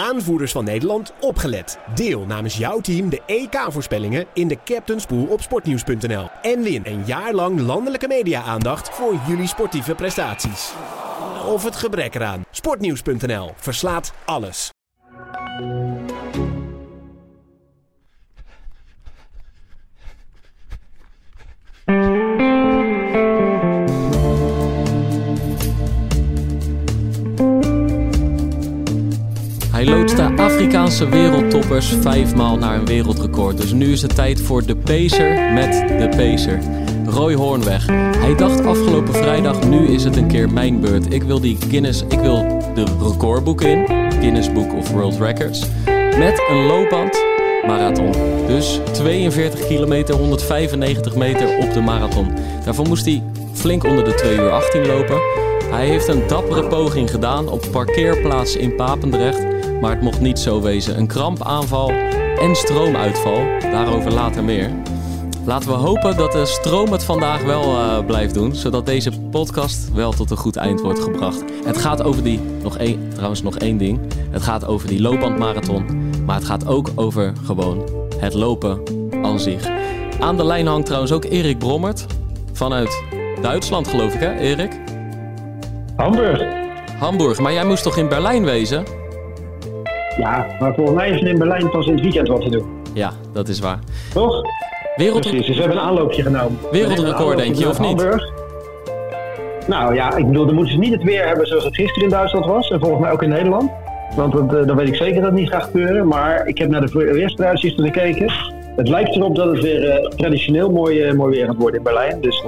aanvoerders van Nederland, opgelet. Deel namens jouw team de EK-voorspellingen in de Captain's Pool op sportnieuws.nl. En win een jaar lang landelijke media-aandacht voor jullie sportieve prestaties. Of het gebrek eraan. Sportnieuws.nl verslaat alles. Afrikaanse wereldtoppers vijfmaal naar een wereldrecord. Dus nu is het tijd voor de Pacer met de Pacer. Roy Hoornweg. Hij dacht afgelopen vrijdag, nu is het een keer mijn beurt. Ik wil die Guinness, ik wil de recordboek in. Guinness Book of World Records. Met een loopband marathon. Dus 42 kilometer, 195 meter op de marathon. Daarvoor moest hij flink onder de 2 uur 18 lopen. Hij heeft een dappere poging gedaan op parkeerplaats in Papendrecht. Maar het mocht niet zo wezen. Een krampaanval en stroomuitval. Daarover later meer. Laten we hopen dat de stroom het vandaag wel uh, blijft doen. Zodat deze podcast wel tot een goed eind wordt gebracht. Het gaat over die, nog één, trouwens nog één ding. Het gaat over die loopbandmarathon. Maar het gaat ook over gewoon het lopen aan zich. Aan de lijn hangt trouwens ook Erik Brommert. Vanuit Duitsland geloof ik hè Erik? Hamburg. Hamburg, maar jij moest toch in Berlijn wezen? Ja, maar volgens mij is er in Berlijn pas in het weekend wat te doen. Ja, dat is waar. Toch? Wereld... Precies, dus we hebben een aanloopje genomen. Wereldrecord, denk je, of niet? Hamburg. Nou ja, ik bedoel, dan moeten ze niet het weer hebben zoals het gisteren in Duitsland was. En volgens mij ook in Nederland. Want dat, uh, dan weet ik zeker dat het niet gaat gebeuren. Maar ik heb naar de weerstruitzichten gekeken. Het lijkt erop dat het weer uh, traditioneel mooi, uh, mooi weer gaat worden in Berlijn. Dus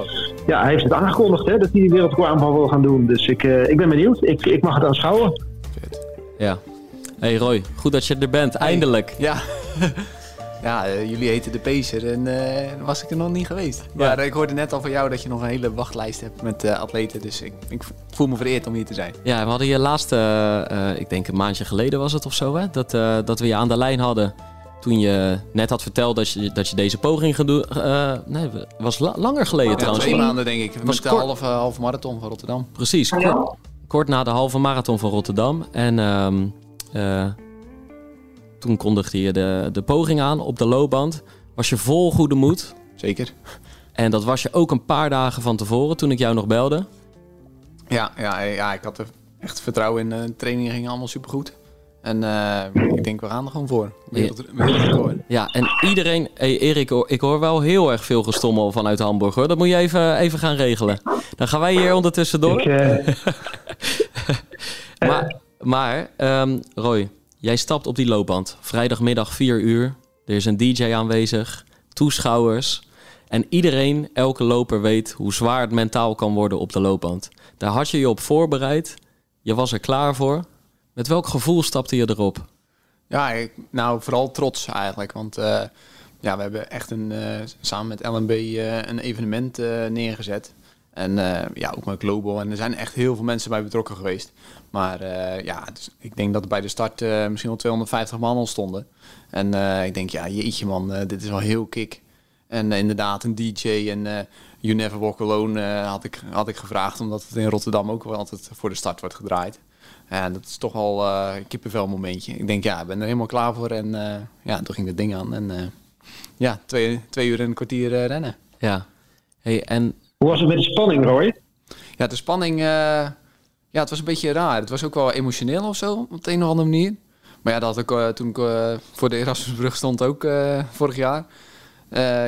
ja, hij heeft het aangekondigd hè, dat hij die wereldrecordaanval wil gaan doen. Dus ik, ik ben benieuwd. Ik, ik mag het aanschouwen. Ja. Hey Roy, goed dat je er bent. Eindelijk. Ja. Ja, uh, jullie heten de Pacer en uh, was ik er nog niet geweest. Ja. Maar uh, ik hoorde net al van jou dat je nog een hele wachtlijst hebt met atleten. Dus ik, ik, voel me vereerd om hier te zijn. Ja, we hadden je laatste, ik denk een maandje geleden was het of zo, hè? Dat, dat we je aan de lijn hadden. Toen je net had verteld dat je, dat je deze poging gaat doen. nee, was la langer geleden ja, trouwens. Twee maanden denk ik. Was met de halve, halve marathon van Rotterdam. Precies, kort, kort, na de halve marathon van Rotterdam. En um, toen kondigde je de, de poging aan op de loopband. Was je vol goede moed. Zeker. En dat was je ook een paar dagen van tevoren toen ik jou nog belde. Ja, ja, ja ik had er echt vertrouwen in. De trainingen gingen allemaal supergoed. En uh, ik denk, we gaan er gewoon voor. Wereldrecord. Ja, en iedereen... Hey Erik, ik hoor wel heel erg veel gestommel vanuit Hamburg. Hoor. Dat moet je even, even gaan regelen. Dan gaan wij hier ondertussen door. Ik, uh... maar, maar um, Roy... Jij stapt op die loopband. Vrijdagmiddag 4 uur. Er is een DJ aanwezig, toeschouwers. En iedereen, elke loper weet hoe zwaar het mentaal kan worden op de loopband. Daar had je je op voorbereid. Je was er klaar voor. Met welk gevoel stapte je erop? Ja, ik, nou vooral trots eigenlijk. Want uh, ja, we hebben echt een, uh, samen met LNB uh, een evenement neergezet. En ja, ook met Global. En er zijn echt heel veel mensen bij betrokken geweest. Maar uh, ja, dus ik denk dat bij de start uh, misschien wel 250 man al stonden. En ik denk, ja, jeetje man, dit is wel heel kick. En inderdaad, een DJ en You Never Walk Alone had, ik, had ik gevraagd, omdat het in Rotterdam ook wel altijd voor de start wordt gedraaid. En dat is toch wel een kippenvel momentje. Ik denk, ja, ik ben er helemaal klaar voor. En ja, toen ging het ding aan. En ja, twee, twee uur en een kwartier rennen. Ja. Hey, en... Hoe was het met de spanning, Roy? Ja, de spanning... Ja, het was een beetje raar. Het was ook wel emotioneel of zo, op de een of andere manier. Maar ja, dat had ik uh, toen ik uh, voor de Erasmusbrug stond ook vorig jaar.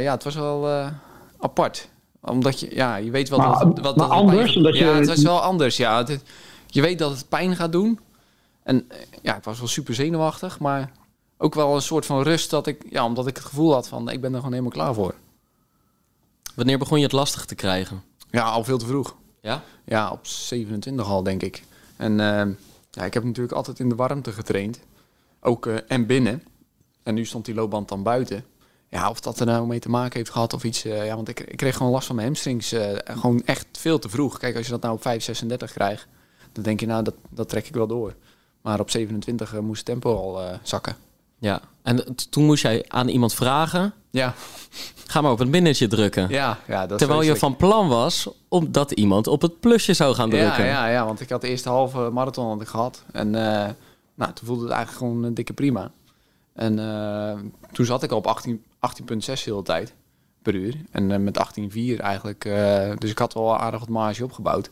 ja, het was wel apart. Omdat je, ja, je weet wel maar, dat... Wat, maar anders? Omdat ja, je... het was wel anders, ja. Het, je weet dat het pijn gaat doen. En ja, ik was wel super zenuwachtig, maar ook wel een soort van rust dat ik... Ja, omdat ik het gevoel had van, ik ben er gewoon helemaal klaar voor. Wanneer begon je het lastig te krijgen? Ja, al veel te vroeg. Ja? Ja, op 27 al, denk ik. En uh, ja, ik heb natuurlijk altijd in de warmte getraind. Ook uh, en binnen. En nu stond die loopband dan buiten. Ja, of dat er nou mee te maken heeft gehad of iets. Uh, ja, want ik, ik kreeg gewoon last van mijn hamstrings. gewoon echt veel te vroeg. Kijk, als je dat nou op 5, 36 krijgt, dan denk je nou, dat, dat trek ik wel door. Maar op 27 moest het tempo al zakken. Ja, en toen moest jij aan iemand vragen. Ja. Ga maar op een binnetje drukken. Ja, ja dat Terwijl je van plan was om dat iemand op het plusje zou gaan drukken. Ja, ja, ja want ik had de eerste halve marathon had ik gehad. En uh, nou, toen voelde het eigenlijk gewoon een dikke prima. En eh, toen zat ik al op 18 18,6 de hele tijd per uur. En eh, met 18,4 eigenlijk. eh, dus ik had wel aardig wat marge opgebouwd.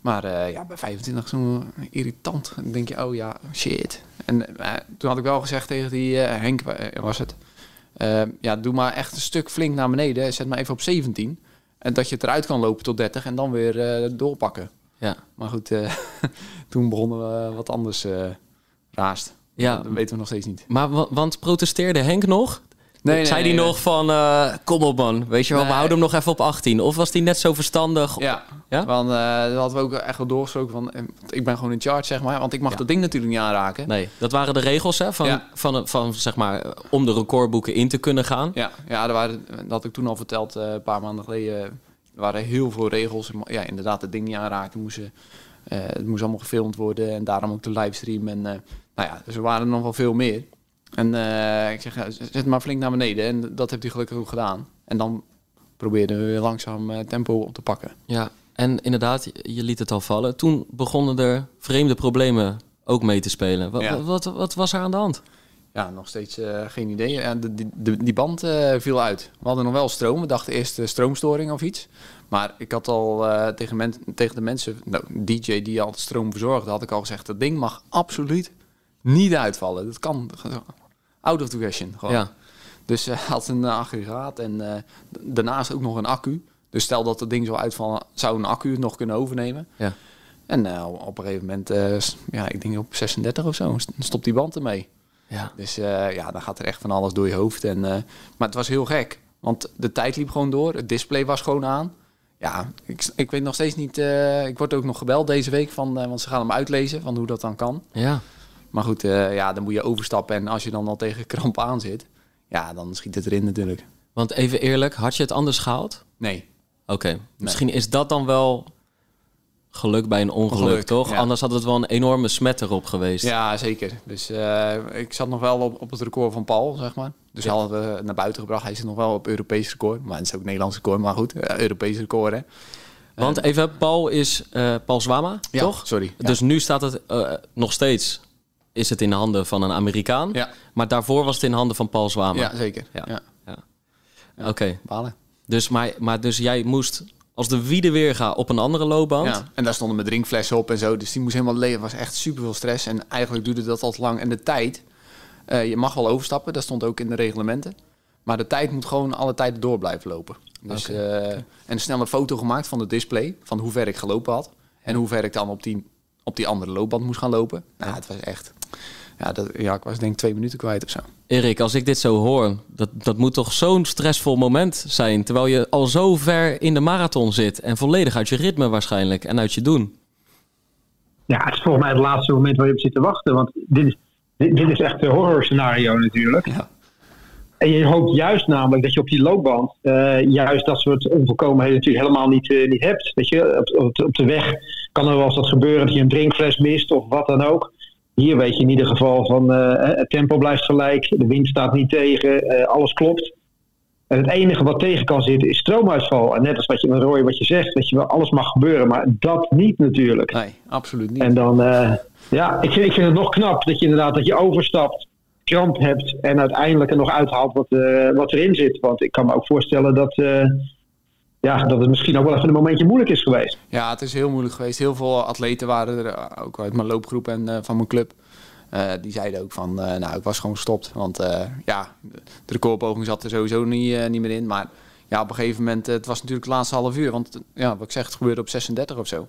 Maar eh, ja, bij 25 zo irritant. Dan denk je, oh ja, shit. En eh, toen had ik wel gezegd tegen die eh, Henk, eh, was het. Eh, ja, doe maar echt een stuk flink naar beneden. Zet maar even op 17. En dat je het eruit kan lopen tot 30 en dan weer eh, doorpakken. Ja. Maar goed, eh, toen begonnen we wat anders eh raast. Ja. Dat weten we nog steeds niet. Maar wa- want protesteerde Henk nog? Nee, Zei nee, nee. nog van, eh, kom op man, weet je wel, we houden hem nog even op 18? Of was hij net zo verstandig? Ja, Ja? want eh dat hadden we ook echt wel doorgesproken van... eh, ik ben gewoon in charge, zeg maar. Want ik mag Ja. dat ding natuurlijk niet aanraken. Nee, dat waren de regels hè, van, Ja. van, van, zeg maar, om de recordboeken in te kunnen gaan. Ja, ja waren, dat had ik toen al verteld, een paar maanden geleden. Er waren heel veel regels. Ja, inderdaad, het ding niet aanraken. Moesten, het moest allemaal gefilmd worden en daarom ook de livestream. En eh, nou ja, dus er waren er nog wel veel meer. En eh, ik zeg, ja, zet maar flink naar beneden. En dat heeft hij gelukkig ook gedaan. En dan probeerden we weer langzaam eh, tempo op te pakken. Ja, en inderdaad, je- liet het al vallen. Toen begonnen er vreemde problemen ook mee te spelen. Wat, Ja. wat, wat was er aan de hand? Ja, nog steeds eh, geen idee. Ja, de, die- de, die band eh, viel uit. We hadden nog wel stroom. We dachten eerst eh, stroomstoring of iets. Maar ik had al eh, tegen, men, tegen de mensen, nou, DJ die al stroom verzorgde, had ik al gezegd: dat ding mag absoluut niet uitvallen. Dat kan out of the question. Gewoon. Ja, Dus hij had een eh, aggregaat en eh, daarnaast ook nog een accu. Dus stel dat het ding zou uitvallen, zou een accu het nog kunnen overnemen. ja. En eh, op een gegeven moment, eh, ja, ik denk op 36 of zo, st- stopt die band ermee. ja. Dus eh, ja, dan gaat er echt van alles door je hoofd. En, eh, maar het was heel gek. Want de tijd liep gewoon door. Het display was gewoon aan. Ja, ik, ik weet nog steeds niet... eh, ik word ook nog gebeld deze week. Van, eh, want ze gaan hem uitlezen van hoe dat dan kan. ja. Maar goed, eh, ja, dan moet je overstappen. En als je dan al tegen kramp aan zit... Ja, dan schiet het erin natuurlijk. Want even eerlijk, had je het anders gehaald? Nee. Oké, misschien is dat dan wel geluk bij een ongeluk, Ongeluk, toch? ja. Anders had het wel een enorme smet erop geweest. Ja, zeker. Dus eh, ik zat nog wel op, op het record van Paul, zeg maar. Dus Ja. hadden we naar buiten gebracht. Hij zit nog wel op Europees record. Maar het is ook Nederlands record. Maar goed, eh, Europees record, hè. Want even, Paul is eh, Paul Zwama, Ja, toch? sorry. Dus nu staat het eh, nog steeds, is het in de handen van een Amerikaan. Ja. Maar daarvoor was het in handen van Paul Zwama. Ja, zeker. Ja. Ja. Ja. Oké, Balen. dus, maar, maar dus jij moest als de wiede weer gaan op een andere loopband. Ja. En daar stonden mijn drinkflessen op en zo. Dus die moest helemaal leeg. Het was echt super veel stress. En eigenlijk duurde dat al te lang. En de tijd, eh, je mag wel overstappen. Dat stond ook in de reglementen. Maar de tijd moet gewoon alle tijden door blijven lopen. Dus, eh, En een snelle foto gemaakt van het display. Van hoe ver ik gelopen had. En hoe ver ik dan op die, op die andere loopband moest gaan lopen. Nou, het was echt... Ja, dat, ja, ik was denk ik twee minuten kwijt of zo. Erik, als ik dit zo hoor, dat, dat moet toch zo'n stressvol moment zijn. Terwijl je al zo ver in de marathon zit en volledig uit je ritme waarschijnlijk en uit je doen. Ja, het is volgens mij het laatste moment waar je op zit te wachten. Want dit is, dit, dit is echt een horror scenario natuurlijk. Ja. En je hoopt juist namelijk dat je op die loopband eh, juist dat soort onvolkomenheden natuurlijk helemaal niet, eh, niet hebt. Weet je, op, op, op de weg kan er wel eens wat gebeuren dat je een drinkfles mist of wat dan ook. Hier weet je in ieder geval van eh, het tempo blijft gelijk, de wind staat niet tegen, eh, alles klopt. En het enige wat tegen kan zitten is stroomuitval. En net als wat je met Roy wat je zegt, dat je wel alles mag gebeuren, maar dat niet natuurlijk. Nee, absoluut niet. En dan, eh, ja, ik vind, ik vind het nog knap dat je inderdaad dat je overstapt, kramp hebt en uiteindelijk er nog uithaalt wat, eh, wat erin zit. Want ik kan me ook voorstellen dat, eh, ja, dat het misschien ook wel even een momentje moeilijk is geweest. Ja, het is heel moeilijk geweest. Heel veel atleten waren er, eh, ook uit mijn loopgroep en eh, van mijn club. Eh, die zeiden ook van, nou, ik was gewoon gestopt. Want ja, de recordpoging zat er sowieso niet, niet meer in. Maar ja, op een gegeven moment, het was natuurlijk het laatste half uur. Want ja, wat ik zeg, het gebeurde op 36 of zo.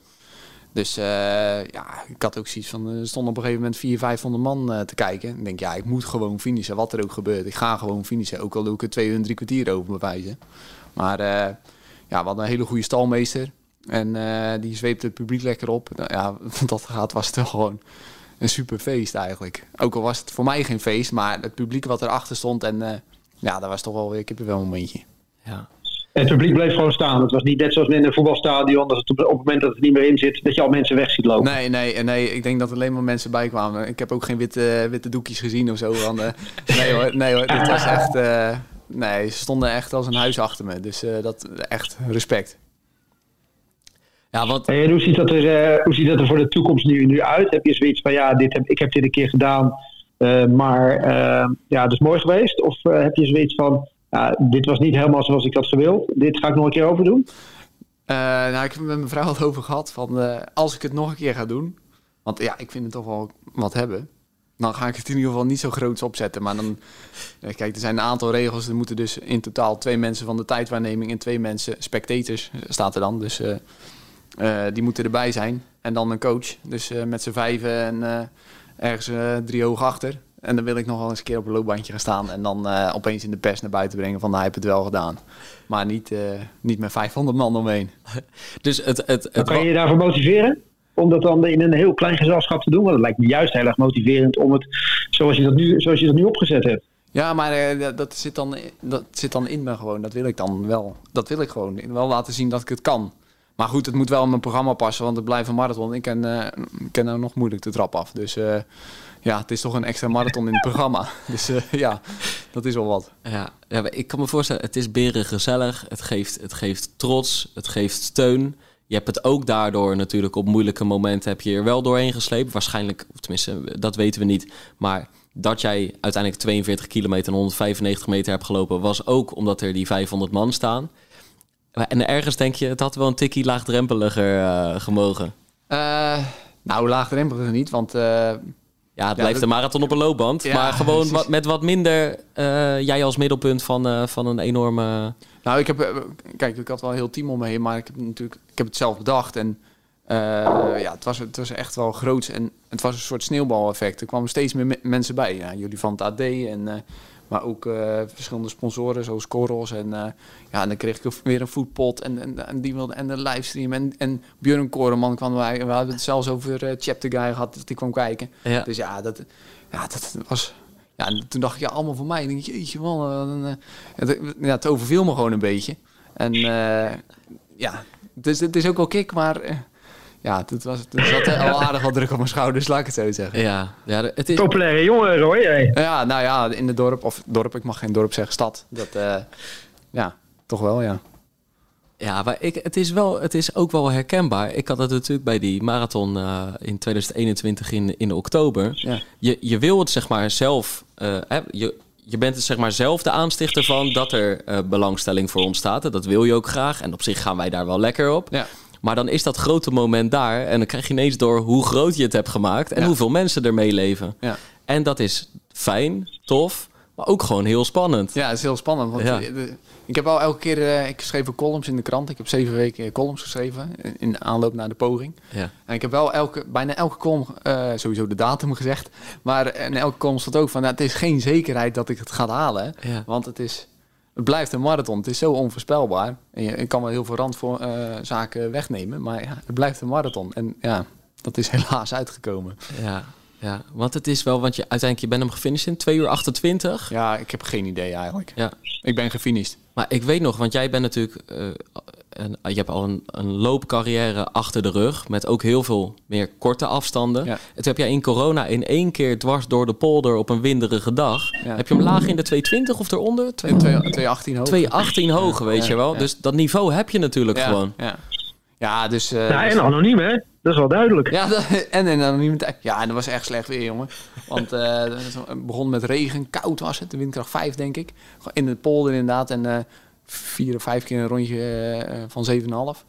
Dus ja, ik had ook zoiets van, er stonden op een gegeven moment 400, 500 man te kijken. Ik denk, ja, ik moet gewoon finishen, wat er ook gebeurt. Ik ga gewoon finishen, ook al doe ik er twee uur en drie kwartier over bewijzen. Maar ja, we hadden een hele goede stalmeester. En eh, die zweepte het publiek lekker op. Nou, ja, dat gaat was het wel gewoon een super feest eigenlijk. Ook al was het voor mij geen feest, maar het publiek wat erachter stond. En eh, ja, dat was toch wel weer kippenvel een momentje. Ja. Het publiek bleef gewoon staan. Het was niet net zoals in een voetbalstadion, dat het op, op het moment dat het niet meer in zit, dat je al mensen weg ziet lopen. Nee, nee, nee. Ik denk dat er alleen maar mensen bij kwamen. Ik heb ook geen witte, witte doekjes gezien of zo. Want, eh, nee hoor, nee hoor. Dit was echt... eh, nee, ze stonden echt als een huis achter me. Dus eh, dat echt respect. Ja, want... En hoe, ziet dat er, hoe ziet dat er voor de toekomst nu, nu uit? Heb je zoiets van, ja, dit heb, ik heb dit een keer gedaan, maar ja, het is mooi geweest? Of heb je zoiets van, dit was niet helemaal zoals ik had gewild, dit ga ik nog een keer overdoen? nou, ik heb het met mijn vrouw al over gehad van, als ik het nog een keer ga doen, want ja, ik vind het toch wel wat hebben dan ga ik het in ieder geval niet zo groots opzetten. Maar dan, kijk, er zijn een aantal regels. Er moeten dus in totaal twee mensen van de tijdwaarneming en twee mensen, spectators staat er dan. Dus uh, uh, die moeten erbij zijn. En dan een coach. Dus uh, met z'n vijven en ergens drie hoog achter. En dan wil ik nog wel eens een keer op een loopbandje gaan staan. En dan opeens in de pers naar buiten brengen van, nou, hij heeft het wel gedaan. Maar niet, niet met 500 man omheen. dus het, het, het, kan je je daarvoor motiveren? Om dat dan in een heel klein gezelschap te doen. Want het lijkt me juist heel erg motiverend om het zoals je dat nu, zoals je dat nu opgezet hebt. Ja, maar uh, dat, zit dan, dat zit dan in me gewoon. Dat wil ik dan wel. Dat wil ik gewoon. Wel laten zien dat ik het kan. Maar goed, het moet wel in mijn programma passen, want het blijft een marathon. Ik ken, uh, ken nou nog moeilijk de trap af. Dus uh, ja, het is toch een extra marathon in het programma. Dus ja, dat is wel wat. Ja, ja, ik kan me voorstellen, het is beren gezellig. Het geeft, het geeft trots, het geeft steun. Je hebt het ook daardoor natuurlijk op moeilijke momenten heb je er wel doorheen gesleept. Waarschijnlijk, of tenminste, dat weten we niet. Maar dat jij uiteindelijk 42 kilometer en 195 meter hebt gelopen, was ook omdat er die 500 man staan. En ergens denk je, het had wel een tikkie laagdrempeliger uh, gemogen. Uh, nou, laagdrempeliger niet, want... Uh, ja, het blijft een marathon op een loopband. maar gewoon wat, met wat minder jij als middelpunt van, van een enorme... Nou, ik heb, eh, kijk, ik had wel een heel team om me heen, maar ik heb natuurlijk, ik heb het zelf bedacht en uh, ja, het was, het was echt wel groot en het was een soort sneeuwbaleffect. Er kwamen steeds meer mensen bij. Ja, jullie van het AD en uh, maar ook uh, verschillende sponsoren zoals Corals en ja, en dan kreeg ik weer een foodpot en, en, en die wilde en de livestream en en Björn Koreman kwam wij. We hadden het zelfs over uh, Chapter Guy gehad dat die kwam kijken. Ja. Dus ja, dat ja, dat was ja, en toen dacht ik, ja, allemaal voor mij. Ik denk, jeetje man, het, ja, het overviel me gewoon een beetje. En ja, dus het is ook wel kick, maar ja, het, was, het zat al aardig wat druk op mijn schouders, laat ik het zo zeggen. Ja, ja het is... Populaire jongen, Roy. Hey. Ja, nou ja, in het dorp, of dorp, ik mag geen dorp zeggen, stad. Dat, ja, toch wel, ja. Ja, maar ik, het, is wel, het is ook wel herkenbaar. Ik had het natuurlijk bij die marathon uh, in 2021 in, in oktober. Ja. Je, je wil het zeg maar zelf... Uh, je, je bent het zeg maar zelf de aanstichter van dat er uh, belangstelling voor ontstaat. Dat wil je ook graag. En op zich gaan wij daar wel lekker op. Ja. Maar dan is dat grote moment daar. En dan krijg je ineens door hoe groot je het hebt gemaakt. En hoeveel mensen er meeleven. Ja. En dat is fijn, tof. Maar ook gewoon heel spannend. Ja, het is heel spannend. Want ja. Ik heb al elke keer, uh, ik schreef columns in de krant. Ik heb zeven weken columns geschreven in aanloop naar de poging. Ja. En ik heb wel elke, bijna elke column, uh, sowieso de datum gezegd. Maar in elke column stond ook van, nou, het is geen zekerheid dat ik het ga halen. Ja. Want het is, het blijft een marathon. Het is zo onvoorspelbaar. En je, ik kan wel heel veel randzaken uh, wegnemen, maar ja, het blijft een marathon. En ja, dat is helaas uitgekomen. Ja, ja, want het is wel, want je uiteindelijk je bent hem gefinished in 2 uur 28. Ja, ik heb geen idee eigenlijk. Ja. Ik ben gefinished. Maar ik weet nog, want jij bent natuurlijk, uh, een, je hebt al een, een, loopcarrière achter de rug met ook heel veel meer korte afstanden. Ja. Het heb jij in corona in één keer dwars door de polder op een winderige dag. Ja. Heb je hem laag in de 220 of eronder? 218 hoog. 218 hoog, weet je wel. Dus dat niveau heb je natuurlijk gewoon. Ja. Ja, dus... Uh, ja, en anoniem, hè? Dat is wel duidelijk. Ja, en in anonimiteit. Ja, en dat was echt slecht weer, jongen. Want uh, het begon met regen, koud was het, de windkracht 5, denk ik. In het polder inderdaad. En uh, vier of vijf keer een rondje uh, van 7,5.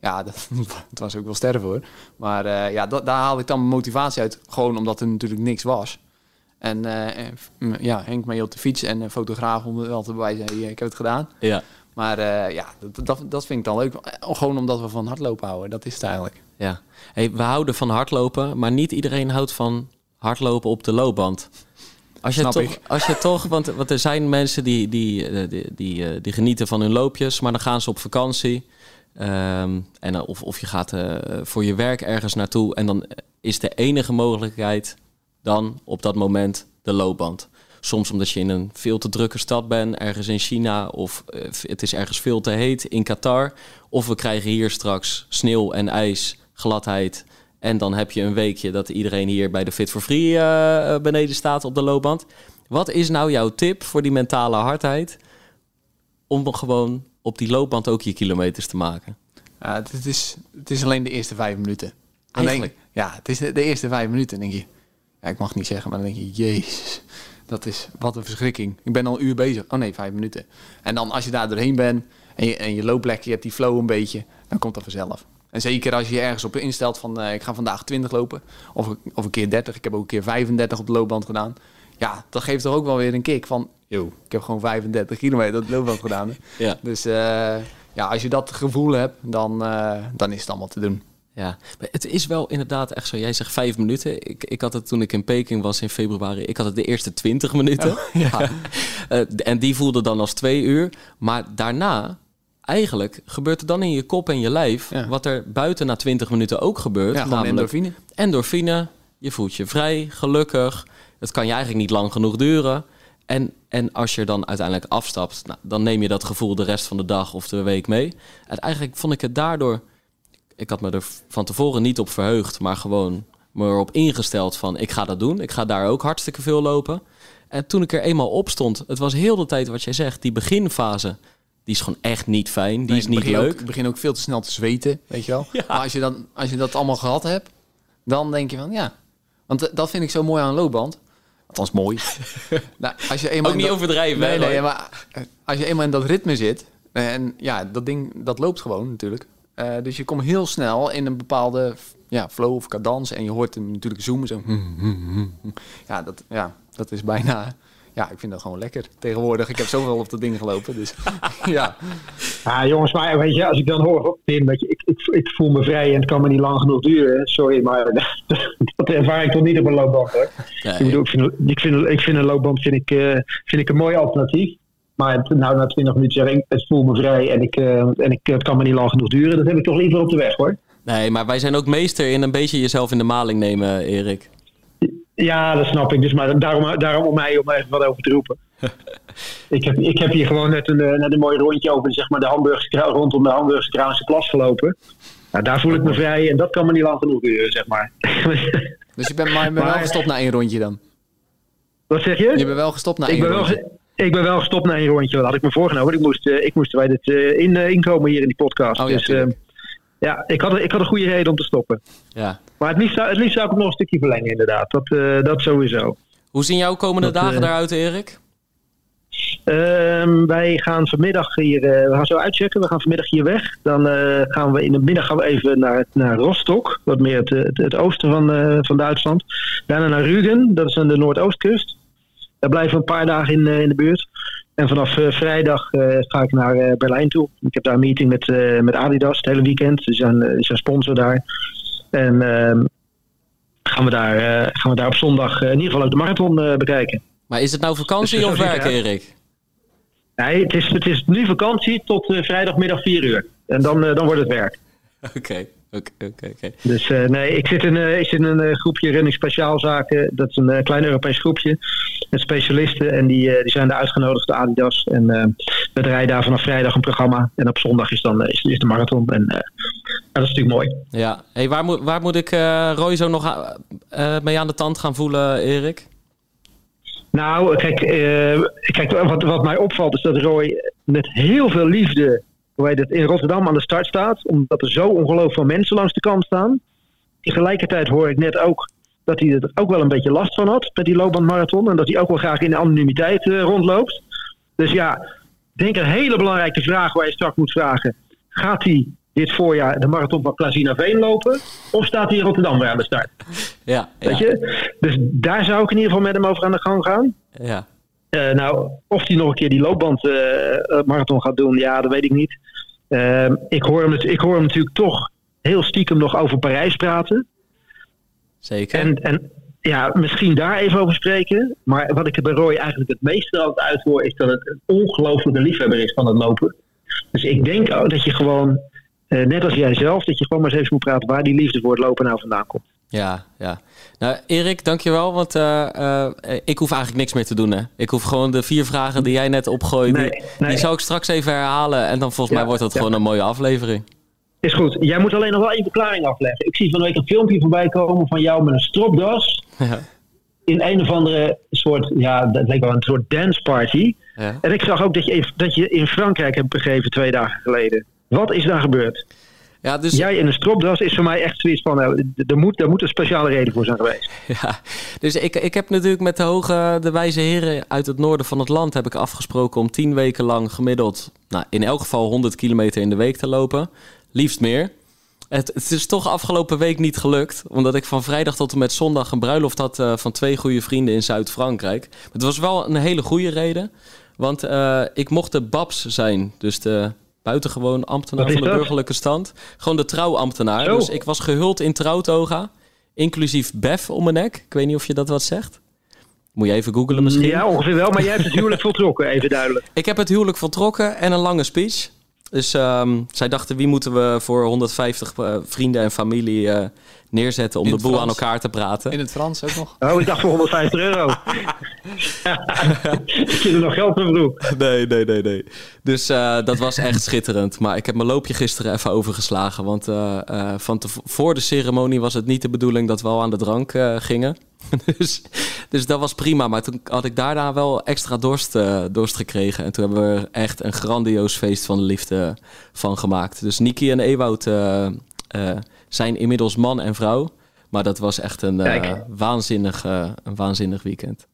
Ja, dat, dat, was ook wel sterven hoor. Maar ja, dat, daar haalde ik dan mijn motivatie uit. Gewoon omdat er natuurlijk niks was. En ja, Henk mee op de fiets en een fotograaf om wel te bewijzen, ik heb het gedaan. Ja. Maar uh, ja, dat, dat, dat, vind ik dan leuk. Gewoon omdat we van hardlopen houden. Dat is het eigenlijk. Ja. Hey, we houden van hardlopen, maar niet iedereen houdt van hardlopen op de loopband. Als je, toch, als je toch, want, want er zijn mensen die, die, eh, die, die, eh, die, genieten van hun loopjes, maar dan gaan ze op vakantie. Um, en, of, of je gaat uh, voor je werk ergens naartoe. En dan is de enige mogelijkheid dan op dat moment de loopband. Soms omdat je in een veel te drukke stad bent, ergens in China, of uh, het is ergens veel te heet in Qatar. Of we krijgen hier straks sneeuw en ijs, gladheid. En dan heb je een weekje dat iedereen hier bij de Fit for Free uh, beneden staat op de loopband. Wat is nou jouw tip voor die mentale hardheid om gewoon op die loopband ook je kilometers te maken? Het, is, het is alleen de eerste vijf minuten. Dan Eigenlijk? Denk, ja, het is de, de eerste vijf minuten. denk je, ja, ik mag niet zeggen, maar dan denk je, jezus, dat is wat een verschrikking. Ik ben al een uur bezig. Oh nee, vijf minuten. En dan als je daar doorheen bent en je, en je loopt lekker, je hebt die flow een beetje, dan komt dat vanzelf. En zeker als je ergens op instelt van, eh, ik ga vandaag 20 lopen, of, of een keer 30. Ik heb ook een keer 35 op de loopband gedaan. Ja, dat geeft toch ook wel weer een kick van, yo, ik heb gewoon 35 kilometer op de loopband gedaan. hè. Ja. Dus eh, ja, als je dat gevoel hebt, dan, eh, dan is het allemaal te doen. Ja, maar het is wel inderdaad echt zo. Jij zegt vijf minuten. Ik, ik had het toen ik in Peking was in februari. Ik had het de eerste twintig minuten. ja. Eh, en die voelde dan als twee uur. Maar daarna, eigenlijk, gebeurt er dan in je kop en je lijf... Ja. wat er buiten na twintig minuten ook gebeurt. Ja, gewoon endorfine. Endorfine. Je voelt je vrij, gelukkig. Het kan je eigenlijk niet lang genoeg duren. En, en als je er dan uiteindelijk afstapt... Nou, dan neem je dat gevoel de rest van de dag of de week mee. En eigenlijk vond ik het daardoor ik had me er van tevoren niet op verheugd, maar gewoon me erop ingesteld van ik ga dat doen. Ik ga daar ook hartstikke veel lopen. En toen ik er eenmaal op stond, het was heel de tijd wat jij zegt, die beginfase, die is gewoon echt niet fijn, die Nee, is niet begin leuk. Ik begin ook veel te snel te zweten, weet je wel. Ja. Maar als je, dan, als je dat allemaal gehad hebt, dan denk je van ja. Want eh, dat vind ik zo mooi aan een loopband. Althans mooi. nou, als je eenmaal Ook niet dat- overdrijven, Nee, nee, maar eh, als je eenmaal in dat ritme zit... En ja, dat ding, dat loopt gewoon natuurlijk. Eh, dus je komt heel snel in een bepaalde ja, flow of cadans. En je hoort hem natuurlijk zoomen. Zo. Ja, dat, ja, dat is bijna... Ja, ik vind dat gewoon lekker tegenwoordig. Ik heb zoveel op dat ding gelopen, dus ja. Ah, jongens, maar weet je, als ik dan hoor, Tim, dat je, ik, ik, ik voel me vrij en het kan me niet lang genoeg duren. Sorry, maar dat ervaar ik toch niet op een loopband hoor. Nee. Ik, bedoel, ik, vind, ik, vind, ik vind een loopband vind ik, eh, vind ik een mooi alternatief. Maar het, nou, na 20 minuten zeg ik, het voel me vrij en, ik, eh, en ik, het kan me niet lang genoeg duren. Dat heb ik toch liever op de weg hoor. Nee, maar wij zijn ook meester in een beetje jezelf in de maling nemen, Erik. Ja, dat snap ik. Dus maar daarom, daarom om mij om even wat over te roepen. ik, heb, ik heb hier gewoon net een, eh, net een mooi rondje over zeg maar, de Hamburgse, rondom de Hamburgse Kraanse plas gelopen. Nou, daar voel ik me vrij en dat kan me niet lang genoeg duren, zeg maar. Dus je bent maar, je bent wel gestopt na één rondje dan? Wat zeg je? Je bent wel gestopt na ik, één ben wel, rondje? ge- ik ben wel gestopt na één rondje. Dat had ik me voorgenomen. Ik moest, eh, ik moest bij dit eh, in, inkomen hier in die podcast. Oh ja, dus tuurlijk. eh, ja, ik had, ik had een goede reden om te stoppen. Ja. Maar het liefst, zou- het liefst zou ik het nog een stukje verlengen, inderdaad. Dat, eh, dat sowieso. Hoe zien jouw komende Dat, dagen eh, eruit, Erik? Ehm, wij gaan vanmiddag hier, eh, we gaan zo uitchecken. We gaan vanmiddag hier weg. Dan gaan we in de middag gaan we even naar, naar Rostock, wat meer het, het, het oosten van, van Duitsland. Daarna naar Rügen, dat is aan de Noordoostkust. Daar blijven we een paar dagen in, in de buurt. En vanaf vrijdag ga ik naar Berlijn toe. Ik heb daar een meeting met, met Adidas het hele weekend. Die zijn, zijn sponsor daar. En ehm, gaan, we daar, eh, gaan we daar op zondag eh, in ieder geval ook de marathon eh, bekijken. Maar is het nou vakantie Dus, of werk. Erik? Nee, het is, het is nu vakantie tot vrijdagmiddag 4 uur. En dan, dan wordt het werk. Oké, oké, oké, oké. Dus eh, nee, ik zit in, ik zit in een eh, groepje running speciaalzaken. Dat is een klein Europees groepje. Met specialisten. En die, die zijn daar uitgenodigd door Adidas. En we draaien daar vanaf vrijdag een programma. En op zondag is dan is, is de marathon. En dat is natuurlijk mooi. Ja, hey, waar, moet, waar moet ik Roy zo nog mee aan de tand gaan voelen, Erik? Nou, kijk, kijk wat, wat mij opvalt is dat Roy met heel veel liefde hoe heet het, in Rotterdam aan de start staat. Omdat er zo ongelooflijk veel mensen langs de kant staan. Tegelijkertijd hoor ik net ook dat hij er ook wel een beetje last van had met die loopbandmarathon. En dat hij ook wel graag in de anonimiteit eh, rondloopt. Dus ja, ik denk een hele belangrijke vraag waar je straks moet vragen. Gaat hij dit voorjaar de marathon van Veen lopen? Of staat hij in Rotterdam weer aan de start? Ja, Weet ja, je? Dus daar zou ik in ieder geval met hem over aan de gang gaan. ja. Eh, nou, of hij nog een keer die loopbandmarathon gaat doen, ja, dat weet ik niet. Ehm, ik, hoor hem, natu- ik hoor hem natuurlijk toch heel stiekem nog over Parijs praten. zeker. En, en ja, misschien daar even over spreken. Maar wat ik er bij Roy eigenlijk het meeste altijd uithoor, is dat het een ongelooflijke liefhebber is van het lopen. Dus ik denk ook dat je gewoon, eh, net als jij zelf, dat je gewoon maar eens even moet praten waar die liefde voor het lopen nou vandaan komt. Ja, ja. Nou, Erik, dankjewel. Want eh, eh, ik hoef eigenlijk niks meer te doen. Hè? Ik hoef gewoon de vier vragen die jij net opgooit. Nee, die, nee. die zal ik straks even herhalen. En dan volgens Ja, mij wordt dat ja. gewoon een mooie aflevering. Is goed. Jij moet alleen nog wel één verklaring afleggen. Ik zie van de week een filmpje voorbij komen van jou met een stropdas. Ja. in een of andere soort, ja, dat leek wel een soort dance party. Ja. En ik zag ook dat je, dat je in Frankrijk hebt begeven twee dagen geleden. Wat is daar gebeurd? Ja, dus... Jij in een stropdas is voor mij echt zoiets van, nou, er, moet, er moet een speciale reden voor zijn geweest. Ja, dus ik, ik heb natuurlijk met de hoge, de wijze heren uit het noorden van het land heb ik afgesproken om tien weken lang gemiddeld, nou, in elk geval 100 kilometer in de week te lopen. Liefst meer. Het, het is toch afgelopen week niet gelukt, omdat ik van vrijdag tot en met zondag een bruiloft had uh, van twee goede vrienden in Zuid-Frankrijk. Het was wel een hele goede reden, want uh, ik mocht de Babs zijn, dus de buitengewoon ambtenaar van de dat? burgerlijke stand. Gewoon de trouwambtenaar. Zo. Dus ik was gehuld in trouwtoga, inclusief bef om mijn nek. Ik weet niet of je dat wat zegt. Moet je even googlen misschien. Ja, ongeveer wel, maar jij hebt het huwelijk voltrokken, even duidelijk. Ik heb het huwelijk voltrokken en een lange speech. Dus ehm, zij dachten, wie moeten we voor 150 uh, vrienden en familie uh, neerzetten om de boel Frans? aan elkaar te praten? In het Frans ook nog. Oh, ik dacht voor 150 euro. ik zit er nog geld in broek. Nee, nee, nee, nee. Dus uh, dat was echt schitterend. Maar ik heb mijn loopje gisteren even overgeslagen. Want uh, uh, van te, voor de ceremonie was het niet de bedoeling dat we al aan de drank gingen. dus, dus dat was prima. Maar toen had ik daarna wel extra dorst, dorst gekregen. En toen hebben we echt een grandioos feest van de liefde van gemaakt. Dus Niki en Ewout zijn inmiddels man en vrouw. Maar dat was echt een, waanzinnig, een waanzinnig weekend.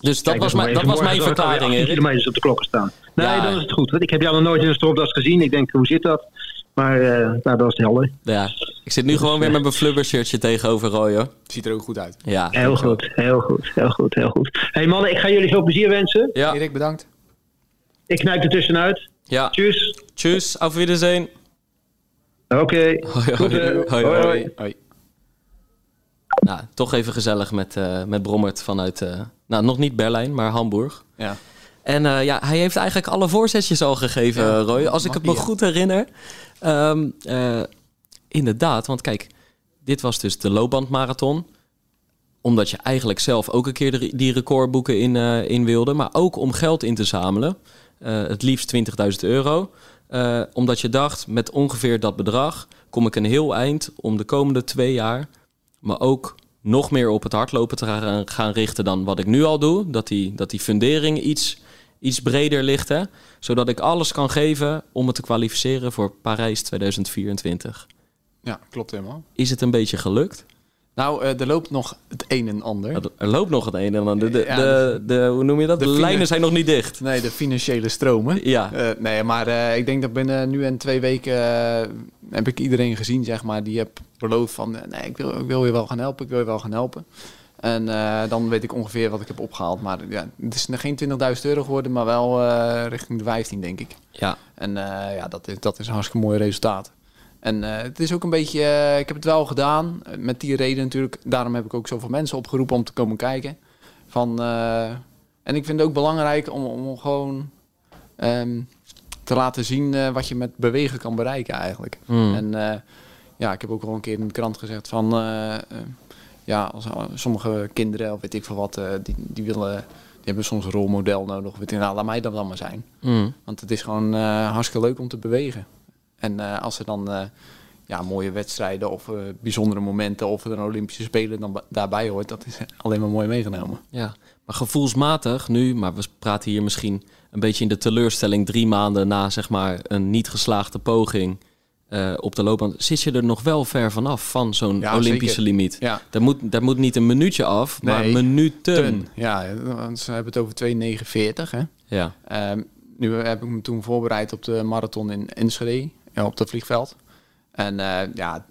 Dus dat Kijk, was, mijn, dat was mijn verklaring, kilometers op de klokken staan. Nee, Ja. dan is het goed. Want ik heb jou nog nooit in een stropdas gezien. Ik denk, hoe zit dat? Maar uh, nou, dat was helder. Ja, ik zit nu gewoon weer met mijn flubbershirtje tegenover Roy, hoor. Ziet er ook goed uit. Ja, Heel goed, heel goed, heel goed, heel goed. Hé hey mannen, ik ga jullie veel plezier wensen. Ja, Erik, bedankt. Ik knijp er tussenuit. ja. Tjus. Tjus, auf Wiedersehen. Oké. Hoi, Goed, hoi. eh. Hoi, Hoi, hoi. hoi. Hoi. Nou, toch even gezellig met, eh, met Brommert vanuit, eh, nou, nog niet Berlijn, maar Hamburg. Ja. En eh, ja, hij heeft eigenlijk alle voorzetjes al gegeven, Ja, Roy. Als ik het me goed herinner. Ehm, eh, inderdaad, want kijk, dit was dus de loopbandmarathon. Omdat je eigenlijk zelf ook een keer de- die recordboeken in, eh, in wilde. Maar ook om geld in te zamelen. Eh, het liefst 20.000 euro. Eh, omdat je dacht, met ongeveer dat bedrag kom ik een heel eind om de komende twee jaar me ook nog meer op het hardlopen te gaan, gaan richten dan wat ik nu al doe. Dat die, dat die fundering iets, iets breder ligt. Hè? Zodat ik alles kan geven om me te kwalificeren voor Parijs 2024. ja, klopt helemaal. Is het een beetje gelukt? Nou, eh, er loopt nog het een en ander. Er loopt nog het een en ander. De, de, Ja, de, de- hoe noem je dat? De, lijnen zijn nog niet dicht. Nee, de financiële stromen. Ja. Eh, nee, maar eh, ik denk dat binnen nu en twee weken heb ik iedereen gezien, zeg maar, die heb beloofd van, nee, ik wil, ik wil je wel gaan helpen, ik wil je wel gaan helpen. En dan weet ik ongeveer wat ik heb opgehaald. Maar ja, het is geen 20.000 euro geworden, maar wel richting de 15, denk ik. Ja. En ja, dat is, dat is een hartstikke mooi resultaat. En eh, het is ook een beetje, eh, ik heb het wel gedaan, eh, met die reden natuurlijk. Daarom heb ik ook zoveel mensen opgeroepen om te komen kijken. Van, en ik vind het ook belangrijk om, om gewoon ehm, te laten zien wat je met bewegen kan bereiken eigenlijk. Hmm. En ja, ik heb ook wel een keer in de krant gezegd van... ja, als, sommige kinderen of weet ik veel wat, die, die willen... Die hebben soms een rolmodel nodig. Weet je, nou, laat mij dat dan maar zijn. Mm. Want het is gewoon hartstikke leuk om te bewegen. En eh, als er dan eh, ja, mooie wedstrijden of eh, bijzondere momenten of er een Olympische Spelen dan daarbij hoort, dat is alleen maar mooi meegenomen. Ja, maar gevoelsmatig nu, maar we praten hier misschien een beetje in de teleurstelling drie maanden na zeg maar een niet geslaagde poging op de loopband, zit je er nog wel ver vanaf van zo'n Ja, Olympische zeker. limiet. Ja, Daar moet, daar moet niet een minuutje af, maar minuten. ten. Ja, want ze hebben het over 2,49 hè. Ja, Ehm, nu heb ik me toen voorbereid op de marathon in Enschede, op het vliegveld. En eh, ja,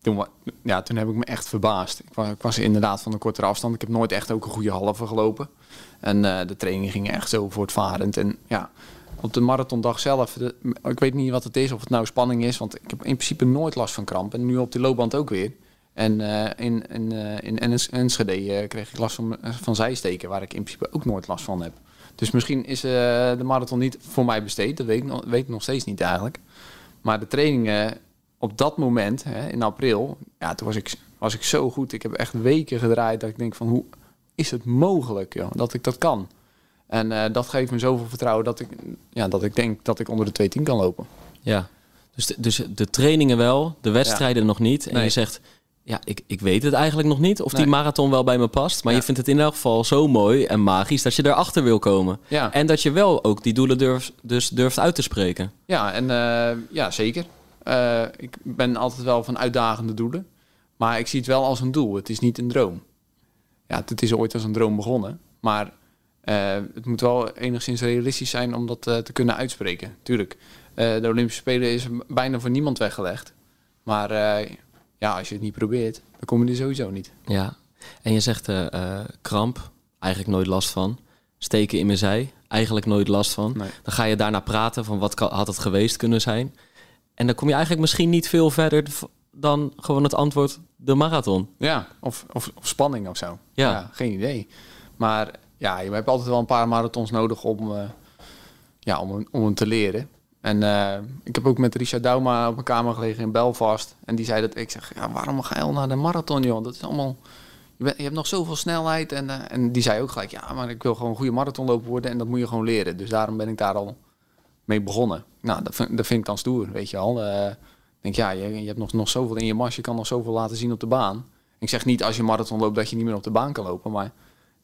toen, ja, toen heb ik me echt verbaasd. Ik was, ik was inderdaad van een kortere afstand. Ik heb nooit echt ook een goede halve gelopen. En eh, de training ging echt zo voortvarend. En ja, op de marathondag zelf, ik weet niet wat het is, of het nou spanning is. Want ik heb in principe nooit last van kramp. En nu op die loopband ook weer. En eh, in, in, eh, in Ens- Enschede eh, kreeg ik last van, zijsteken, waar ik in principe ook nooit last van heb. Dus misschien is eh, de marathon niet voor mij besteed. Dat weet weet ik nog steeds niet eigenlijk. Maar de trainingen op dat moment, hè, in april, ja, toen was ik, was ik zo goed. Ik heb echt weken gedraaid dat ik denk van hoe is het mogelijk joh, dat ik dat kan. En eh, dat geeft me zoveel vertrouwen dat ik, ja, dat ik denk dat ik onder de 2.10 kan lopen. ja. Dus de, dus de trainingen wel, de wedstrijden nog niet. En Nee. je zegt, ja, ik, ik weet het eigenlijk nog niet of die marathon wel bij me past. Maar Ja. je vindt het in elk geval zo mooi en magisch dat je erachter wil komen. Ja, En dat je wel ook die doelen durft, dus durft uit te spreken. ja, en, eh, ja zeker. Eh, ik ben altijd wel van uitdagende doelen. Maar ik zie het wel als een doel. Het is niet een droom. Ja, het is ooit als een droom begonnen. Maar eh, het moet wel enigszins realistisch zijn om dat te kunnen uitspreken. Tuurlijk, de Olympische Spelen is bijna voor niemand weggelegd. Maar ja, als je het niet probeert, dan kom je er sowieso niet. Ja. En je zegt eh, eh, kramp, eigenlijk nooit last van. Steken in mijn zij, eigenlijk nooit last van. Nee. Dan ga je daarna praten van wat had het geweest kunnen zijn. En dan kom je eigenlijk misschien niet veel verder dan gewoon het antwoord de marathon. Ja, of, of, of spanning of zo. Ja. geen idee. Maar ja, je hebt altijd wel een paar marathons nodig om, eh, ja, om, om hem te leren. En eh, ik heb ook met Richard Douma op mijn kamer gelegen in Belfast. En die zei dat ik zeg, ja, waarom ga je al naar de marathon, joh? Dat is allemaal... Je, je hebt nog zoveel snelheid. En, eh, en die zei ook gelijk, ja, maar ik wil gewoon een goede marathonloper worden. En dat moet je gewoon leren. Dus daarom ben ik daar al mee begonnen. Nou, dat vind, dat vind ik dan stoer, weet je al. Eh, ik denk, ja, je, je hebt nog, nog zoveel in je mars. Je kan nog zoveel laten zien op de baan. Ik zeg niet als je marathon loopt dat je niet meer op de baan kan lopen. Maar ik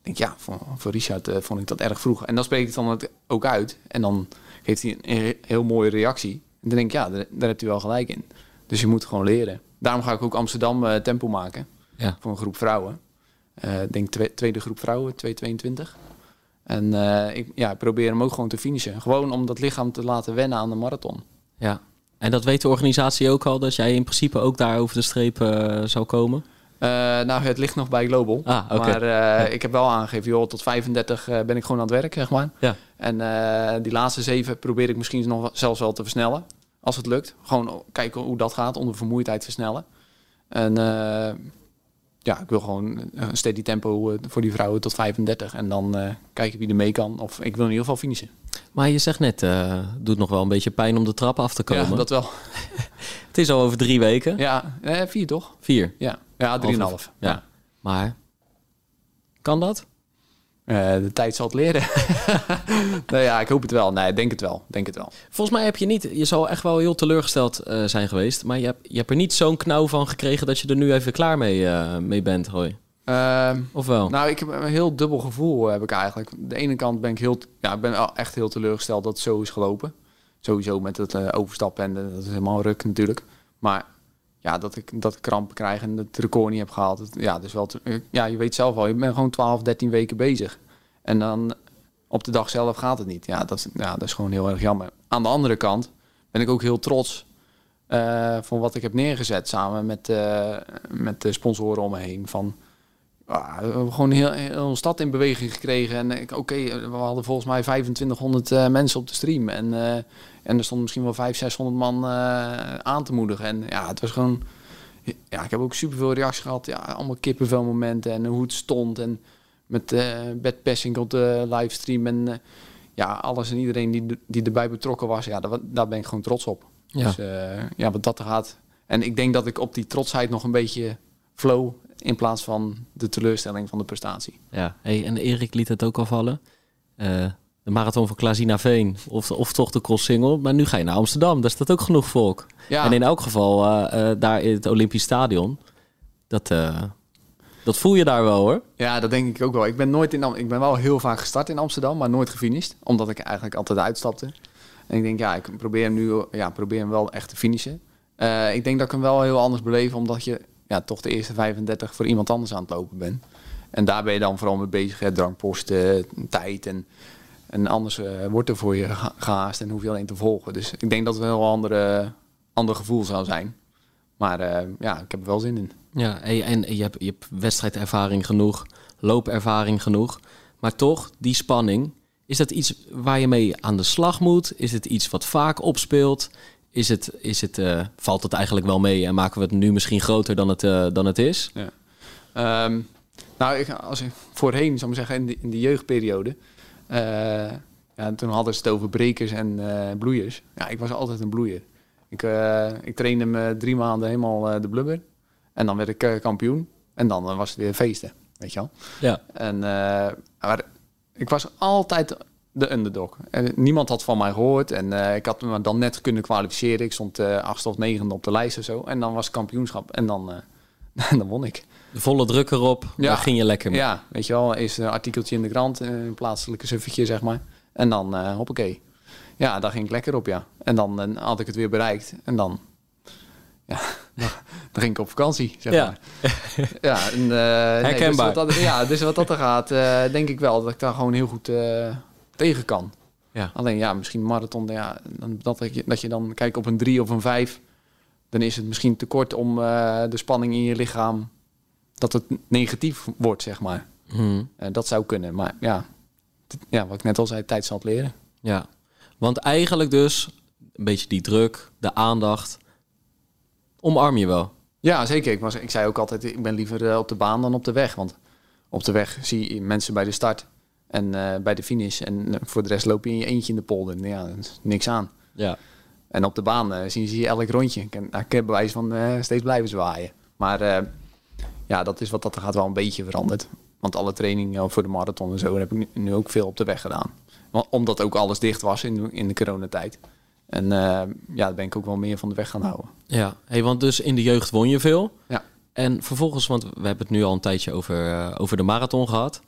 denk, ja, voor, voor Richard eh, vond ik dat erg vroeg. En dan spreek ik dan het ook uit. En dan geeft hij een he- heel mooie reactie. En dan denk ik, ja, daar, daar hebt hij wel gelijk in. Dus je moet gewoon leren. Daarom ga ik ook Amsterdam eh, tempo maken. Ja. Voor een groep vrouwen. Eh, Ik denk twe- tweede groep vrouwen, 222. En eh, ik ja, probeer hem ook gewoon te finishen. Gewoon om dat lichaam te laten wennen aan de marathon. Ja. En dat weet de organisatie ook al, dat jij in principe ook daar over de streep zou komen? Nou, het ligt nog bij Global. Ah. Maar ik heb wel aangegeven, joh, tot 35 eh, ben ik gewoon aan het werk, zeg maar. Ja. En eh, die laatste zeven probeer ik misschien nog zelfs wel te versnellen. Als het lukt. Gewoon kijken hoe dat gaat, onder vermoeidheid versnellen. En eh, ja, ik wil gewoon een steady tempo eh, voor die vrouwen tot 35. En dan kijken wie er mee kan. Of ik wil in ieder geval finishen. Maar je zegt net, het doet nog wel een beetje pijn om de trap af te komen. Ja, dat wel. Het is al over drie weken. Ja, eh, vier toch? Vier. Ja, ja drieënhalf. Ja. Ja. Maar, kan dat? Eh, de tijd zal het leren. nou ja, ik hoop het wel. Nee, denk het wel. Denk het wel. Volgens mij heb je niet, je zal echt wel heel teleurgesteld eh, zijn geweest. Maar je hebt, je hebt er niet zo'n knauw van gekregen dat je er nu even klaar mee, eh, mee bent, Roy. Ehm, Of wel? Nou, ik heb een heel dubbel gevoel heb ik eigenlijk. De ene kant ben ik heel, ja, ik ben echt heel teleurgesteld dat het zo is gelopen. Sowieso met het overstappen en dat is helemaal ruk natuurlijk. Maar ja, dat ik dat ik krampen krijg en het record niet heb gehaald. Ja, dus wel. ja, je weet zelf al, je bent gewoon 12, 13 weken bezig. En dan op de dag zelf gaat het niet. Ja, dat, ja, dat is gewoon heel erg jammer. Aan de andere kant ben ik ook heel trots eh, van wat ik heb neergezet samen met, eh, met de sponsoren om me heen. Van, we hebben gewoon heel, heel een stad in beweging gekregen. En oké, we hadden volgens mij 2500 eh, mensen op de stream. En, en er stonden misschien wel 500, 600 man eh, aan te moedigen. En ja, het was gewoon... Ja, ik heb ook superveel reacties gehad. Ja, allemaal kippenvel momenten en hoe het stond. En met eh Bed Passing op de livestream. En eh, ja, alles en iedereen die, die erbij betrokken was. Ja, daar, daar ben ik gewoon trots op. Ja. Dus eh, ja, wat dat gaat. En ik denk dat ik op die trotsheid nog een beetje flow in plaats van de teleurstelling van de prestatie. Ja, hey, en Erik liet het ook al vallen. Eh, de marathon van Klazina Veen of, of toch de cross single. Maar nu ga je naar Amsterdam, daar staat ook genoeg volk. Ja, En in elk geval eh, eh, daar in het Olympisch Stadion. Dat, eh, dat voel je daar wel hoor. ja, dat denk ik ook wel. Ik ben, nooit in, Am- ik ben wel heel vaak gestart in Amsterdam, maar nooit gefinished. Omdat ik eigenlijk altijd uitstapte. En ik denk, ja, ik probeer hem nu ja, probeer hem wel echt te finishen. Ik denk dat ik hem wel heel anders beleef, omdat je ja, toch de eerste 35 voor iemand anders aan het lopen bent. En daar ben je dan vooral mee bezig. Hè, drankposten, tijd en, en anders eh, wordt er voor je ge- gehaast en hoef je alleen te volgen. Dus ik denk dat het een heel andere, ander gevoel zou zijn. Maar eh, ja, ik heb er wel zin in. Ja, en je hebt, je hebt wedstrijdervaring genoeg, loopervaring genoeg. Maar toch, die spanning, is dat iets waar je mee aan de slag moet? Is het iets wat vaak opspeelt? Is het, is het, eh, valt het eigenlijk wel mee en maken we het nu misschien groter dan het, dan het is? Ehm, nou, ik, als ik voorheen, zou ik zeggen, in de, in de jeugdperiode. Eh, ja, toen hadden ze het over brekers en eh, bloeiers. Ja, ik was altijd een bloeier. Ik, eh, ik trainde me drie maanden helemaal de blubber. En dan werd ik kampioen. En dan was het weer feesten, weet je wel. Ja. En, maar ik was altijd de underdog. En niemand had van mij gehoord. En ik had me dan net kunnen kwalificeren. Ik stond eh achtste of negende op de lijst of zo. En dan was het kampioenschap. En dan, eh, dan won ik. De volle druk erop, Ja. daar ging je lekker mee. Ja, weet je wel. Eerst een artikeltje in de krant. eh, Een plaatselijke suffetje, zeg maar. En dan, eh hoppakee. Ja, daar ging ik lekker op, ja. En dan had ik het weer bereikt. En dan ja, dan ging ik op vakantie, zeg Ja. maar. ja, en, eh, nee, Herkenbaar. dus wat dat, ja, dus wat dat er gaat, eh, denk ik wel dat ik daar gewoon heel goed eh, tegen kan. Ja. Alleen ja, misschien marathon, ja, dan, dat, je, dat je dan kijkt op een drie of een vijf, dan is het misschien te kort om eh, de spanning in je lichaam, dat het negatief wordt, zeg maar. Hm. Eh, dat zou kunnen, maar ja, ja, wat ik net al zei, tijd zal het leren. Ja, want eigenlijk dus een beetje die druk, de aandacht, omarm je wel. Ja, zeker. Ik, was, ik zei ook altijd, ik ben liever eh, op de baan dan op de weg. Want op de weg zie je mensen bij de start en eh, bij de finish. En voor de rest loop je in je eentje in de polder. Ja, is niks aan. Ja. En op de baan eh, zien ze je elk rondje. Ik, heb- ik heb bewijs van steeds blijven zwaaien. Maar ja, dat is wat dat er gaat wel een beetje veranderd. Want alle trainingen voor de marathon en zo heb ik nu, ook veel op de weg gedaan. Want, omdat ook alles dicht was in, de- in de coronatijd. En eh, ja, daar ben ik ook wel meer van de weg gaan houden. Ja, hey, want dus in de jeugd won je veel. Ja. En vervolgens, want we hebben het nu al een tijdje over, eh, over de marathon gehad.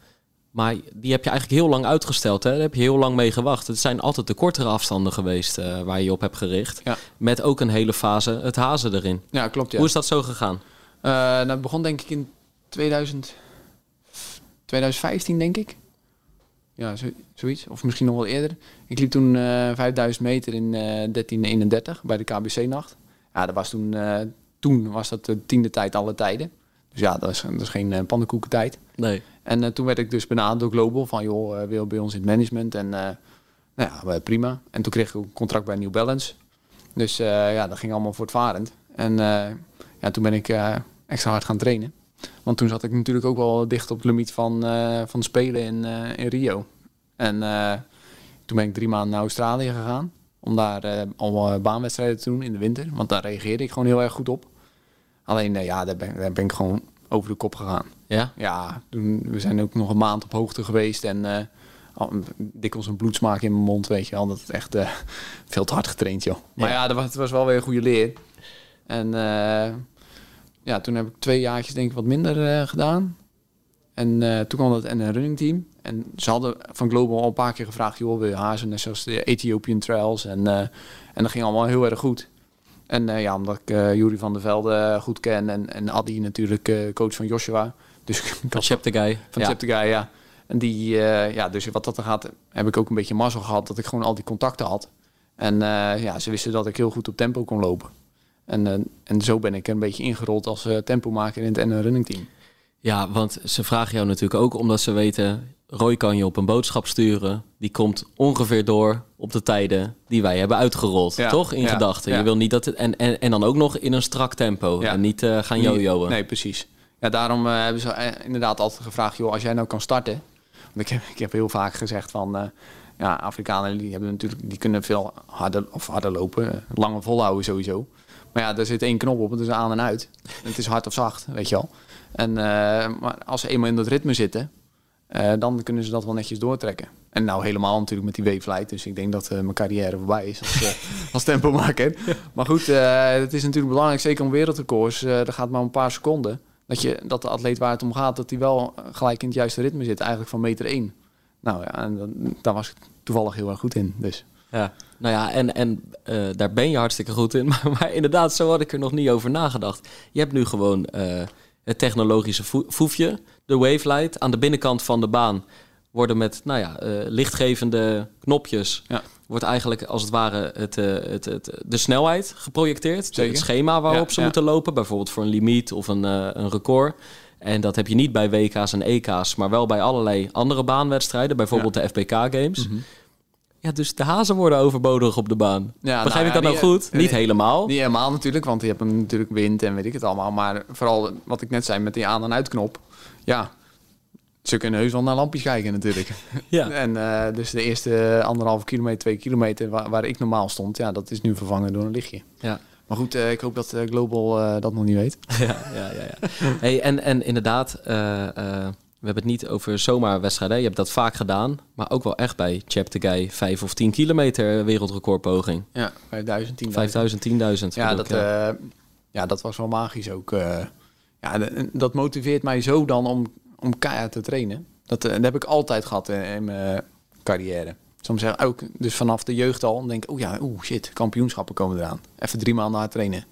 Maar die heb je eigenlijk heel lang uitgesteld. Hè? Daar heb je heel lang mee gewacht. Het zijn altijd de kortere afstanden geweest eh, waar je je op hebt gericht. Ja. Met ook een hele fase het hazen erin. Ja, klopt. Ja. Hoe is dat zo gegaan? Eh, nou, het begon denk ik in 2000, 2015, denk ik. Ja, zo, zoiets. Of misschien nog wel eerder. Ik liep toen eh 5000 meter in eh 1331 bij de KBC-nacht. Ja, dat was toen, eh, toen was dat de tiende tijd alle tijden. Dus ja, dat is, dat is geen uh, pannenkoekentijd. Nee. En eh, toen werd ik dus benaderd door Global van, joh, eh, wil bij ons in het management. En eh, nou ja, eh, prima. En toen kreeg ik een contract bij New Balance. Dus eh, ja, dat ging allemaal voortvarend. En eh, ja, toen ben ik eh, extra hard gaan trainen. Want toen zat ik natuurlijk ook wel dicht op het limiet van, eh, van Spelen in, eh, in Rio. En eh, toen ben ik drie maanden naar Australië gegaan. Om daar al baanwedstrijden te doen in de winter. Want daar reageerde ik gewoon heel erg goed op. Alleen, ja, daar ben, daar ben ik gewoon over de kop gegaan. Ja? Ja, toen, we zijn ook nog een maand op hoogte geweest. En eh, al- dikwijls een bloedsmaak in mijn mond, weet je wel. Dat het echt veel te hard getraind, joh. Maar ja, dat was, wel weer een goede leer. En ja, toen heb ik twee jaartjes denk ik wat minder eh, gedaan. En eh, toen kwam dat NN Running Team. En ze hadden van Global al een paar keer gevraagd... joh, wil je hazen? Net zoals de Ethiopian Trials. En, eh, en dat ging allemaal heel erg goed. En ja, omdat ik eh Jury van der Velde goed ken... en, en Adi natuurlijk coach van Joshua. Dus Van had Chap the Guy. van ja. Chapter Guy, ja. En die, ja, dus wat dat er gaat, heb ik ook een beetje mazzel gehad dat ik gewoon al die contacten had. En ja, ze wisten dat ik heel goed op tempo kon lopen. En, eh, en zo ben ik een beetje ingerold als eh tempomaker in het NN Running Team. Ja, want ze vragen jou natuurlijk ook omdat ze weten... Roy kan je op een boodschap sturen. Die komt ongeveer door op de tijden die wij hebben uitgerold. Ja, toch? In ja, gedachten. ja. Je wil niet dat het... En, en, en dan ook nog in een strak tempo. Ja. En niet eh, gaan jojoen. Nee, precies. Ja, daarom hebben ze inderdaad altijd gevraagd, joh, als jij nou kan starten. Want ik heb, ik heb heel vaak gezegd van, ja, Afrikanen die hebben natuurlijk, die kunnen veel harder of harder lopen, langer volhouden sowieso. Maar ja, daar zit één knop op, het is aan en uit. Het is hard of zacht, weet je wel. En eh, maar als ze eenmaal in dat ritme zitten, eh, dan kunnen ze dat wel netjes doortrekken. En nou helemaal natuurlijk met die weeflight. Dus ik denk dat eh, mijn carrière voorbij is als, als tempomaker. Maar goed, het is natuurlijk belangrijk, zeker om wereldrecords. er gaat maar een paar seconden. Dat, je, dat de atleet waar het om gaat, dat hij wel gelijk in het juiste ritme zit. Eigenlijk van meter één. Nou ja, en dan- daar was ik toevallig heel erg goed in. Dus Ja. Nou ja, en, en eh, daar ben je hartstikke goed in. Maar, maar inderdaad, zo had ik er nog niet over nagedacht. Je hebt nu gewoon eh, het technologische voefje, de wavelight. Aan de binnenkant van de baan worden met nou ja, eh, lichtgevende knopjes... Ja. wordt eigenlijk als het ware het, het, het, de snelheid geprojecteerd. Zeker. Het schema waarop Ja, ze ja. moeten lopen. Bijvoorbeeld voor een limiet of een, een record. En dat heb je niet bij WK's en EK's, maar wel bij allerlei andere baanwedstrijden. Bijvoorbeeld de FBK Games. Ja, dus de hazen worden overbodig op de baan. Ja, Begrijp nou ik dat ja, nou goed? nee, niet helemaal. Niet helemaal natuurlijk, want je hebt natuurlijk wind en weet ik het allemaal. Maar vooral wat ik net zei met die aan- en uitknop. Ja, ze kunnen heus wel naar lampjes kijken natuurlijk. Ja. En eh, dus de eerste anderhalve kilometer, twee kilometer waar, waar ik normaal stond, ja, dat is nu vervangen door een lichtje. Ja. Maar goed, eh, ik hoop dat eh, Global eh, dat nog niet weet. ja, ja, ja. ja. Hey, en, en inderdaad, eh, eh, we hebben het niet over zomaar wedstrijden. Je hebt dat vaak gedaan, maar ook wel echt bij Chap the Guy 5 of 10 kilometer wereldrecordpoging. Ja, 5000, 10.000. 5000, 10.000. Ja, dat, ja. eh, ja, dat was wel magisch ook. eh. ja, dat motiveert mij zo dan om, om keihard te trainen. Dat, eh, dat heb ik altijd gehad in, in mijn carrière. Soms zeg ook, dus vanaf de jeugd al, denk ik, oh ja, oeh shit, kampioenschappen komen eraan. Even drie maanden hard trainen.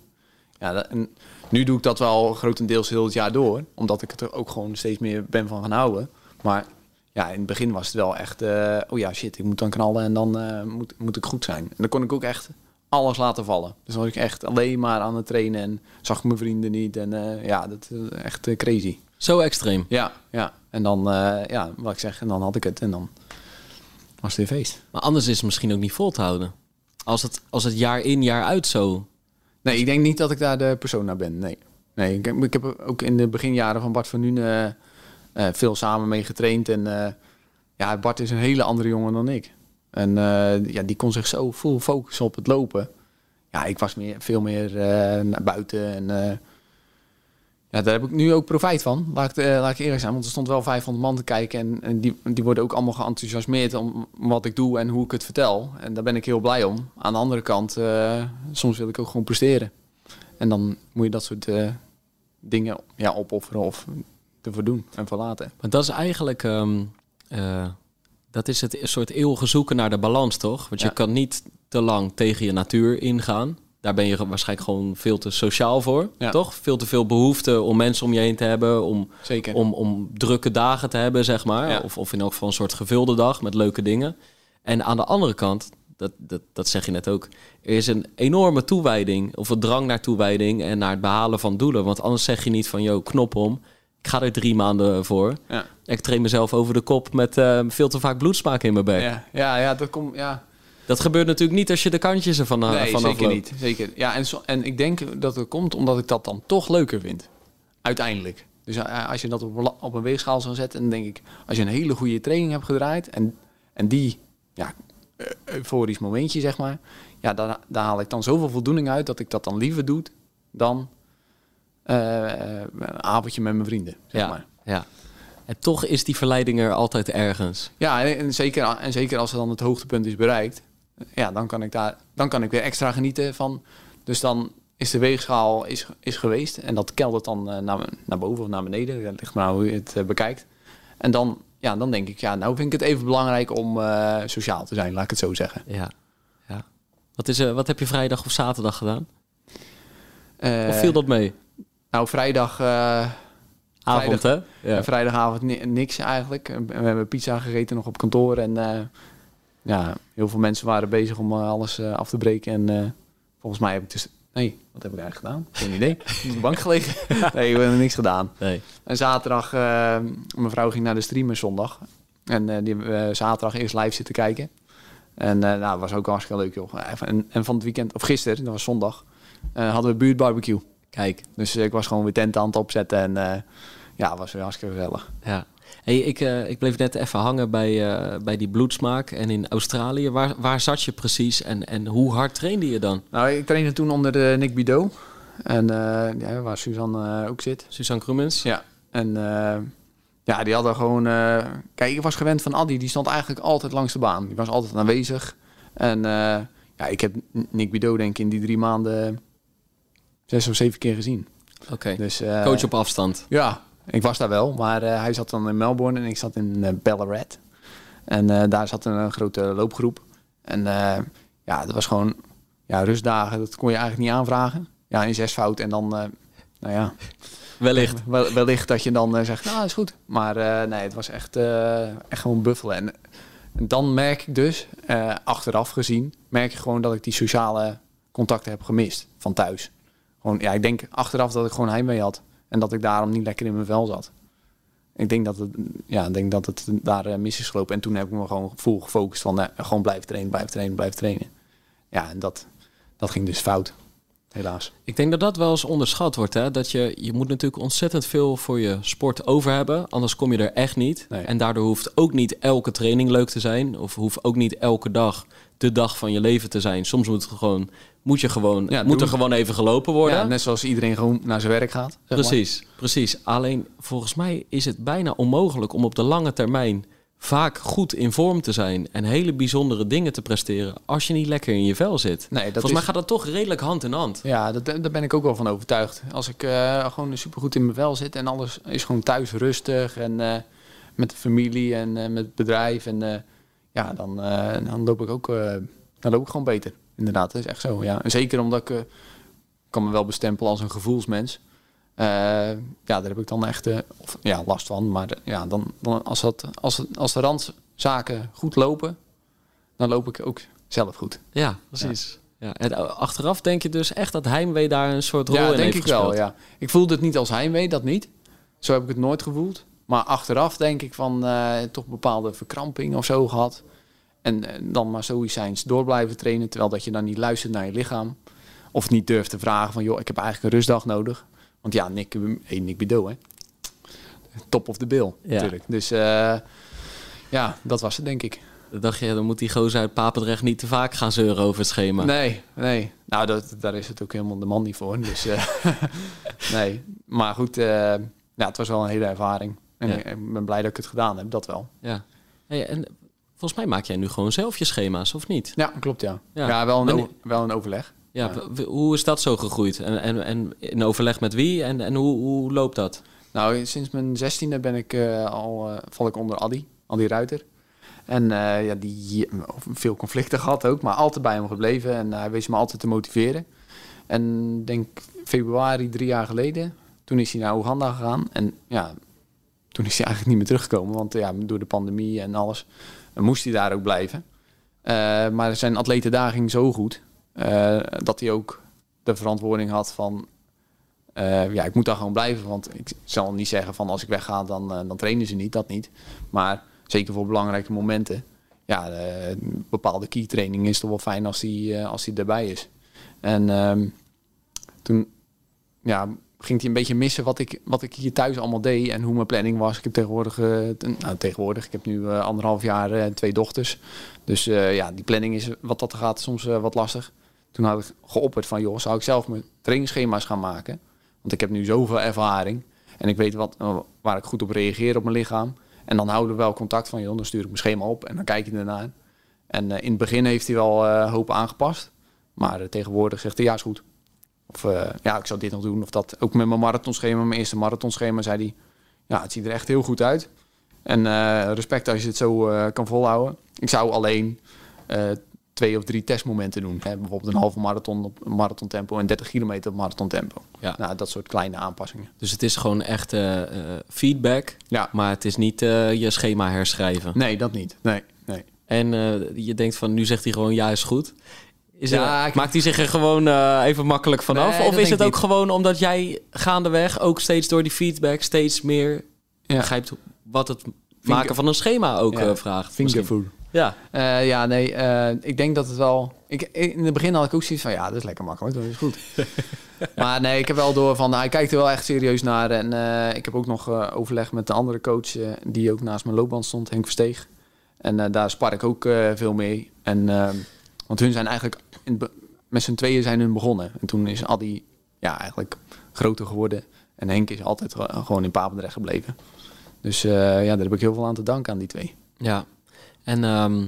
Ja, dat- en nu doe ik dat wel grotendeels heel het jaar door. Omdat ik het er ook gewoon steeds meer ben van gaan houden. Maar ja, in het begin was het wel echt... eh, oh ja, shit, ik moet dan knallen en dan eh, moet, moet ik goed zijn. En dan kon ik ook echt alles laten vallen. Dus dan was ik echt alleen maar aan het trainen en zag ik mijn vrienden niet. En eh, ja, dat is echt crazy. Zo extreem. Ja, ja. En dan, ja, wat ik zeg, en dan had ik het en dan was het weer feest. Maar anders is het misschien ook niet vol te houden. Als het, als het jaar in, jaar uit zo... Nee, ik denk niet dat ik daar de persoon naar ben. Nee. Nee, ik, heb- ik heb ook in de beginjaren van Bart van Nuenen eh, eh, veel samen mee getraind. En eh, ja, Bart is een hele andere jongen dan ik. En ja, die kon zich zo full focussen op het lopen. Ja, ik was meer, veel meer naar buiten. En ja, daar heb ik nu ook profijt van. Laat ik, eh, laat ik eerlijk zijn. Want er stond wel 500 man te kijken. En, en die, die worden ook allemaal geenthousiasmeerd om wat ik doe en hoe ik het vertel. En daar ben ik heel blij om. Aan de andere kant, eh, soms wil ik ook gewoon presteren. En dan moet je dat soort eh, dingen ja, opofferen of ervoor doen en verlaten. Maar dat is eigenlijk... ehm, eh, dat is het soort eeuwige zoeken naar de balans, toch? Want je kan niet te lang tegen je natuur ingaan. Daar ben je waarschijnlijk gewoon veel te sociaal voor, Ja. toch? Veel te veel behoefte om mensen om je heen te hebben, om, Zeker. om, om drukke dagen te hebben, zeg maar. Ja. Of, of in elk geval een soort gevulde dag met leuke dingen. En aan de andere kant, dat, dat, dat zeg je net ook, er is een enorme toewijding of een drang naar toewijding en naar het behalen van doelen. Want anders zeg je niet van, yo, knop om. Ik ga er drie maanden voor. Ja. Ik train mezelf over de kop met eh, veel te vaak bloedsmaak in mijn bek. Ja, ja, ja, dat komt. Ja. Dat gebeurt natuurlijk niet als je de kantjes ervan uh, Nee, van zeker afloopt. niet. Zeker. Ja, en, en ik denk dat het komt omdat ik dat dan toch leuker vind. Uiteindelijk. Dus eh, als je dat op, op een weegschaal zou zetten, dan denk ik, als je een hele goede training hebt gedraaid en, en die, ja, eh, euforisch momentje zeg maar, ja, daar, daar haal ik dan zoveel voldoening uit dat ik dat dan liever doe dan eh, eh, een avondje met mijn vrienden. Zeg Ja, maar. ja. En toch is die verleiding er altijd ergens. Ja, en, en zeker, en zeker als er dan het hoogtepunt is bereikt, ja, dan kan ik daar, dan kan ik weer extra genieten van. Dus dan is de weegschaal is, is geweest en dat keldert dan eh, naar, naar boven of naar beneden. Dat ligt maar hoe je het eh, bekijkt. En dan, ja, dan denk ik, ja, nou vind ik het even belangrijk om eh, sociaal te zijn, laat ik het zo zeggen. Ja. ja. Wat, is, wat heb je vrijdag of zaterdag gedaan? Of viel dat mee? Nou, vrijdag, Avond, hè? Ja. Vrijdagavond ni- niks eigenlijk. En We hebben pizza gegeten nog op kantoor. En ja, heel veel mensen waren bezig om eh, alles eh, af te breken. En eh, volgens mij heb ik dus... Nee, wat heb ik eigenlijk gedaan? Geen idee. Op de bank gelegen. nee, we hebben niks gedaan. Nee. En zaterdag, eh mijn vrouw ging naar de streamer zondag. En die hebben zaterdag eerst live zitten kijken. En nou, dat was ook hartstikke leuk, joh. En, en van het weekend, of gisteren, dat was zondag, hadden we buurtbarbecue. Kijk, Dus ik was gewoon weer tent aan het opzetten. En ja, was weer hartstikke gezellig. ja. Hey, ik, eh, ik bleef net even hangen bij, eh, bij die bloedsmaak. En in Australië, waar, waar zat je precies? En, en hoe hard trainde je dan? Nou, ik trainde toen onder de Nick Bidot. En eh, ja, waar Suzanne ook zit. Suzanne Krumens? Ja. En ja, die hadden gewoon... kijk, ik was gewend van Adi. Die stond eigenlijk altijd langs de baan. Die was altijd aanwezig. En ja, ik heb Nick Bidot denk ik in die drie maanden zes of zeven keer gezien. Oké. Dus, Coach op afstand. Ja, ik was daar wel. Maar eh, hij zat dan in Melbourne en ik zat in eh, Ballarat. En eh, daar zat een, grote loopgroep. En ja, dat was gewoon ja, rustdagen. Dat kon je eigenlijk niet aanvragen. Ja, in zes fout. En dan, nou ja, Wellicht. wel, wellicht dat je dan zegt, nou, is goed. Maar nee, het was echt, echt gewoon buffelen. En, en dan merk ik dus, achteraf gezien, merk je gewoon dat ik die sociale contacten heb gemist van thuis. Gewoon, ja, ik denk achteraf dat ik gewoon heimwee had. En dat ik daarom niet lekker in mijn vel zat. Ik denk dat het, ja, ik denk dat het daar eh, mis is gelopen. En toen heb ik me gewoon vol gefocust van, eh, gewoon blijven trainen, blijven trainen, blijven trainen. Ja, en dat, dat ging dus fout. Helaas. Ik denk dat dat wel eens onderschat wordt. Hè? Dat je, je moet natuurlijk ontzettend veel voor je sport over hebben. Anders kom je er echt niet. Nee. En daardoor hoeft ook niet elke training leuk te zijn. Of hoeft ook niet elke dag de dag van je leven te zijn. Soms moet, het gewoon, moet, je gewoon, Ja, moet er gewoon even gelopen worden. Ja, net zoals iedereen gewoon naar zijn werk gaat. zeg maar. Precies, precies. Alleen volgens mij is het bijna onmogelijk om op de lange termijn vaak goed in vorm te zijn en hele bijzondere dingen te presteren als je niet lekker in je vel zit. Nee, dat volgens is- mij gaat dat toch redelijk hand in hand. Ja, dat, daar ben ik ook wel van overtuigd. Als ik eh, gewoon supergoed in mijn vel zit en alles is gewoon thuis rustig en eh, met de familie en eh, met het bedrijf. En ja, dan, dan loop ik ook dan loop ik gewoon beter. Inderdaad, dat is echt zo. Ja. En zeker omdat ik eh, kan me wel bestempelen als een gevoelsmens. Eh, ja, daar heb ik dan echt eh, of, ja, last van. Maar ja, dan, dan als, dat, als, als de randzaken goed lopen, dan loop ik ook zelf goed. Ja, precies. Ja. En achteraf denk je dus echt dat heimwee daar een soort rol ja, in denk heeft ik wel. Ja. Ik voelde het niet als heimwee, dat niet. Zo heb ik het nooit gevoeld. Maar achteraf denk ik van toch bepaalde verkramping of zo gehad. En eh, dan maar stoïcijns door blijven trainen, terwijl dat je dan niet luistert naar je lichaam. Of niet durft te vragen van, joh, ik heb eigenlijk een rustdag nodig. Want ja, Nick, hey, Nick hè. Top of the bill, Ja. natuurlijk. Dus eh, ja, dat was het, denk ik. Dan dacht je, dan moet die gozer uit Papendrecht niet te vaak gaan zeuren over het schema. Nee, nee. Nou, dat, daar is het ook helemaal de man niet voor. Dus eh, nee. Maar goed, ja, het was wel een hele ervaring. En Ja. ik ben blij dat ik het gedaan heb, dat wel. Ja. Hey, en volgens mij maak jij nu gewoon zelf je schema's, of niet? Ja, klopt, ja. Ja. Ja, wel, een wel een overleg. Ja, hoe is dat zo gegroeid? En, en, en in overleg met wie? En, en hoe, hoe loopt dat? Nou, sinds mijn zestiende ben ik eh, al, eh, val ik onder Addy, Addy Ruiter. En eh, ja, die veel conflicten gehad ook, maar altijd bij hem gebleven. En hij wees me altijd te motiveren. En denk februari drie jaar geleden, toen is hij naar Oeganda gegaan. En ja, toen is hij eigenlijk niet meer teruggekomen, want ja, door de pandemie en alles moest hij daar ook blijven. Eh, maar zijn atleten daar ging zo goed, eh, dat hij ook de verantwoording had van eh, ja, ik moet daar gewoon blijven. Want ik zal niet zeggen van als ik wegga, dan, dan trainen ze niet. Dat niet. Maar zeker voor belangrijke momenten. Ja, eh, bepaalde key training is toch wel fijn als eh, als die erbij is. En ehm, toen ja, ging hij een beetje missen wat ik, wat ik hier thuis allemaal deed en hoe mijn planning was. Ik heb tegenwoordig, eh, nou, tegenwoordig, ik heb nu eh, anderhalf jaar eh, twee dochters. Dus ja, die planning is wat dat gaat soms wat lastig. Toen had ik geopperd van, joh, zou ik zelf mijn trainingsschema's gaan maken? Want ik heb nu zoveel ervaring en ik weet wat, waar ik goed op reageer op mijn lichaam. En dan houden we wel contact van, joh, dan stuur ik mijn schema op en dan kijk je ernaar. En in het begin heeft hij wel hoop aangepast. Maar tegenwoordig zegt hij, ja, is goed. Of eh, ja, ik zou dit nog doen of dat. Ook met mijn marathonschema, mijn eerste marathonschema, zei hij... Ja, het ziet er echt heel goed uit. En eh, respect als je het zo eh, kan volhouden. Ik zou alleen twee of drie testmomenten doen. Hè? Bijvoorbeeld een halve marathon op marathon tempo en 30 kilometer op marathon tempo. Ja. Nou, dat soort kleine aanpassingen. Dus het is gewoon echt feedback, Ja, maar het is niet je schema herschrijven. nee, dat niet. Nee, nee. En je denkt van, nu zegt hij gewoon ja is goed. Is Ja, er, ik- Maakt hij zich er gewoon eh, even makkelijk vanaf? Nee, of is het ook niet. gewoon omdat jij gaandeweg ook steeds door die feedback steeds meer Ja. begrijpt wat het maken van een schema ook Ja. eh, vraagt? Fingerfood. Ja, Eh, ja, nee, eh, ik denk dat het wel... Ik, in het begin had ik ook zoiets van, ja, dat is lekker makkelijk, dat is goed. maar nee, ik heb wel door van, hij kijkt er wel echt serieus naar. En eh, ik heb ook nog overleg met de andere coach, die ook naast mijn loopband stond, Henk Versteeg. En eh, daar spar ik ook eh, veel mee. En, ehm, want hun zijn eigenlijk, met z'n tweeën zijn hun begonnen. En toen is Adi ja, eigenlijk groter geworden. En Henk is altijd ge- gewoon in Papendrecht gebleven. Dus eh, ja, daar heb ik heel veel aan te danken aan die twee. ja. En ehm,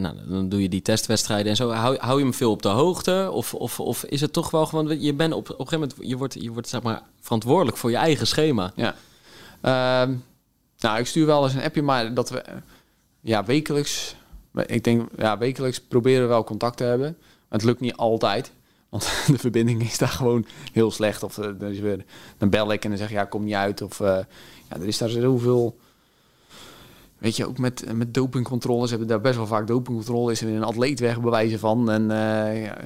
nou, dan doe je die testwedstrijden en zo. Hou, hou je hem veel op de hoogte? Of, of, of is het toch wel gewoon... Je bent op, op een gegeven moment... Je wordt, je wordt zeg maar verantwoordelijk voor je eigen schema. Ja. Ehm, nou, ik stuur wel eens een appje, maar dat we eh, ja, wekelijks, ik denk ja, wekelijks proberen we wel contact te hebben. Maar het lukt niet altijd, want de verbinding is daar gewoon heel slecht. Of eh, is weer, dan bel ik en dan zeg je ja, kom niet uit. Of eh, ja, er is daar zoveel. Weet je, ook met, met dopingcontroles hebben daar best wel vaak dopingcontrole. Is er een atleet wegbewijzen van. En eh, ja,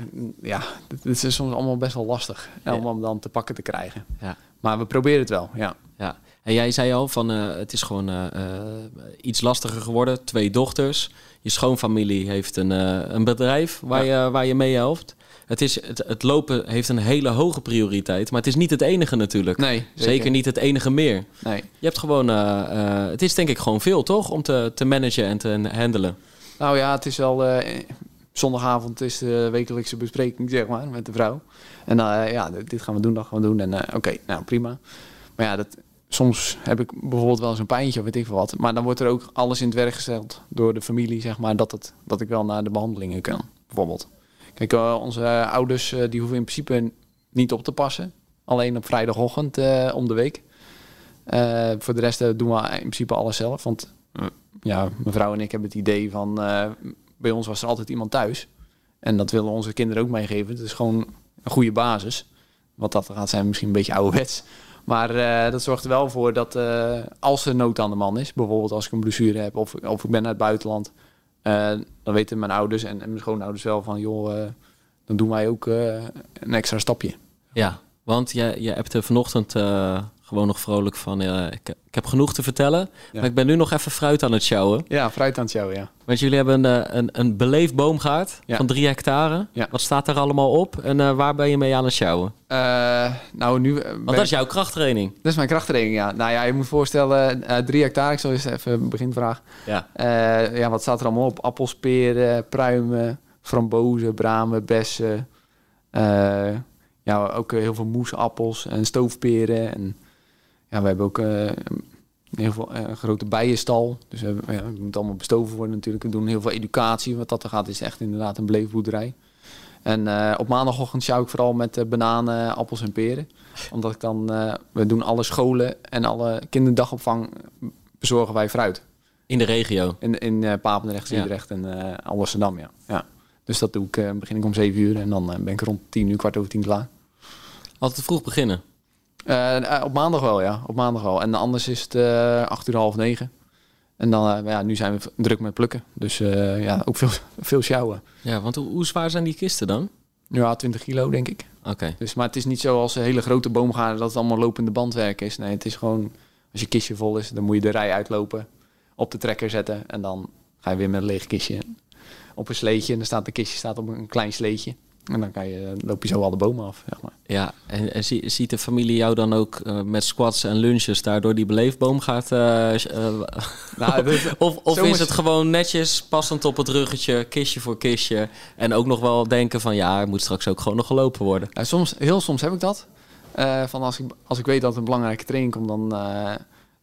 ja, het is soms allemaal best wel lastig Ja. om hem dan te pakken te krijgen. Ja. Maar we proberen het wel, ja. Ja, en jij zei al van eh, het is gewoon eh, eh, iets lastiger geworden. Twee dochters. Je schoonfamilie heeft een, eh, een bedrijf waar, je, waar je mee helpt. Het, is, het, het lopen heeft een hele hoge prioriteit, maar het is niet het enige natuurlijk. Nee, zeker. niet het enige meer. Nee. Je hebt gewoon, eh, eh, het is denk ik gewoon veel toch om te, te managen en te handelen. Nou ja, het is wel. zondagavond is de wekelijkse bespreking, zeg maar, met de vrouw. En dan, ja, dit gaan we doen, dat gaan we doen. En oké, nou prima. Maar ja, dat, soms heb ik bijvoorbeeld wel eens een pijntje of weet ik veel wat. Maar dan wordt er ook alles in het werk gesteld door de familie, zeg maar, dat, het, dat ik wel naar de behandelingen kan, bijvoorbeeld. Kijk, eh, onze ouders eh, die hoeven in principe niet op te passen. Alleen op vrijdagochtend eh, om de week. Voor de rest doen we in principe alles zelf. Want ja, mijn vrouw en ik hebben het idee van... bij ons was er altijd iemand thuis. En dat willen onze kinderen ook meegeven. Het is gewoon een goede basis. Wat dat gaat zijn misschien een beetje ouderwets. Maar uh, dat zorgt er wel voor dat uh, als er nood aan de man is, bijvoorbeeld als ik een blessure heb of, of ik ben naar het buitenland, uh, dan weten mijn ouders en, mijn schoonouders wel van, joh, dan doen wij ook een extra stapje. Ja, want je, je hebt er vanochtend gewoon nog vrolijk van, ik, ik, heb genoeg te vertellen, ja. maar ik ben nu nog even fruit aan het sjouwen. Ja, fruit aan het sjouwen, ja. Want jullie hebben een, een, een beleefd boomgaard ja. van drie hectare. Ja. Wat staat er allemaal op en waar ben je mee aan het sjouwen? nou, nu... Want dat is jouw krachttraining. Dat is mijn krachttraining, ja. Nou ja, je moet voorstellen, uh, drie hectare, ik zal eens even een beginvraag. Ja. Ja, wat staat er allemaal op? Appels, peren, pruimen, frambozen, bramen, bessen. Ja, ook heel veel moesappels en stoofperen. En ja, we hebben ook heel veel een grote bijenstal. Dus we, ja, het moet allemaal bestoven worden natuurlijk. We doen heel veel educatie. Wat dat er gaat, is echt inderdaad een beleefboerderij. En uh, op maandagochtend sjouw ik vooral met uh, bananen, appels en peren. Omdat ik dan, uh, we doen alle scholen en alle kinderdagopvang bezorgen wij fruit. In de regio? In, in Papendrecht, ja. en Amsterdam, ja. ja. Dus dat doe ik, begin ik om 7 uur en dan ben ik rond 10 uur, kwart over 10 klaar. Altijd vroeg beginnen? Op maandag wel, ja. Op maandag wel. En anders is het 8 uur, half 9. En dan, uh, ja, nu zijn we druk met plukken. Dus uh, ja, ook veel, veel sjouwen. Ja, want hoe, hoe, zwaar zijn die kisten dan? Ja, 20 kilo denk ik. Oké. Okay. Dus, maar het is niet zo als een hele grote boomgaarden dat het allemaal lopende bandwerk is. Nee, het is gewoon, als je kistje vol is, dan moet je de rij uitlopen, op de trekker zetten. En dan ga je weer met een leeg kistje op een sleetje. En dan staat de kistje staat op een klein sleetje. En dan kan je, loop je zo alle bomen af, zeg maar. Ja, en, en zie, ziet de familie jou dan ook uh, met squats en lunches daardoor die beleefboom gaat... Uh, uh, nou, of of is het gewoon netjes, passend op het ruggetje, kistje voor kistje... en ook nog wel denken van ja, er moet straks ook gewoon nog gelopen worden? Ja, soms, heel soms heb ik dat. van als ik, als ik weet dat een belangrijke training komt, dan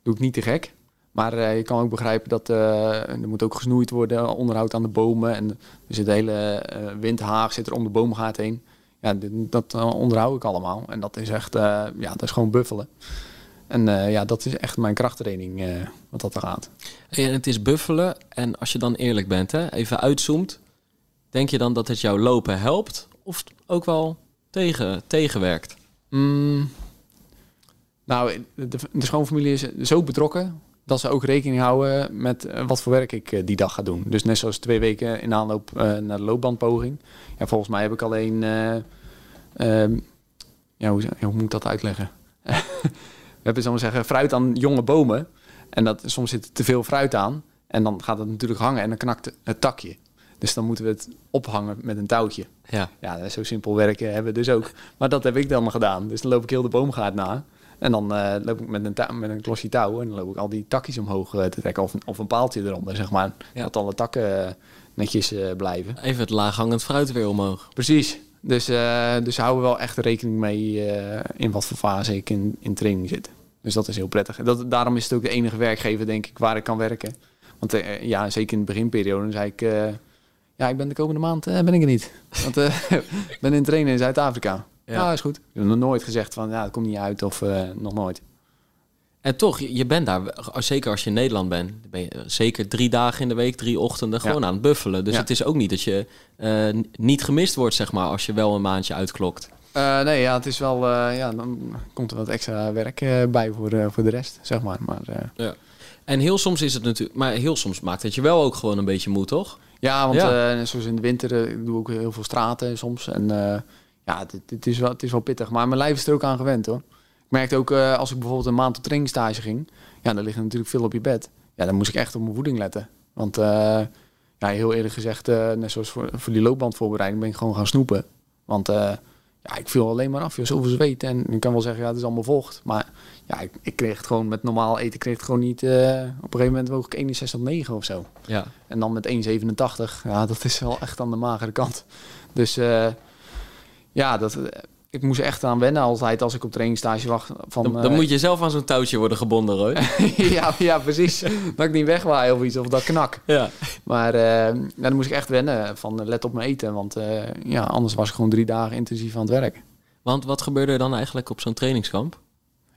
doe ik niet te gek. Maar uh, je kan ook begrijpen dat uh, er moet ook gesnoeid worden, onderhoud aan de bomen. En er zit de hele uh, windhaag zit er om de boomgaard heen. Ja, dat onderhoud ik allemaal. En dat is echt, ja, dat is gewoon buffelen. En ja, dat is echt mijn krachttraining, wat dat er gaat. En het is buffelen. En als je dan eerlijk bent, hè, even uitzoomt. Denk je dan dat het jou lopen helpt? Of ook wel tegen, tegenwerkt? Mm, nou, de, de schoonfamilie is zo betrokken dat ze ook rekening houden met uh, wat voor werk ik uh, die dag ga doen. Dus net zoals twee weken in aanloop uh, naar de loopbandpoging. Ja, volgens mij heb ik alleen... Um, ja, hoe, hoe, moet ik dat uitleggen? We hebben, zo zeggen, fruit aan jonge bomen. En dat, soms zit er te veel fruit aan. En dan gaat het natuurlijk hangen en dan knakt het takje. Dus dan moeten we het ophangen met een touwtje. Ja, ja zo simpel werken hebben we dus ook. Maar dat heb ik dan gedaan. Dus dan loop ik heel de boomgaard na. En dan uh, loop ik met een, met een klosje touw en dan loop ik al die takjes omhoog uh, te trekken. Of, of een paaltje eronder, zeg maar. Ja. Dat alle takken uh, netjes blijven. Even het laaghangend fruit weer omhoog. Precies. Dus, dus houden we wel echt rekening mee in wat voor fase ik in, in training zit. Dus dat is heel prettig. Dat, daarom is het ook de enige werkgever, denk ik, waar ik kan werken. Want ja, zeker in de beginperiode zei ik... ja, ik ben de komende maand ben ik er niet. Want ik ben in trainen in Zuid-Afrika. Ja, ah, is goed. Ik heb nog nooit gezegd van ja, het komt niet uit of uh, nog nooit. En toch, je bent daar, zeker als je in Nederland bent, ben je zeker drie dagen in de week, drie ochtenden gewoon ja. aan het buffelen. Dus ja. het is ook niet dat je uh, niet gemist wordt, zeg maar, als je wel een maandje uitklokt. Uh, nee, ja, het is wel, ja, dan komt er wat extra werk bij voor, voor de rest, zeg maar. maar ja. En heel soms is het natuurlijk, maar heel soms maakt het je wel ook gewoon een beetje moe, toch? Ja, want ja. zoals in de winter ik doe ik ook heel veel straten soms en ja, het, is wel, het is wel pittig. Maar mijn lijf is er ook aan gewend hoor. Ik merkte ook uh, als ik bijvoorbeeld een maand op trainingstage ging. Ja, dan ligt er natuurlijk veel op je bed. Ja, dan moest ik echt op mijn voeding letten. Want uh, ja, heel eerlijk gezegd, uh, net zoals voor, voor die loopbandvoorbereiding ben ik gewoon gaan snoepen. Want ja, ik viel alleen maar af. Je zoveel zweet. En ik kan wel zeggen, ja, het is allemaal vocht. Maar ja, ik, ik kreeg het gewoon met normaal eten kreeg het gewoon niet. op een gegeven moment woog ik 61,9 of zo. Ja. En dan met 1,87. Ja, dat is wel echt aan de magere kant. Dus ja, dat, ik moest echt aan wennen altijd als ik op trainingstage wacht. Van, dan, dan uh, moet je zelf aan zo'n touwtje worden gebonden, hoor. ja, ja, precies. dat ik niet wegwaai of iets, of dat knak. Ja. Maar uh, ja, dan moest ik echt wennen van let op mijn eten. Want uh, ja, anders was ik gewoon drie dagen intensief aan het werk. Want wat gebeurde er dan eigenlijk op zo'n trainingskamp?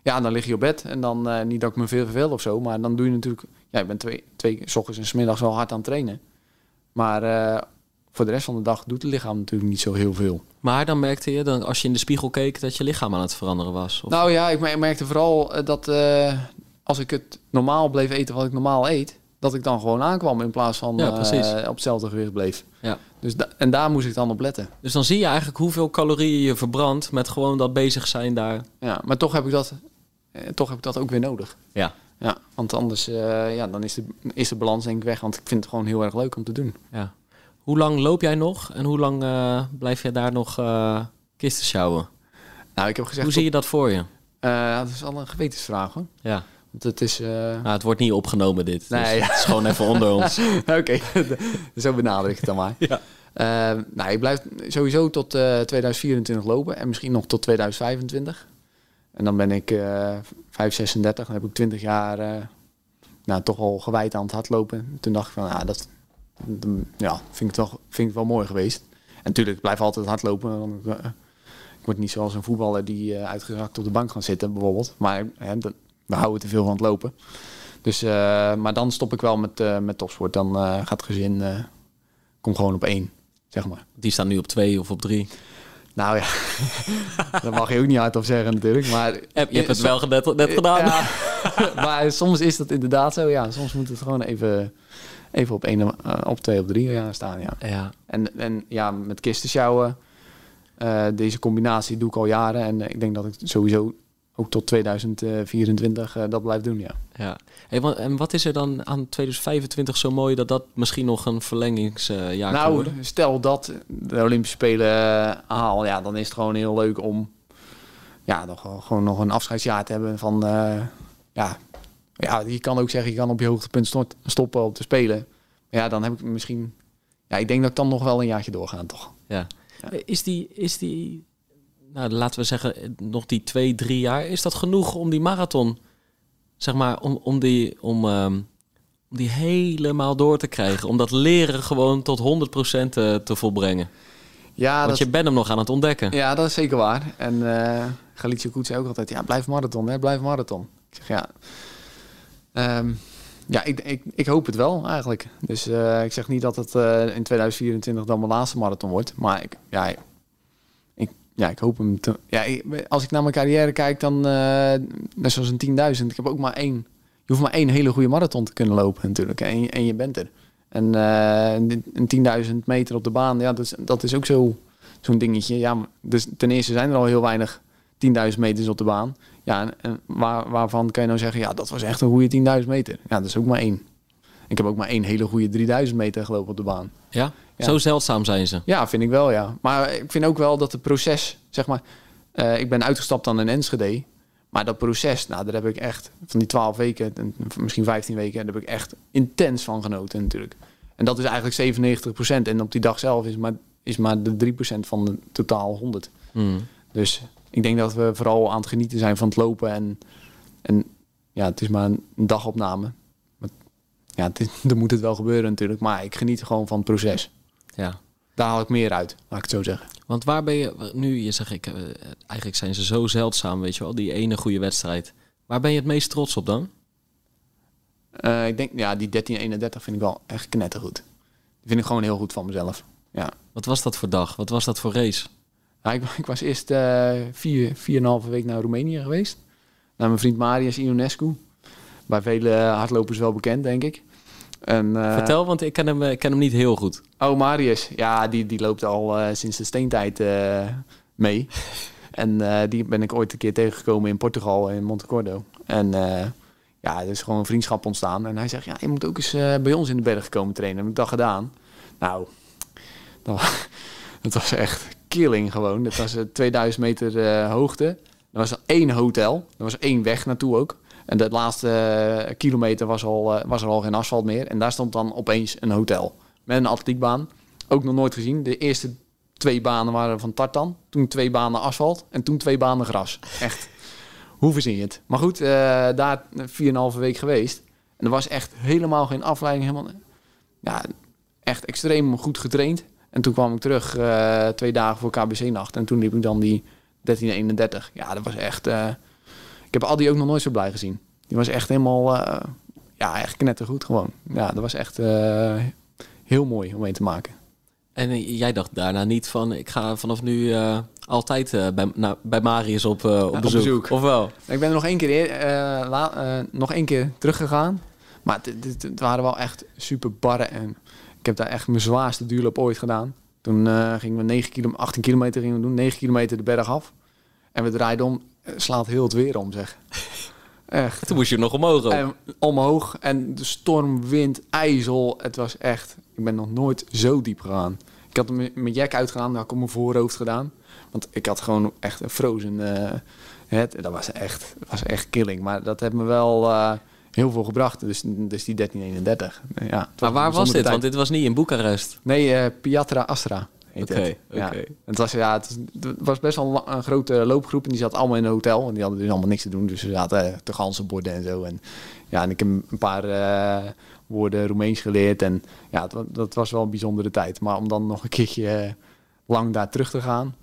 Ja, dan lig je op bed en dan niet dat ik me veel verveel of zo. Maar dan doe je natuurlijk... Ja, ik ben twee, twee s ochtends en s middags wel hard aan het trainen. Maar voor de rest van de dag doet het lichaam natuurlijk niet zo heel veel. Maar dan merkte je, dan, als je in de spiegel keek, dat je lichaam aan het veranderen was? Of? Nou ja, ik me- merkte vooral eh, dat eh, als ik het normaal bleef eten wat ik normaal eet, dat ik dan gewoon aankwam in plaats van Ja, eh, op hetzelfde gewicht bleef. Ja. Dus da- en daar moest ik dan op letten. Dus dan zie je eigenlijk hoeveel calorieën je verbrandt met gewoon dat bezig zijn daar. Ja, maar toch heb ik dat, eh, toch heb ik dat ook weer nodig. Ja. Ja, want anders ja, dan is de, is de balans denk ik weg. Want ik vind het gewoon heel erg leuk om te doen. ja. Hoe lang loop jij nog en hoe lang eh, blijf jij daar nog eh, kisten sjouwen? Nou, ik heb gezegd... Hoe zie je dat voor je? Eh, dat is al een gewetensvraag hoor. Ja. Want het is... Nou, het wordt niet opgenomen dit. Dus Nee. het is gewoon even onder ons. Oké, zo benader ik het dan maar. Ja. Nou, ik blijf sowieso tot eh 2024 lopen en misschien nog tot 2025. En dan ben ik eh 5, 36, dan heb ik 20 jaar nou, toch al gewijd aan het hardlopen. Toen dacht ik van, ja, dat dat- ja, vind, ik toch, vind ik wel mooi geweest. En natuurlijk, ik blijf altijd hardlopen. Want ik, eh, ik word niet zoals een voetballer die eh, uitgezakt op de bank gaat zitten, bijvoorbeeld. Maar hè, we houden te veel van het lopen. Dus, eh, maar dan stop ik wel met, met topsport. Dan gaat het gezin kom gewoon op één, zeg maar. Die staan nu op twee of op drie. Nou ja, dat mag je ook niet hardop zeggen natuurlijk. Maar Je hebt het wel net, net gedaan. Ja, maar soms is dat inderdaad zo. Ja, soms moet het gewoon even, even op één, eh, op twee, op drie ja, staan. Ja. Ja. En, en ja, met kisten sjouwen, eh, deze combinatie doe ik al jaren. En eh, ik denk dat ik sowieso ook tot 2024 eh, dat blijf doen, ja. ja. Hey, en wat is er dan aan 2025 zo mooi dat dat misschien nog een verlengingsjaar kan nou, worden? stel dat de Olympische Spelen haal, ja, dan is het gewoon heel leuk om ja, nog, gewoon nog een afscheidsjaar te hebben van... ja, ja, je kan ook zeggen, je kan op je hoogtepunt stoppen op te spelen. Maar ja, dan heb ik misschien... Ja, ik denk dat ik dan nog wel een jaartje doorgaan, toch? Ja. Ja. Is die, is die, nou laten we zeggen, nog die twee, drie jaar, is dat genoeg om die marathon, zeg maar, om, om, die, om, ehm, om die helemaal door te krijgen? Om dat leren gewoon tot 100% te, te volbrengen? Ja, Want dat, je bent hem nog aan het ontdekken. ja, dat is zeker waar. En eh Galicia Koet zei ook altijd, ja, blijf marathon, hè, blijf marathon. Ik zeg, ja... Ehm, ja, ik, ik, ik hoop het wel eigenlijk. Dus eh, ik zeg niet dat het eh, in 2024 dan mijn laatste marathon wordt. Maar ik, ja, ik, ja, ik hoop hem te... Ja, als ik naar mijn carrière kijk, dan... eh net zoals een 10.000. Ik heb ook maar één... Je hoeft maar één hele goede marathon te kunnen lopen natuurlijk. En, en je bent er. En een 10.000 meter op de baan, ja, dat is, dat is ook zo, zo'n dingetje. Ja, dus ten eerste zijn er al heel weinig 10.000 meters op de baan. Ja, en, waar, waarvan kan je nou zeggen, ja, dat was echt een goede 10.000 meter. Ja, dat is ook maar één. Ik heb ook maar één hele goede 3000 meter gelopen op de baan. Ja? Ja. Zo zeldzaam zijn ze. Ja, vind ik wel, ja. Maar ik vind ook wel dat het proces, zeg maar... eh, ik ben uitgestapt dan in Enschede. Maar dat proces, nou, daar heb ik echt... Van die 12 weken, en misschien 15 weken... daar heb ik echt intens van genoten natuurlijk. En dat is eigenlijk 97%. En op die dag zelf is maar, is maar de 3% van de totaal 100. Hmm. Dus ik denk dat we vooral aan het genieten zijn van het lopen. En, en ja, het is maar een dagopname. Maar, ja, het is, dan moet het wel gebeuren natuurlijk. Maar ik geniet gewoon van het proces. Ja. Daar haal ik meer uit, laat ik het zo zeggen. Want waar ben je, nu je zegt, ik, eh, eigenlijk zijn ze zo zeldzaam, weet je wel, die ene goede wedstrijd. Waar ben je het meest trots op dan? Eh, ik denk, ja, die 1331 vind ik wel echt knettergoed. Die vind ik gewoon heel goed van mezelf. Ja. Wat was dat voor dag? Wat was dat voor race? Ja, ik, ik was eerst eh vier, vier en een halve week naar Roemenië geweest. Naar mijn vriend Marius Ionescu. Bij vele hardlopers wel bekend, denk ik. En, eh, Vertel, want ik ken hem, eh, ik ken hem niet heel goed. Oh, Marius. Ja, die, die loopt al sinds de steentijd mee. en die ben ik ooit een keer tegengekomen in Portugal, in Montecordo. En ja, er is gewoon een vriendschap ontstaan. En hij zegt, ja, je moet ook eens bij ons in de berg komen trainen. Heb ik dat gedaan. Nou, dat was echt killing gewoon. Dat was eh, 2000 meter eh, hoogte. Er was één hotel. Er was één weg naartoe ook. En de laatste eh, kilometer was, al, eh, was er al geen asfalt meer. En daar stond dan opeens een hotel. Met een atletiekbaan. Ook nog nooit gezien. De eerste twee banen waren van tartan. Toen twee banen asfalt. En toen twee banen gras. Echt. Hoe verzin je het? Maar goed, eh, daar 4,5 week geweest. En er was echt helemaal geen afleiding. Helemaal, ja, echt extreem goed getraind. En toen kwam ik terug eh, twee dagen voor KBC-nacht. En toen liep ik dan die 1331. Ja, dat was echt... eh, ik heb Aldi ook nog nooit zo blij gezien. Die was echt helemaal... eh, ja, echt knettergoed gewoon. Ja, dat was echt heel mooi om mee te maken. En jij dacht daarna niet van, ik ga vanaf nu altijd bij, nou, bij Marius op, op, op bezoek. bezoek. Of wel? Ik ben er nog één keer, la- nog één keer teruggegaan. Maar het, waren wel echt super barren. En ik heb daar echt mijn zwaarste duurloop ooit gedaan. Toen eh, gingen we 9 kilo, 18 kilometer gingen we doen, 9 kilometer de berg af. En we draaiden om, eh, slaat heel het weer om, zeg. Echt. Toen moest je nog omhoog. En omhoog en de storm, wind, ijzel. Het was echt... Ik ben nog nooit zo diep gegaan. Ik had mijn jack uitgedaan, dat had ik op mijn voorhoofd gedaan. Want ik had gewoon echt een frozen eh het. Dat was echt, dat was echt killing. Maar dat heeft me wel heel veel gebracht. Dus, dus die 1331. Ja, maar waar was dit? Want dit was niet in Boekarest. Nee, eh Piatra Astra Oké, het. Ja. oké. Het, was, ja, het, het was best wel een, grote loopgroep en die zat allemaal in een hotel. En die hadden dus allemaal niks te doen. Dus ze zaten eh, te ganzenborden en zo. En, ja, en ik heb een paar eh, woorden Roemeens geleerd. En ja, het, dat was wel een bijzondere tijd. Maar om dan nog een keertje lang daar terug te gaan.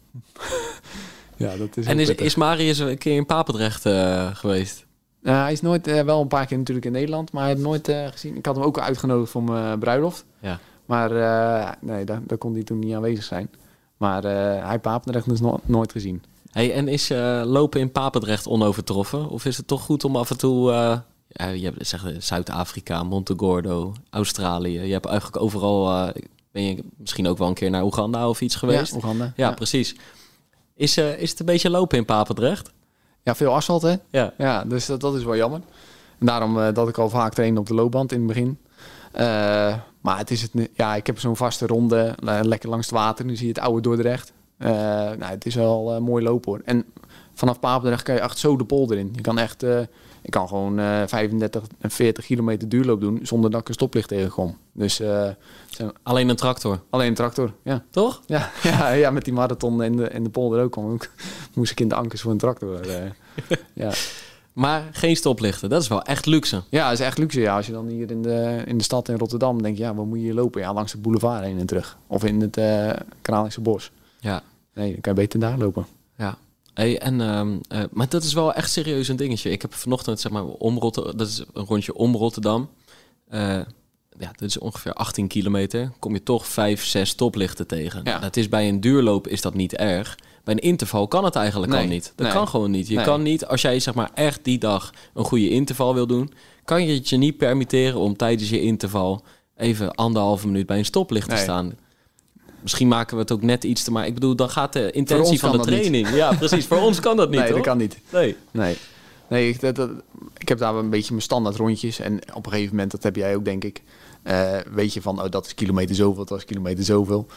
ja, dat is En is, is Marius een keer in Papendrecht geweest? Eh, hij is nooit, eh, wel een paar keer natuurlijk in Nederland, maar hij heeft nooit eh, gezien. Ik had hem ook uitgenodigd voor mijn bruiloft. Ja. Maar nee, daar, daar kon hij toen niet aanwezig zijn. Maar hij heeft Papendrecht dus no- nooit gezien. Hey, en is lopen in Papendrecht onovertroffen? Of is het toch goed om af en toe... ja, je hebt zeg, Zuid-Afrika, Montegordo, Australië. Je hebt eigenlijk overal... ben je misschien ook wel een keer naar Oeganda of iets geweest? Ja, Oeganda. Ja, Ja, precies. Is, is het een beetje lopen in Papendrecht? Ja, veel asfalt hè. Ja. Ja, dus dat, dat is wel jammer. En daarom eh, dat ik al vaak trainde op de loopband in het begin. Eh, maar het is het, ja, ik heb zo'n vaste ronde, le- lekker langs het water. Nu zie je het oude Dordrecht. Eh, nou, het is wel mooi lopen hoor. En vanaf Papendrecht kan je echt zo de polder in. Je kan echt, ik kan gewoon eh 35 en 40 kilometer duurloop doen zonder dat ik een stoplicht tegenkom. Dus eh, Alleen een tractor, alleen een tractor, ja. toch? Ja, ja, ja, met die marathon in de, in de polder ook. ik- Moest ik in de ankers voor een tractor. eh, ja. Maar geen stoplichten. Dat is wel echt luxe. Ja, dat is echt luxe. Ja. Als je dan hier in de, in de stad in Rotterdam denkt, ja, waar moet je hier lopen? Ja, langs de boulevard heen en terug. Of in het Kralingse bos. Ja. Nee, dan kan je beter daar lopen. Ja. Hey, en, ehm, eh, maar dat is wel echt serieus een dingetje. Ik heb vanochtend zeg maar om Rotterdam, dat is een rondje om Rotterdam. Eh, ja, dat is ongeveer 18 kilometer. Kom je toch 5, 6 stoplichten tegen. Ja. Dat is bij een duurloop is dat niet erg. Bij een interval kan het eigenlijk Nee, al niet. Dat nee. kan gewoon niet. Je Nee. kan niet, als jij zeg maar echt die dag een goede interval wil doen, kan je het je niet permitteren om tijdens je interval even anderhalve minuut bij een stoplicht te staan. Misschien maken we het ook net iets te maar. Ik bedoel, dan gaat de intentie van de niet. training. Ja, precies. Voor ons kan dat niet. nee, hoor. dat kan niet. Nee. Nee. Nee, ik, dat, dat- ik heb daar wel een beetje mijn standaard rondjes. En op een gegeven moment, dat heb jij ook denk ik, eh, weet je van, oh, dat is kilometer zoveel, dat is kilometer zoveel.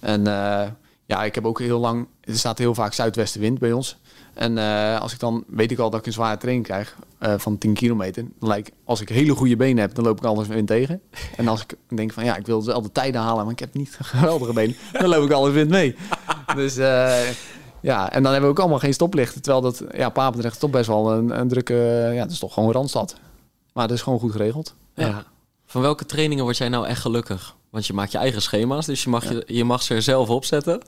En eh, ja, ik heb ook heel lang, er staat heel vaak zuidwestenwind bij ons. En eh, als ik dan, weet ik al dat ik een zware training krijg eh, van 10 kilometer. Dan lijkt, als ik hele goede benen heb, dan loop ik alles wind tegen. En als ik denk van, ja, ik wil dezelfde tijden halen, maar ik heb niet geweldige benen, dan loop ik alles wind mee. Dus eh, ja, en dan hebben we ook allemaal geen stoplichten. Terwijl dat, ja, Papendrecht is toch best wel een, een drukke, ja, het is toch gewoon een Randstad. Maar dat is gewoon goed geregeld. Ja. Van welke trainingen word jij nou echt gelukkig? Want je maakt je eigen schema's, dus je mag, je, je mag ze er zelf opzetten.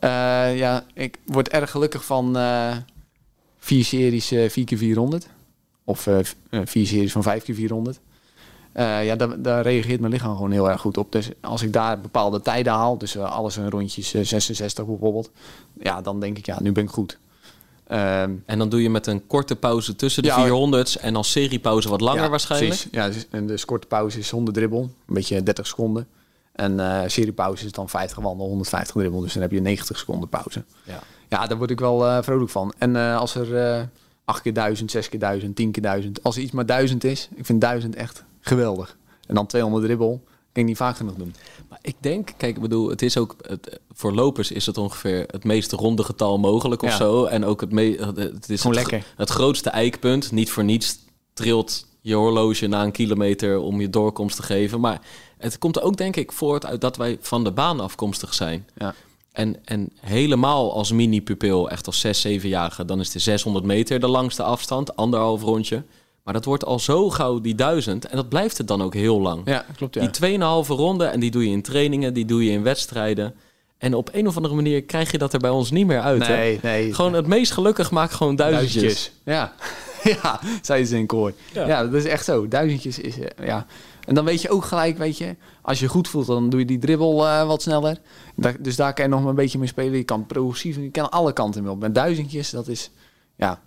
Eh, ja, ik word erg gelukkig van eh, vier series eh 4x400. Of vier series van 5x400. Eh, ja, daar, daar reageert mijn lichaam gewoon heel erg goed op. Dus als ik daar bepaalde tijden haal, dus alles in rondjes eh, 66 bijvoorbeeld. Ja, dan denk ik, ja, nu ben ik goed. Ehm, En dan doe je met een korte pauze tussen de Ja, 400's en als seriepauze wat langer ja, waarschijnlijk. Precies. Ja, dus- en de korte pauze is zonder dribbel, een beetje 30 seconden. En eh seriepauze is dan 50 wandel, 150 dribbel. Dus dan heb je 90 seconden pauze. Ja. Ja, daar word ik wel eh, vrolijk van. En eh, als er eh 8 keer 1000, 6 keer 1000, 10 keer 1000, als er iets maar 1000 is, ik vind 1000 echt geweldig. En dan 200 dribbel, kan ik niet vaak genoeg doen. Maar ik denk, kijk, ik bedoel, het is ook het, voor lopers is het ongeveer het meest ronde getal mogelijk of Ja. zo. En ook het, me, het is Gewoon het, lekker. het grootste eikpunt. Niet voor niets trilt je horloge na een kilometer om je doorkomst te geven. Maar het komt er ook, denk ik, voort uit dat wij van de baan afkomstig zijn. Ja. En, en helemaal als mini-pupil, echt als 6, 7-jarige, dan is de 600 meter de langste afstand, anderhalf rondje. Maar dat wordt al zo gauw die 1000 en dat blijft het dan ook heel lang. Ja, klopt ja. Die 2,5 ronde en die doe je in trainingen, die doe je in wedstrijden. En op een of andere manier krijg je dat er bij ons niet meer uit. hè? nee, nee. Gewoon het meest gelukkig maakt gewoon duizendjes. Ja, ja, zei ze in koor. Ja. Ja. dat is echt zo. Duizendjes is, eh, ja. En dan weet je ook gelijk, weet je, als je goed voelt, dan doe je die dribbel eh, wat sneller. Da- dus daar kan je nog een beetje mee spelen. Je kan progressief, je kan alle kanten mee op. Met duizendjes, dat is, ja.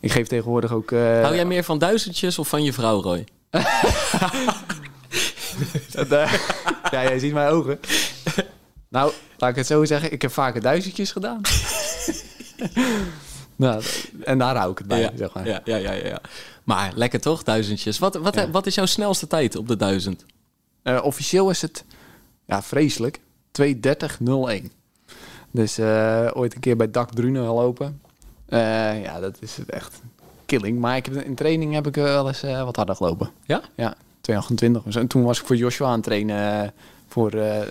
Ik geef tegenwoordig ook... eh, Hou jij meer van duizendjes of van je vrouw, Roy? dat, eh, ja, jij ziet mijn ogen. Nou, laat ik het zo zeggen. Ik heb vaker duizendjes gedaan. nou, en daar hou ik het bij, ja, zeg maar. ja, ja, ja, ja. Maar lekker toch, duizendjes. Wat, wat, Ja. wat is jouw snelste tijd op de duizend? Eh, officieel is het, ja, vreselijk, 2.30.01. Dus eh, ooit een keer bij Dak Brune gelopen. Eh, ja, dat is het echt killing. Maar ik heb, in training heb ik wel eens wat harder gelopen. Ja? Ja, 2.28. of zo. En toen was ik voor Joshua aan het trainen voor de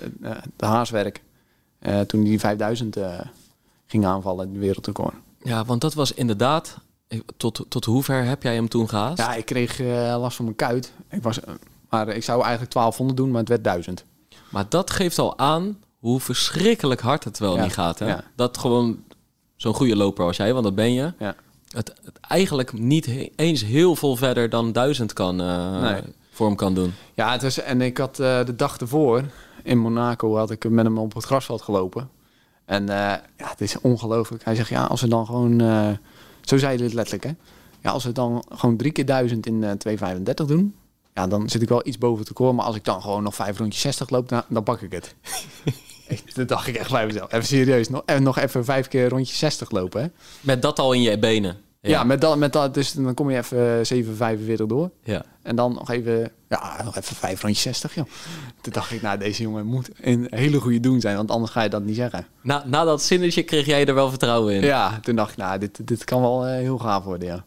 haaswerk. Toen hij die 5000 eh, ging aanvallen, de wereldrecord. Ja, want dat was inderdaad... Tot, tot hoever heb jij hem toen gehaast? Ja, ik kreeg eh, last van mijn kuit. Ik was, eh, maar ik zou eigenlijk 1200 doen, maar het werd 1000. Maar dat geeft al aan hoe verschrikkelijk hard het wel Ja, niet gaat. Hè? ja. Dat gewoon zo'n goede loper als jij, want dat ben je... Ja. Het, het eigenlijk niet he- eens heel veel verder dan duizend kan, eh, Nee. voor hem kan doen. Ja, het was, en ik had de dag ervoor in Monaco had ik met hem op het grasveld gelopen. En ja, het is ongelooflijk. Hij zegt, ja, als we dan gewoon... eh, zo zei hij het letterlijk, hè. Ja, als we dan gewoon drie keer duizend in eh 2,35 doen... Ja, dan zit ik wel iets boven het record. Maar als ik dan gewoon nog vijf rondjes 60 loop, dan, dan pak ik het. Echt, dat dacht ik echt bij mezelf. Even serieus. Nog, en nog even vijf keer rondje 60 lopen, hè. Met dat al in je benen. Ja, met, dat, met dat. Dus dan kom je even 7,45 door. ja. En dan nog even, ja, nog even vijf rondjes 60, joh. Toen dacht ik, nou, deze jongen moet een hele goede doen zijn, want anders ga je dat niet zeggen. Na, na dat zinnetje kreeg jij er wel vertrouwen in. Ja, toen dacht ik, nou, dit, dit kan wel eh, heel gaaf worden, ja.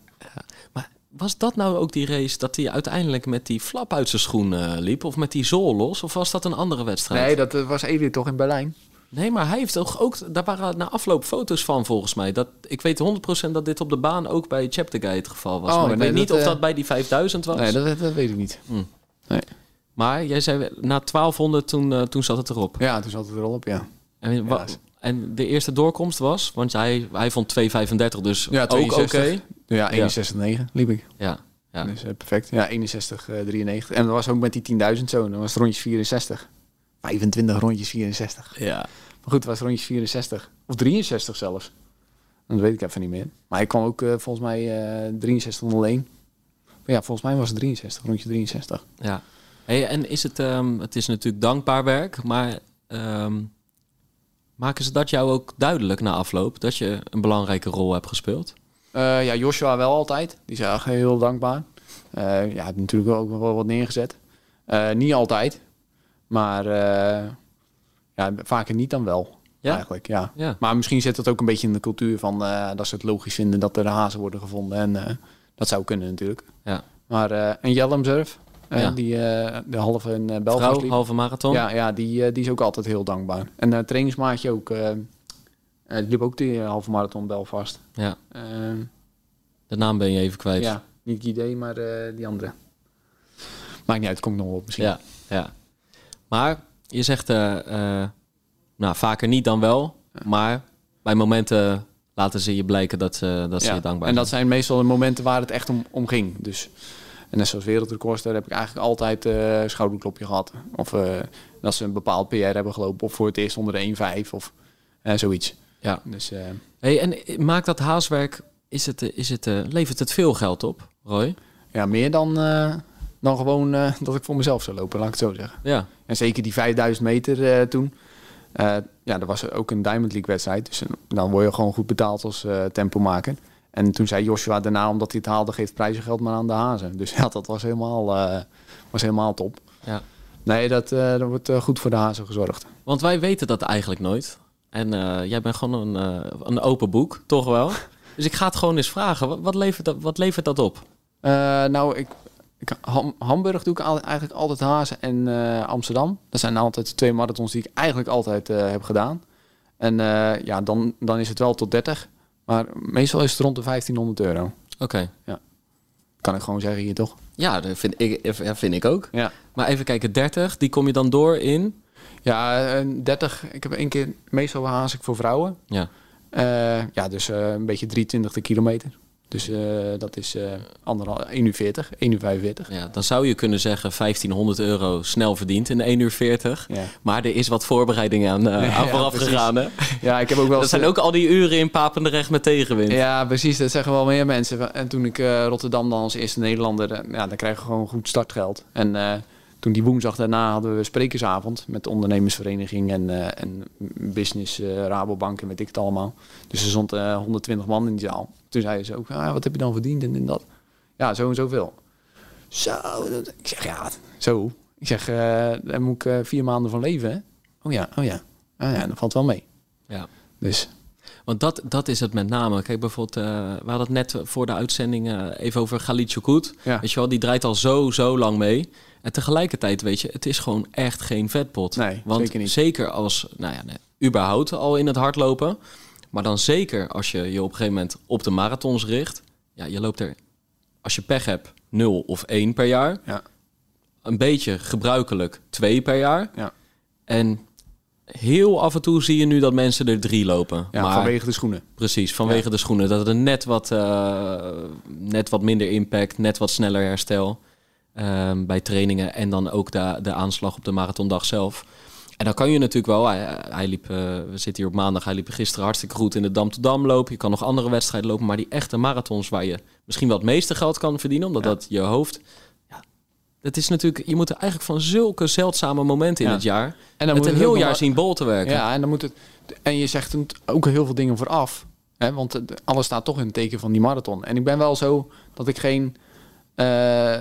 Maar was dat nou ook die race dat hij uiteindelijk met die flap uit zijn schoen eh, liep? Of met die zool los? Of was dat een andere wedstrijd? Nee, dat eh, was Edith toch in Berlijn? Nee, maar hij heeft toch ook... Daar waren na afloop foto's van volgens mij. Dat, ik weet 100% dat dit op de baan ook bij Chapter het geval was. Oh, maar ik nee, weet niet of eh, dat bij die 5000 was. Nee, dat, dat weet ik niet. Maar jij zei na 1200 toen, eh, toen zat het erop. Ja, toen zat het er al op, ja. En, en de eerste doorkomst was? Want hij, hij vond 2,35 dus Ja, ook oké. 62. Ja, 61,9 liep ik. Ja, ja. Dus eh, perfect. Ja, 61, eh, 93. En dat was ook met die 10.000 zo. Dan was het rondjes 64. 25 rondjes 64. ja. Maar goed, het was rondjes 64. Of 63 zelfs. Dat weet ik even niet meer. Maar ik kwam ook eh, volgens mij eh 6301. Maar ja, volgens mij was het 63, rondje 63. Ja. Hey, en is het, ehm, het is natuurlijk dankbaar werk, maar ehm, maken ze dat jou ook duidelijk na afloop dat je een belangrijke rol hebt gespeeld? Eh, ja, Joshua wel altijd. Die is eigenlijk heel dankbaar. Eh ja, natuurlijk ook wel wat neergezet. Eh, niet altijd. Maar eh, ja, vaker niet dan wel. Ja? Eigenlijk, ja. Ja. Maar misschien zit dat ook een beetje in de cultuur van eh, dat ze het logisch vinden dat er hazen worden gevonden. En eh, dat zou kunnen natuurlijk. Ja. Maar en Jellem Zurf, eh, Ja. die de halve in Vrouw, liep. halve marathon? Ja, ja die, die is ook altijd heel dankbaar. En trainingsmaatje ook. die liep ook die halve marathon Belfast. Ja. De naam ben je even kwijt. ja, niet Guidé, maar die andere. Maakt niet uit, komt nog op misschien. ja, ja. Maar je zegt, eh, eh, nou, vaker niet dan wel, maar bij momenten laten ze je blijken dat ze, dat ze Ja, je dankbaar En dat zijn. zijn meestal de momenten waar het echt om, om ging. Dus, en net zoals wereldrecords, daar heb ik eigenlijk altijd eh schouderklopje gehad. Of dat ze een bepaald PR hebben gelopen. Of voor het eerst onder de 1,5 of zoiets. Ja. Dus Hey, en maakt dat haaswerk, is het, is het, levert het veel geld op, Roy? ja, meer dan, dan gewoon dat ik voor mezelf zou lopen, laat ik het zo zeggen. Ja. En zeker die 5000 meter eh, toen. Eh, ja, dat was ook een Diamond League wedstrijd. Dus dan word je gewoon goed betaald als eh tempomaker. En toen zei Joshua daarna, omdat hij het haalde, geeft prijzengeld maar aan de hazen. Dus ja, dat was helemaal, eh, was helemaal top. Ja. Nee, dat, eh dat wordt eh, goed voor de hazen gezorgd. Want wij weten dat eigenlijk nooit. En eh, jij bent gewoon een, eh, een open boek, toch wel? Dus ik ga het gewoon eens vragen. Wat, wat, levert, dat, wat levert dat op? Eh, nou, ik, ik, Ham- Hamburg doe ik al- eigenlijk altijd hazen en eh, Amsterdam. Dat zijn altijd de twee marathons die ik eigenlijk altijd eh, heb gedaan. En eh, ja, dan, dan is het wel tot 30. Maar meestal is het rond de 1500 euro. Oké. Kan ik gewoon zeggen hier toch? Ja, dat vind ik, ja, vind ik ook. Ja. Maar even kijken, 30, die kom je dan door in? Ja, eh, 30. Ik heb één keer, meestal haas ik voor vrouwen. Ja. Ja, dus een beetje 23 de kilometer. Dus eh, dat is eh anderhalf, 1 uur 40, 1 uur 45. Ja, dan zou je kunnen zeggen 1500 euro snel verdiend in 1 uur 40. Ja. Maar er is wat voorbereiding aan, ja, vooraf gegaan. Hè? ja, ik heb ook wel Dat zijn eh, ook al die uren in Papendrecht met tegenwind. Ja, precies. Dat zeggen wel meer mensen. En toen ik Rotterdam dan als eerste Nederlander... ja, dan krijg je gewoon goed startgeld. En eh, toen die woensdag daarna hadden we sprekersavond... met de ondernemersvereniging en, eh, en business, eh, Rabobank en weet ik het allemaal. Dus er stond eh, 120 man in die zaal. Toen zeiden ze ook, ah, wat heb je dan verdiend en, en dat? Ja, zo en zoveel. Zo, ik zeg, ja, zo. Ik zeg, eh, daar moet ik eh, vier maanden van leven, hè? Oh ja, oh ja. Ah ja, dat valt wel mee. Ja. Dus Want dat, dat is het met name. Kijk, bijvoorbeeld, eh, we hadden het net voor de uitzending eh, even over Galit Choukout. Ja. Weet je wel, die draait al zo, zo lang mee. En tegelijkertijd, weet je, het is gewoon echt geen vetpot. Nee, Want zeker niet. zeker als, nou ja, nee, überhaupt al in het hardlopen. Maar dan zeker als je je op een gegeven moment op de marathons richt. Ja, je loopt er, als je pech hebt, 0 of 1 per jaar. ja, Een beetje gebruikelijk 2 per jaar. ja. En heel af en toe zie je nu dat mensen er drie lopen. ja maar vanwege de schoenen. Precies, vanwege de schoenen. Dat het net wat, eh, net wat minder impact, net wat sneller herstel ehm, bij trainingen. En dan ook de, de aanslag op de marathondag zelf. En dan kan je natuurlijk wel, hij, hij liep, eh, we zitten hier op maandag, hij liep gisteren hartstikke goed in de Dam-to-Dam lopen. Je kan nog andere wedstrijden lopen, maar die echte marathons waar je misschien wel het meeste geld kan verdienen, omdat Ja. dat je hoofd... Ja, het is natuurlijk, je moet er eigenlijk van zulke zeldzame momenten in Ja. het jaar, En dan het moet een het heel jaar zien bol te werken. Ja, en dan moet het. En je zegt ook heel veel dingen vooraf. Hè? Want alles staat toch in het teken van die marathon. En ik ben wel zo dat ik geen eh,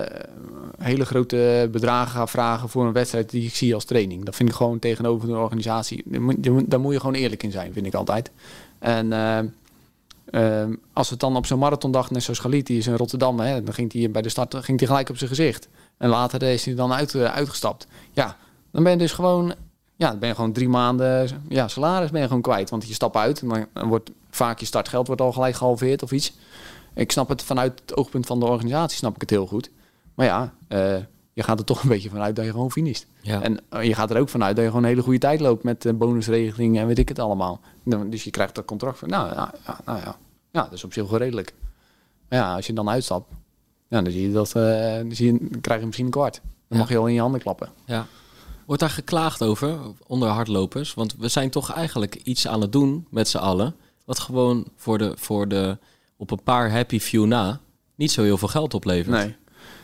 hele grote bedragen ga vragen voor een wedstrijd die ik zie als training. Dat vind ik gewoon tegenover de organisatie. Daar moet, je gewoon eerlijk in zijn, vind ik altijd. En eh, eh, als het dan op zo'n marathondag, net zoals Galit, die is in Rotterdam, hè, dan ging hij bij de start ging hij gelijk op zijn gezicht. En later is hij dan uit, uitgestapt. Ja, dan ben je dus gewoon ja, ben je gewoon drie maanden ja, salaris ben je gewoon kwijt. Want je stapt uit en dan wordt vaak je startgeld wordt al gelijk gehalveerd of iets. Ik snap het vanuit het oogpunt van de organisatie, snap ik het heel goed. Maar ja, eh, je gaat er toch een beetje vanuit dat je gewoon finisht. Ja. En eh, je gaat er ook vanuit dat je gewoon een hele goede tijd loopt met eh, bonusregeling en weet ik het allemaal. Dus je krijgt dat contract van, nou ja, ja, nou ja. ja, dat is op zich wel redelijk. Maar ja, als je dan uitstapt, ja, dan zie je dat, dan, zie je, dan krijg je misschien een kwart. Dan mag je al in je handen klappen. Ja. Wordt daar geklaagd over onder hardlopers? Want we zijn toch eigenlijk iets aan het doen met z'n allen. Wat gewoon voor de, voor de op een paar happy few na niet zo heel veel geld oplevert. Nee.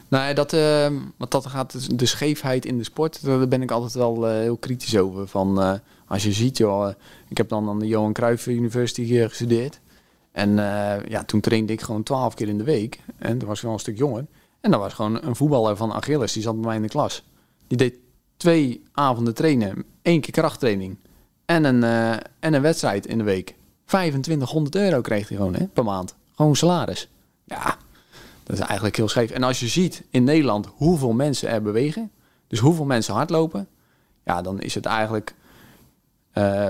Nee, dat, eh, wat dat gaat, dus de scheefheid in de sport, daar ben ik altijd wel eh, heel kritisch over. Van, eh, als je ziet, joh, eh, ik heb dan aan de Johan Cruijff University gestudeerd. En ja, toen trainde ik gewoon twaalf keer in de week. En toen was ik wel een stuk jonger. En dan was gewoon een voetballer van Achilles, die zat bij mij in de klas. Die deed twee avonden trainen, één keer krachttraining en een, en een wedstrijd in de week. 2500 euro kreeg hij gewoon hè, per maand. Gewoon salaris. Ja, dat is eigenlijk heel scheef. En als je ziet in Nederland hoeveel mensen er bewegen, dus hoeveel mensen hardlopen, ja, dan is het eigenlijk eh,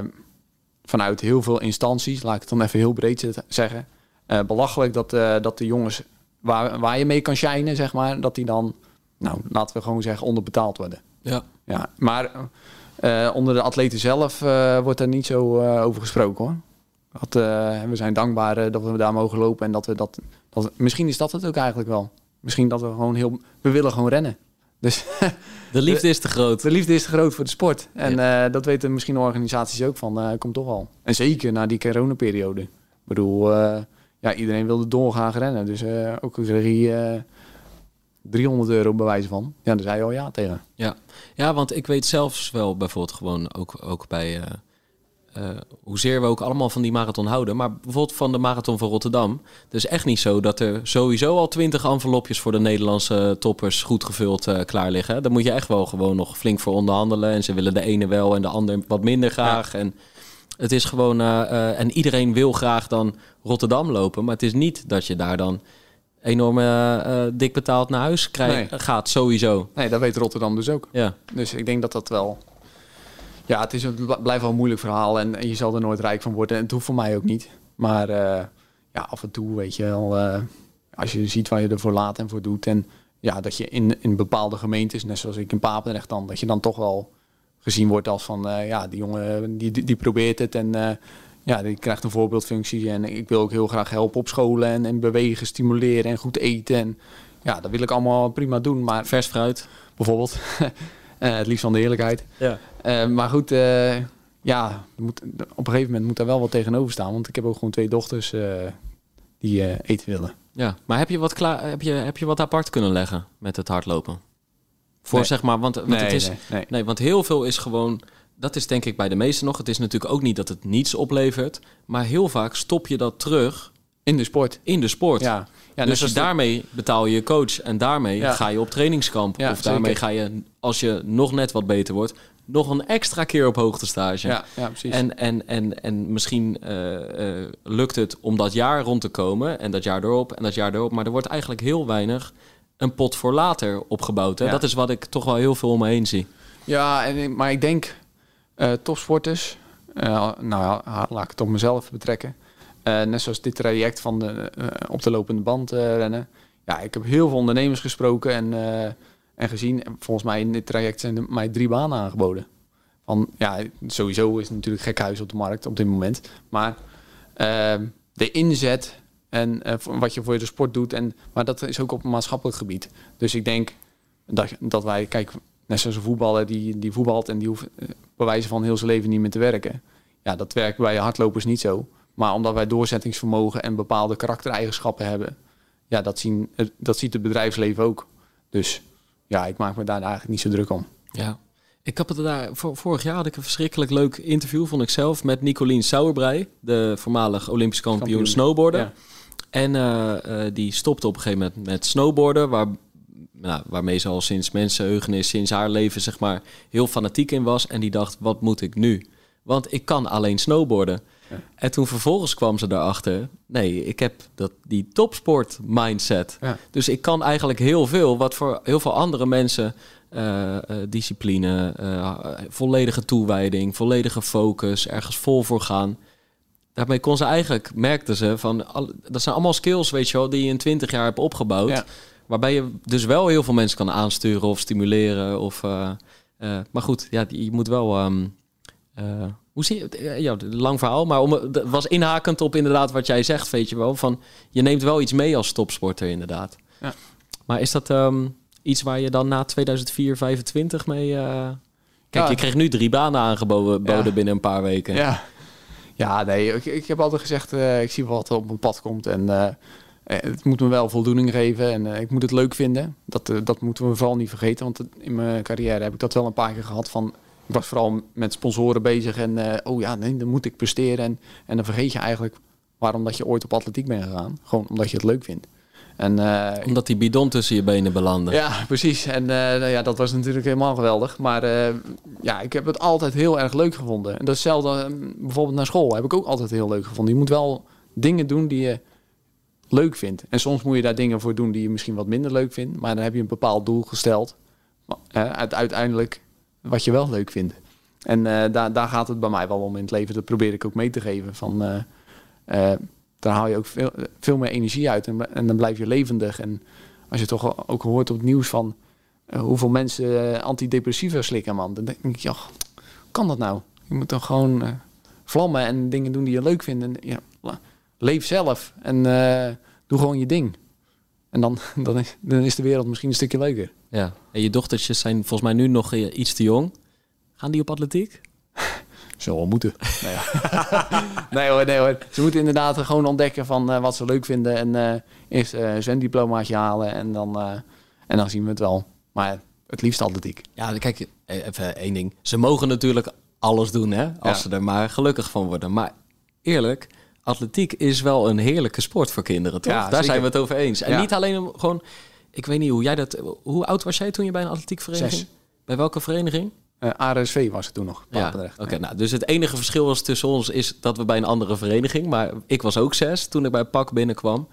vanuit heel veel instanties, laat ik het dan even heel breed zeggen, eh, belachelijk dat, eh, dat de jongens waar, waar je mee kan shinen, zeg maar, dat die dan, nou, laten we gewoon zeggen, onderbetaald worden. Ja. Ja, maar onder de atleten zelf wordt er niet zo over gesproken hoor. Dat, eh, we zijn dankbaar eh, dat we daar mogen lopen en dat we dat, dat. Misschien is dat het ook eigenlijk wel. Misschien dat we gewoon heel. We willen gewoon rennen. Dus De liefde is te groot. de liefde is te groot voor de sport. En eh, dat weten misschien organisaties ook van. komt toch al. En zeker na die coronaperiode. Ik bedoel, ja, iedereen wilde doorgaan rennen. Dus ook hij eh 300 euro bij wijze van. Ja, daar zei je al ja tegen. Ja. ja, want ik weet zelfs wel bijvoorbeeld gewoon ook, ook bij... eh hoezeer we ook allemaal van die marathon houden. Maar bijvoorbeeld van de marathon van Rotterdam. Het is echt niet zo dat er sowieso al twintig envelopjes voor de Nederlandse toppers goed gevuld eh, klaar liggen. Daar moet je echt wel gewoon nog flink voor onderhandelen. En ze willen de ene wel en de ander wat minder graag. En het is gewoon. eh, en iedereen wil graag dan Rotterdam lopen. Maar het is niet dat je daar dan enorm dik betaald naar huis krijgt, Nee. gaat sowieso. Nee, dat weet Rotterdam dus ook. Ja. Dus ik denk dat dat wel. Ja, het, is een, het blijft wel een moeilijk verhaal en, en je zal er nooit rijk van worden. En het hoeft voor mij ook niet. Maar eh, ja, af en toe weet je wel, eh, als je ziet waar je ervoor laat en voor doet. En ja, dat je in, in bepaalde gemeentes, net zoals ik in Papendrecht dan, dat je dan toch wel gezien wordt als van, eh, ja, die jongen die, die, die probeert het. En ja, die krijgt een voorbeeldfunctie. En ik wil ook heel graag helpen op scholen en, en bewegen, stimuleren en goed eten. En ja, dat wil ik allemaal prima doen. Maar Vers fruit. bijvoorbeeld, het liefst van de eerlijkheid. Ja. Eh, maar goed, eh, ja, moet, op een gegeven moment moet daar wel wat tegenover staan. Want ik heb ook gewoon twee dochters eh, die eten willen. Ja, maar heb je, wat klaar, heb, je, heb je wat apart kunnen leggen met het hardlopen? Voor Nee. zeg maar, want, want het is, nee, nee. Want heel veel is gewoon. Dat is denk ik bij de meesten nog. Het is natuurlijk ook niet dat het niets oplevert. Maar heel vaak stop je dat terug In de sport. in de sport. Ja, ja dus de- daarmee betaal je je coach. En daarmee Ja. ga je op trainingskamp. Ja, of daarmee zeker. ga je, als je nog net wat beter wordt, nog een extra keer op hoogtestage. Ja, ja, precies. En, en, en, en misschien eh, eh, lukt het om dat jaar rond te komen. En dat jaar erop en dat jaar erop. Maar er wordt eigenlijk heel weinig een pot voor later opgebouwd. Hè? Ja. Dat is wat ik toch wel heel veel om me heen zie. Ja, en, maar ik denk eh topsporters, nou laat ik het op mezelf betrekken. Net zoals dit traject van de, op de lopende band rennen. Ja, ik heb heel veel ondernemers gesproken en, en gezien. En volgens mij in dit traject zijn mij drie banen aangeboden. Van, ja, sowieso is het natuurlijk gek huis op de markt op dit moment. Maar ehm, de inzet en eh, wat je voor de sport doet. En, maar dat is ook op maatschappelijk gebied. Dus ik denk dat, dat wij, kijk, net zoals een voetballer die, die voetbalt en die hoeft eh, bij wijze van heel zijn leven niet meer te werken. Ja, dat werkt bij hardlopers niet zo. Maar omdat wij doorzettingsvermogen en bepaalde karaktereigenschappen hebben, ja, dat, zien, eh, dat ziet het bedrijfsleven ook. Dus ja, ik maak me daar eigenlijk niet zo druk om. Ja. Ik heb het daar, vor- vorig jaar had ik een verschrikkelijk leuk interview, vond ik zelf, met Nicolien Sauerbrei, de voormalig Olympisch kampioen, Kampioen. snowboarden. Ja. En eh, eh, die stopte op een gegeven moment met snowboarden, waar, nou, waarmee ze al sinds mensenheugenis, sinds haar leven, zeg maar, heel fanatiek in was. En die dacht, wat moet ik nu? Want ik kan alleen snowboarden. Ja. En toen vervolgens kwam ze erachter, nee, ik heb dat, die topsport mindset. Ja. Dus ik kan eigenlijk heel veel, wat voor heel veel andere mensen eh, eh, discipline, eh, volledige toewijding, volledige focus, ergens vol voor gaan. Daarmee kon ze eigenlijk, merkte ze, van, al- dat zijn allemaal skills, weet je wel, die je in 20 jaar hebt opgebouwd. Ja. Waarbij je dus wel heel veel mensen kan aansturen of stimuleren. Of, maar goed, ja, je moet wel. ehm, eh, hoe zie je? Eh, Ja, lang verhaal, maar om, het was inhakend op inderdaad wat jij zegt, weet je wel. Van, je neemt wel iets mee als topsporter, inderdaad. Ja. Maar is dat ehm, iets waar je dan na 2004, 25 mee... eh, Kijk, Ja. je kreeg nu drie banen aangeboden Ja. boden binnen een paar weken. Ja, ja nee, ik, ik heb altijd gezegd, eh, ik zie wel wat er op mijn pad komt. En het moet me wel voldoening geven en ik moet het leuk vinden. Dat, dat moeten we vooral niet vergeten, want in mijn carrière heb ik dat wel een paar keer gehad van... Ik was vooral met sponsoren bezig en eh, oh ja, nee, dan moet ik presteren. En, en dan vergeet je eigenlijk waarom dat je ooit op atletiek bent gegaan. Gewoon omdat je het leuk vindt. En, eh, Omdat die bidon tussen je benen belandde. ja, precies. En eh, nou ja, dat was natuurlijk helemaal geweldig. Maar ja, ik heb het altijd heel erg leuk gevonden. En dat is hetzelfde, eh, bijvoorbeeld naar school heb ik ook altijd heel leuk gevonden. Je moet wel dingen doen die je leuk vindt. En soms moet je daar dingen voor doen die je misschien wat minder leuk vindt. Maar dan heb je een bepaald doel gesteld. Uiteindelijk wat je wel leuk vindt. En eh, daar, daar gaat het bij mij wel om in het leven. Dat probeer ik ook mee te geven. Van, eh, eh, daar haal je ook veel, veel meer energie uit. En, en dan blijf je levendig. En als je toch ook hoort op het nieuws van hoeveel mensen antidepressiva slikken, man. Dan denk ik, ja, kan dat nou? Je moet dan gewoon vlammen en dingen doen die je leuk vindt. En, ja, leef zelf en doe gewoon je ding. En dan, dan, is, dan is de wereld misschien een stukje leuker. Ja. En je dochtertjes zijn volgens mij nu nog eh, iets te jong. Gaan die op atletiek? Zou wel moeten. Nee, ja. nee hoor, nee hoor. Ze moeten inderdaad gewoon ontdekken van eh, wat ze leuk vinden. En eh eerst eh een zwemdiplomaatje halen en dan, eh, en dan zien we het wel. Maar het liefst atletiek. Ja, kijk, even één ding. Ze mogen natuurlijk alles doen, hè? Als Ja. ze er maar gelukkig van worden. Maar eerlijk, atletiek is wel een heerlijke sport voor kinderen, toch? Ja, Daar zeker. zijn we het over eens. En Ja. niet alleen om gewoon... Ik weet niet hoe jij dat... Hoe oud was jij toen je bij een atletiekvereniging? Zes. Bij welke vereniging? Eh ARSV was het toen nog. Ja, oké. nou, dus het enige verschil was tussen ons is dat we bij een andere vereniging... Maar ik was ook zes toen ik bij PAK binnenkwam.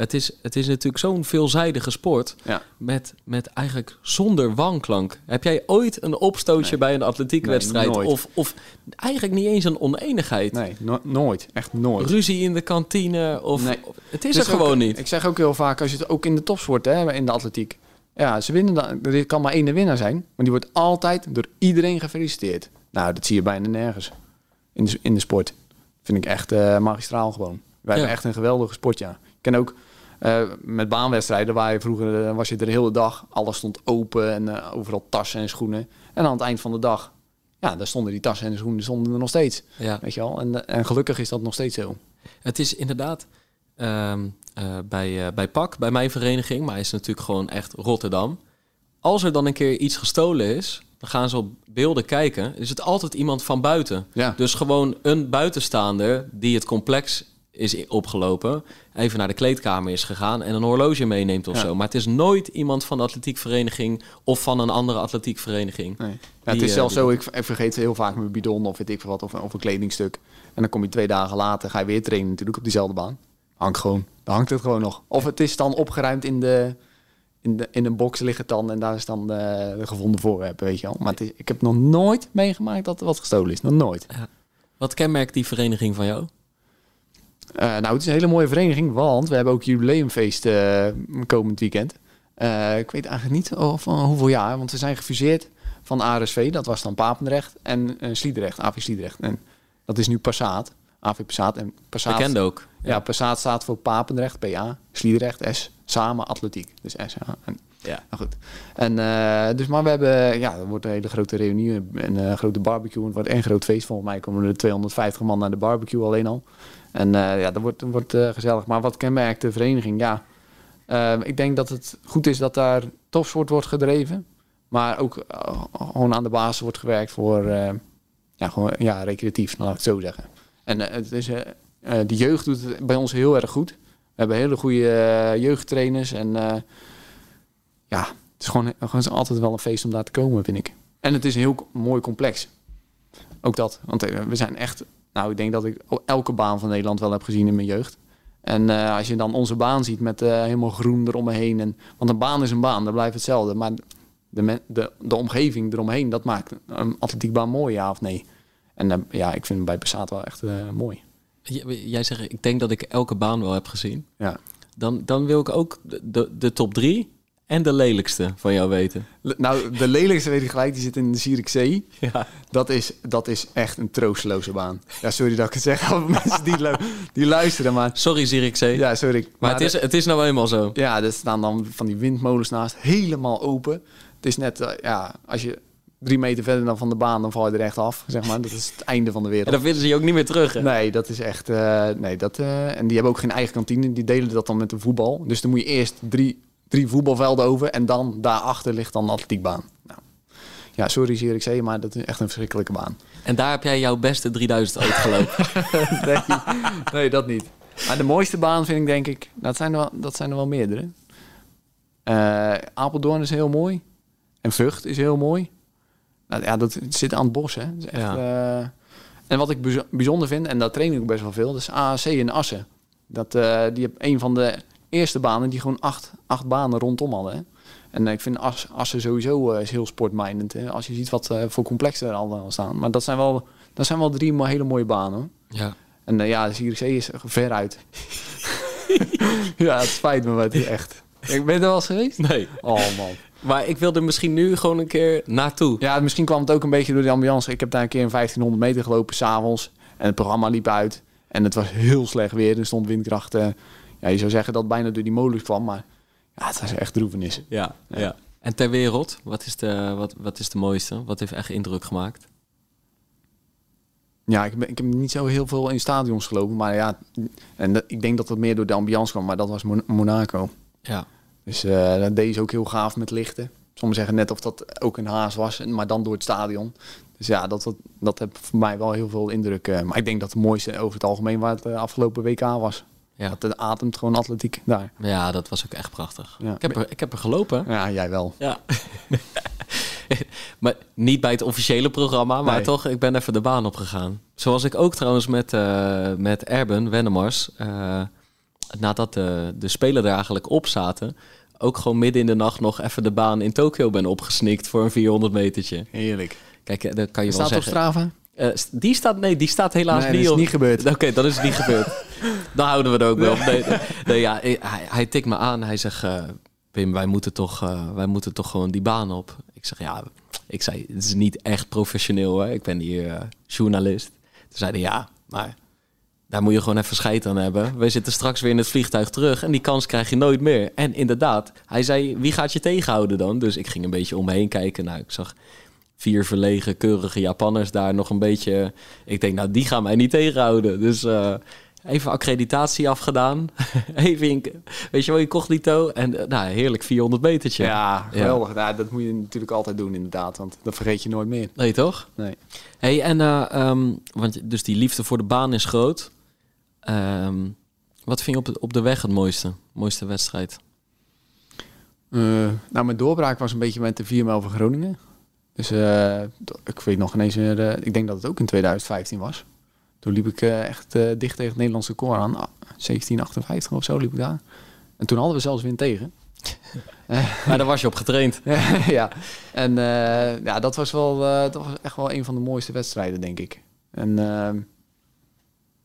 Het is, het is natuurlijk zo'n veelzijdige sport... Ja. Met, met eigenlijk zonder wanklank. Heb jij ooit een opstootje Nee. bij een atletiekwedstrijd? Nee, of, of eigenlijk niet eens een oneenigheid? Nee, no- nooit. Echt nooit. Ruzie in de kantine? Of, Nee. het is Dus er gewoon ook- niet. Ik zeg ook heel vaak, als je het ook in de topsport, hè, in de atletiek. Ja, ze winnen dan. Er kan maar één winnaar zijn, maar die wordt altijd door iedereen gefeliciteerd. Nou, dat zie je bijna nergens in de, in de sport. vind ik echt eh, magistraal gewoon. Wij Ja. hebben echt een geweldige sport, ja. Ik ken ook eh, met baanwedstrijden waar je vroeger eh, was je er de hele dag. Alles stond open en eh, overal tassen en schoenen. En aan het eind van de dag, ja, daar stonden die tassen en de schoenen stonden er nog steeds. Ja. Weet je wel? En, en gelukkig is dat nog steeds zo. Het is inderdaad ehm, eh, bij, bij PAK, bij mijn vereniging, maar hij is natuurlijk gewoon echt Rotterdam. Als er dan een keer iets gestolen is, dan gaan ze op beelden kijken. Is het altijd iemand van buiten. Ja. Dus gewoon een buitenstaander die het complex is opgelopen, even naar de kleedkamer is gegaan en een horloge meeneemt of Ja. zo. Maar het is nooit iemand van de atletiekvereniging of van een andere atletiekvereniging. Nee. Ja, het is eh, zelfs die- zo, ik, vergeet heel vaak mijn bidon of weet ik wat, of, of een kledingstuk. En dan kom je twee dagen later, ga je weer trainen natuurlijk op diezelfde baan. Hangt gewoon, dan hangt het gewoon nog. Of het is dan opgeruimd in de, in de in een box ligt het dan en daar is dan eh, de gevonden voorwerpen, weet je wel. Maar het is, ik heb nog nooit meegemaakt dat er wat gestolen is, nog nooit. Wat kenmerkt die vereniging van jou? Eh, nou, het is een hele mooie vereniging, want we hebben ook jubileumfeest eh, komend weekend. Eh, ik weet eigenlijk niet van hoeveel jaar, want we zijn gefuseerd van ARSV, dat was dan Papendrecht, en Sliedrecht, AV Sliedrecht. En dat is nu Passaat, AV Passaat. En Passaat, Bekend ook. Ja, Passaat staat voor Papendrecht, PA, Sliedrecht, S, samen atletiek. Dus S, ja. En, Ja. nou goed. En, dus, maar we hebben, ja, er wordt een hele grote reunie, een eh, grote barbecue. Het wordt één groot feest. Volgens mij komen er 250 man naar de barbecue alleen al. En eh, ja, dat wordt, wordt eh, gezellig. Maar wat kenmerkt de vereniging? Ja, eh, ik denk dat het goed is dat daar topsport wordt gedreven. Maar ook gewoon aan de basis wordt gewerkt voor, ja, gewoon, ja, recreatief, laat ik het zo zeggen. En het is, de jeugd doet het bij ons heel erg goed. We hebben hele goede jeugdtrainers. En ja, het is gewoon, gewoon altijd wel een feest om daar te komen, vind ik. En het is een heel mooi complex. Ook dat. Want eh, we zijn echt... Nou, ik denk dat ik elke baan van Nederland wel heb gezien in mijn jeugd. En eh, als je dan onze baan ziet met eh, helemaal groen eromheen. En, want een baan is een baan, dat blijft hetzelfde. Maar de, de, de omgeving eromheen, dat maakt een atletiekbaan mooi, ja of nee. En ja, ik vind hem bij Passaat wel echt mooi. J- Jij zegt, ik denk dat ik elke baan wel heb gezien. Ja. Dan, dan wil ik ook de, de top drie en de lelijkste van jou weten. Le- Nou, de lelijkste weet ik gelijk, die zit in de Zierikzee. Ja. Dat is, dat is echt een troosteloze baan. Ja, sorry dat ik het zeg over mensen die, die luisteren, maar... Sorry Zierikzee. Ja, sorry. maar het is, het is nou eenmaal zo. Ja, er staan dan van die windmolens naast, helemaal open. Het is net, eh, ja, als je drie meter verder dan van de baan, dan val je er echt af, zeg maar. Dat is het einde van de En wereld. dan vinden ze je ook niet meer terug. Hè? Nee, dat is echt. eh, nee, dat, eh, en die hebben ook geen eigen kantine. Die delen dat dan met de voetbal. Dus dan moet je eerst drie, drie voetbalvelden over. En dan daarachter ligt dan de atletiekbaan. Nou, ja, sorry Zierikzee, maar dat is echt een verschrikkelijke baan. En daar heb jij jouw beste 3000 ooit gelopen. nee, nee, dat niet. Maar de mooiste baan vind ik denk ik... Dat zijn er wel, dat zijn er wel meerdere. Eh, Apeldoorn is heel mooi. En Vught is heel mooi. Nou, ja, dat zit aan het bos, hè. Echt, Ja. eh, en wat ik bijzo- bijzonder vind, en daar train ik ook best wel veel... dat is AAC in Assen. Dat, eh, die heb een van de eerste banen die gewoon acht, acht banen rondom hadden. Hè. En eh, ik vind As- Assen sowieso eh, is heel sportmindend. Hè. Als je ziet wat eh, voor complexen er al staan. Maar dat zijn wel, dat zijn wel drie hele mooie banen. hoor. ja. En ja, de Zierikzee is ver uit. ja, het spijt me, is echt. Ik ben er wel eens geweest? Nee. Oh man. Maar ik wilde misschien nu gewoon een keer naartoe. Ja, misschien kwam het ook een beetje door de ambiance. Ik heb daar een keer een 1500 meter gelopen s'avonds. En het programma liep uit. En het was heel slecht weer. Er stond windkracht. Ja, je zou zeggen dat het bijna door die molens kwam. Maar ja, het was echt droevenis. Ja, ja. En ter wereld, wat is, de, wat, wat is de mooiste? Wat heeft echt indruk gemaakt? Ja, ik, ben, ik heb niet zo heel veel in stadions gelopen. Maar ja, en dat- ik denk dat dat meer door de ambiance kwam. Maar dat was Mon- Monaco. Ja. Dus eh dat deed ze ook heel gaaf met lichten. Sommigen zeggen net of dat ook een haas was, maar dan door het stadion. Dus ja, dat, dat, dat heeft voor mij wel heel veel indruk. eh, maar ik denk dat het mooiste over het algemeen waar het eh, afgelopen WK was. Ja. Dat het ademt gewoon atletiek daar. ja, dat was ook echt prachtig. Ja. Ik, heb er, ik heb er gelopen. Ja, jij wel. Ja. maar niet bij het officiële programma, maar Nee. toch, ik ben even de baan opgegaan. Zoals ik ook trouwens met, eh met Erben Wennemars, eh, nadat de, de spelen er eigenlijk op zaten, ook gewoon midden in de nacht nog even de baan in Tokio ben opgesnikt voor een 400 metertje. Heerlijk. Kijk, eh, dat kan je wel Staat op. Strava? Eh, die staat, nee, die staat helaas Nee, niet dat is op. niet gebeurd. Oké, dat is niet gebeurd. Dan houden we er ook wel op. Nee, nee, nee, ja, hij, hij tikt me aan. Hij zegt, eh, Pim, wij moeten, toch, eh, wij moeten toch gewoon die baan op. Ik zeg, ja, ik zei, het is niet echt professioneel. Hè? Ik ben hier eh, journalist. Toen zei hij, ja, maar daar moet je gewoon even scheid aan hebben. We zitten straks weer in het vliegtuig terug en die kans krijg je nooit meer. En inderdaad, hij zei, wie gaat je tegenhouden dan? Dus ik ging een beetje om me heen kijken. Nou, ik zag vier verlegen, keurige Japanners daar nog een beetje... Ik denk, nou, die gaan mij niet tegenhouden. Dus uh, even accreditatie afgedaan. even in, weet je wel, incognito. En uh, nou, heerlijk 400 metertje. Ja, geweldig. Ja. Nou, dat moet je natuurlijk altijd doen inderdaad, want dat vergeet je nooit meer. Nee, toch? Nee. Hey, en uh, um, want dus die liefde voor de baan is groot. Um, wat vind je op, op de weg het mooiste? Mooiste wedstrijd? Nou, mijn doorbraak was een beetje met de 4 mijl van Groningen. Dus uh, ik weet nog ineens uh, ik denk dat het ook in 2015 was. Toen liep ik echt dicht tegen het Nederlandse koor aan. 1758 of zo liep ik daar. En toen hadden we zelfs wind tegen. maar daar was je op getraind. ja, en ja, dat was wel dat was echt wel een van de mooiste wedstrijden, denk ik. En ehm,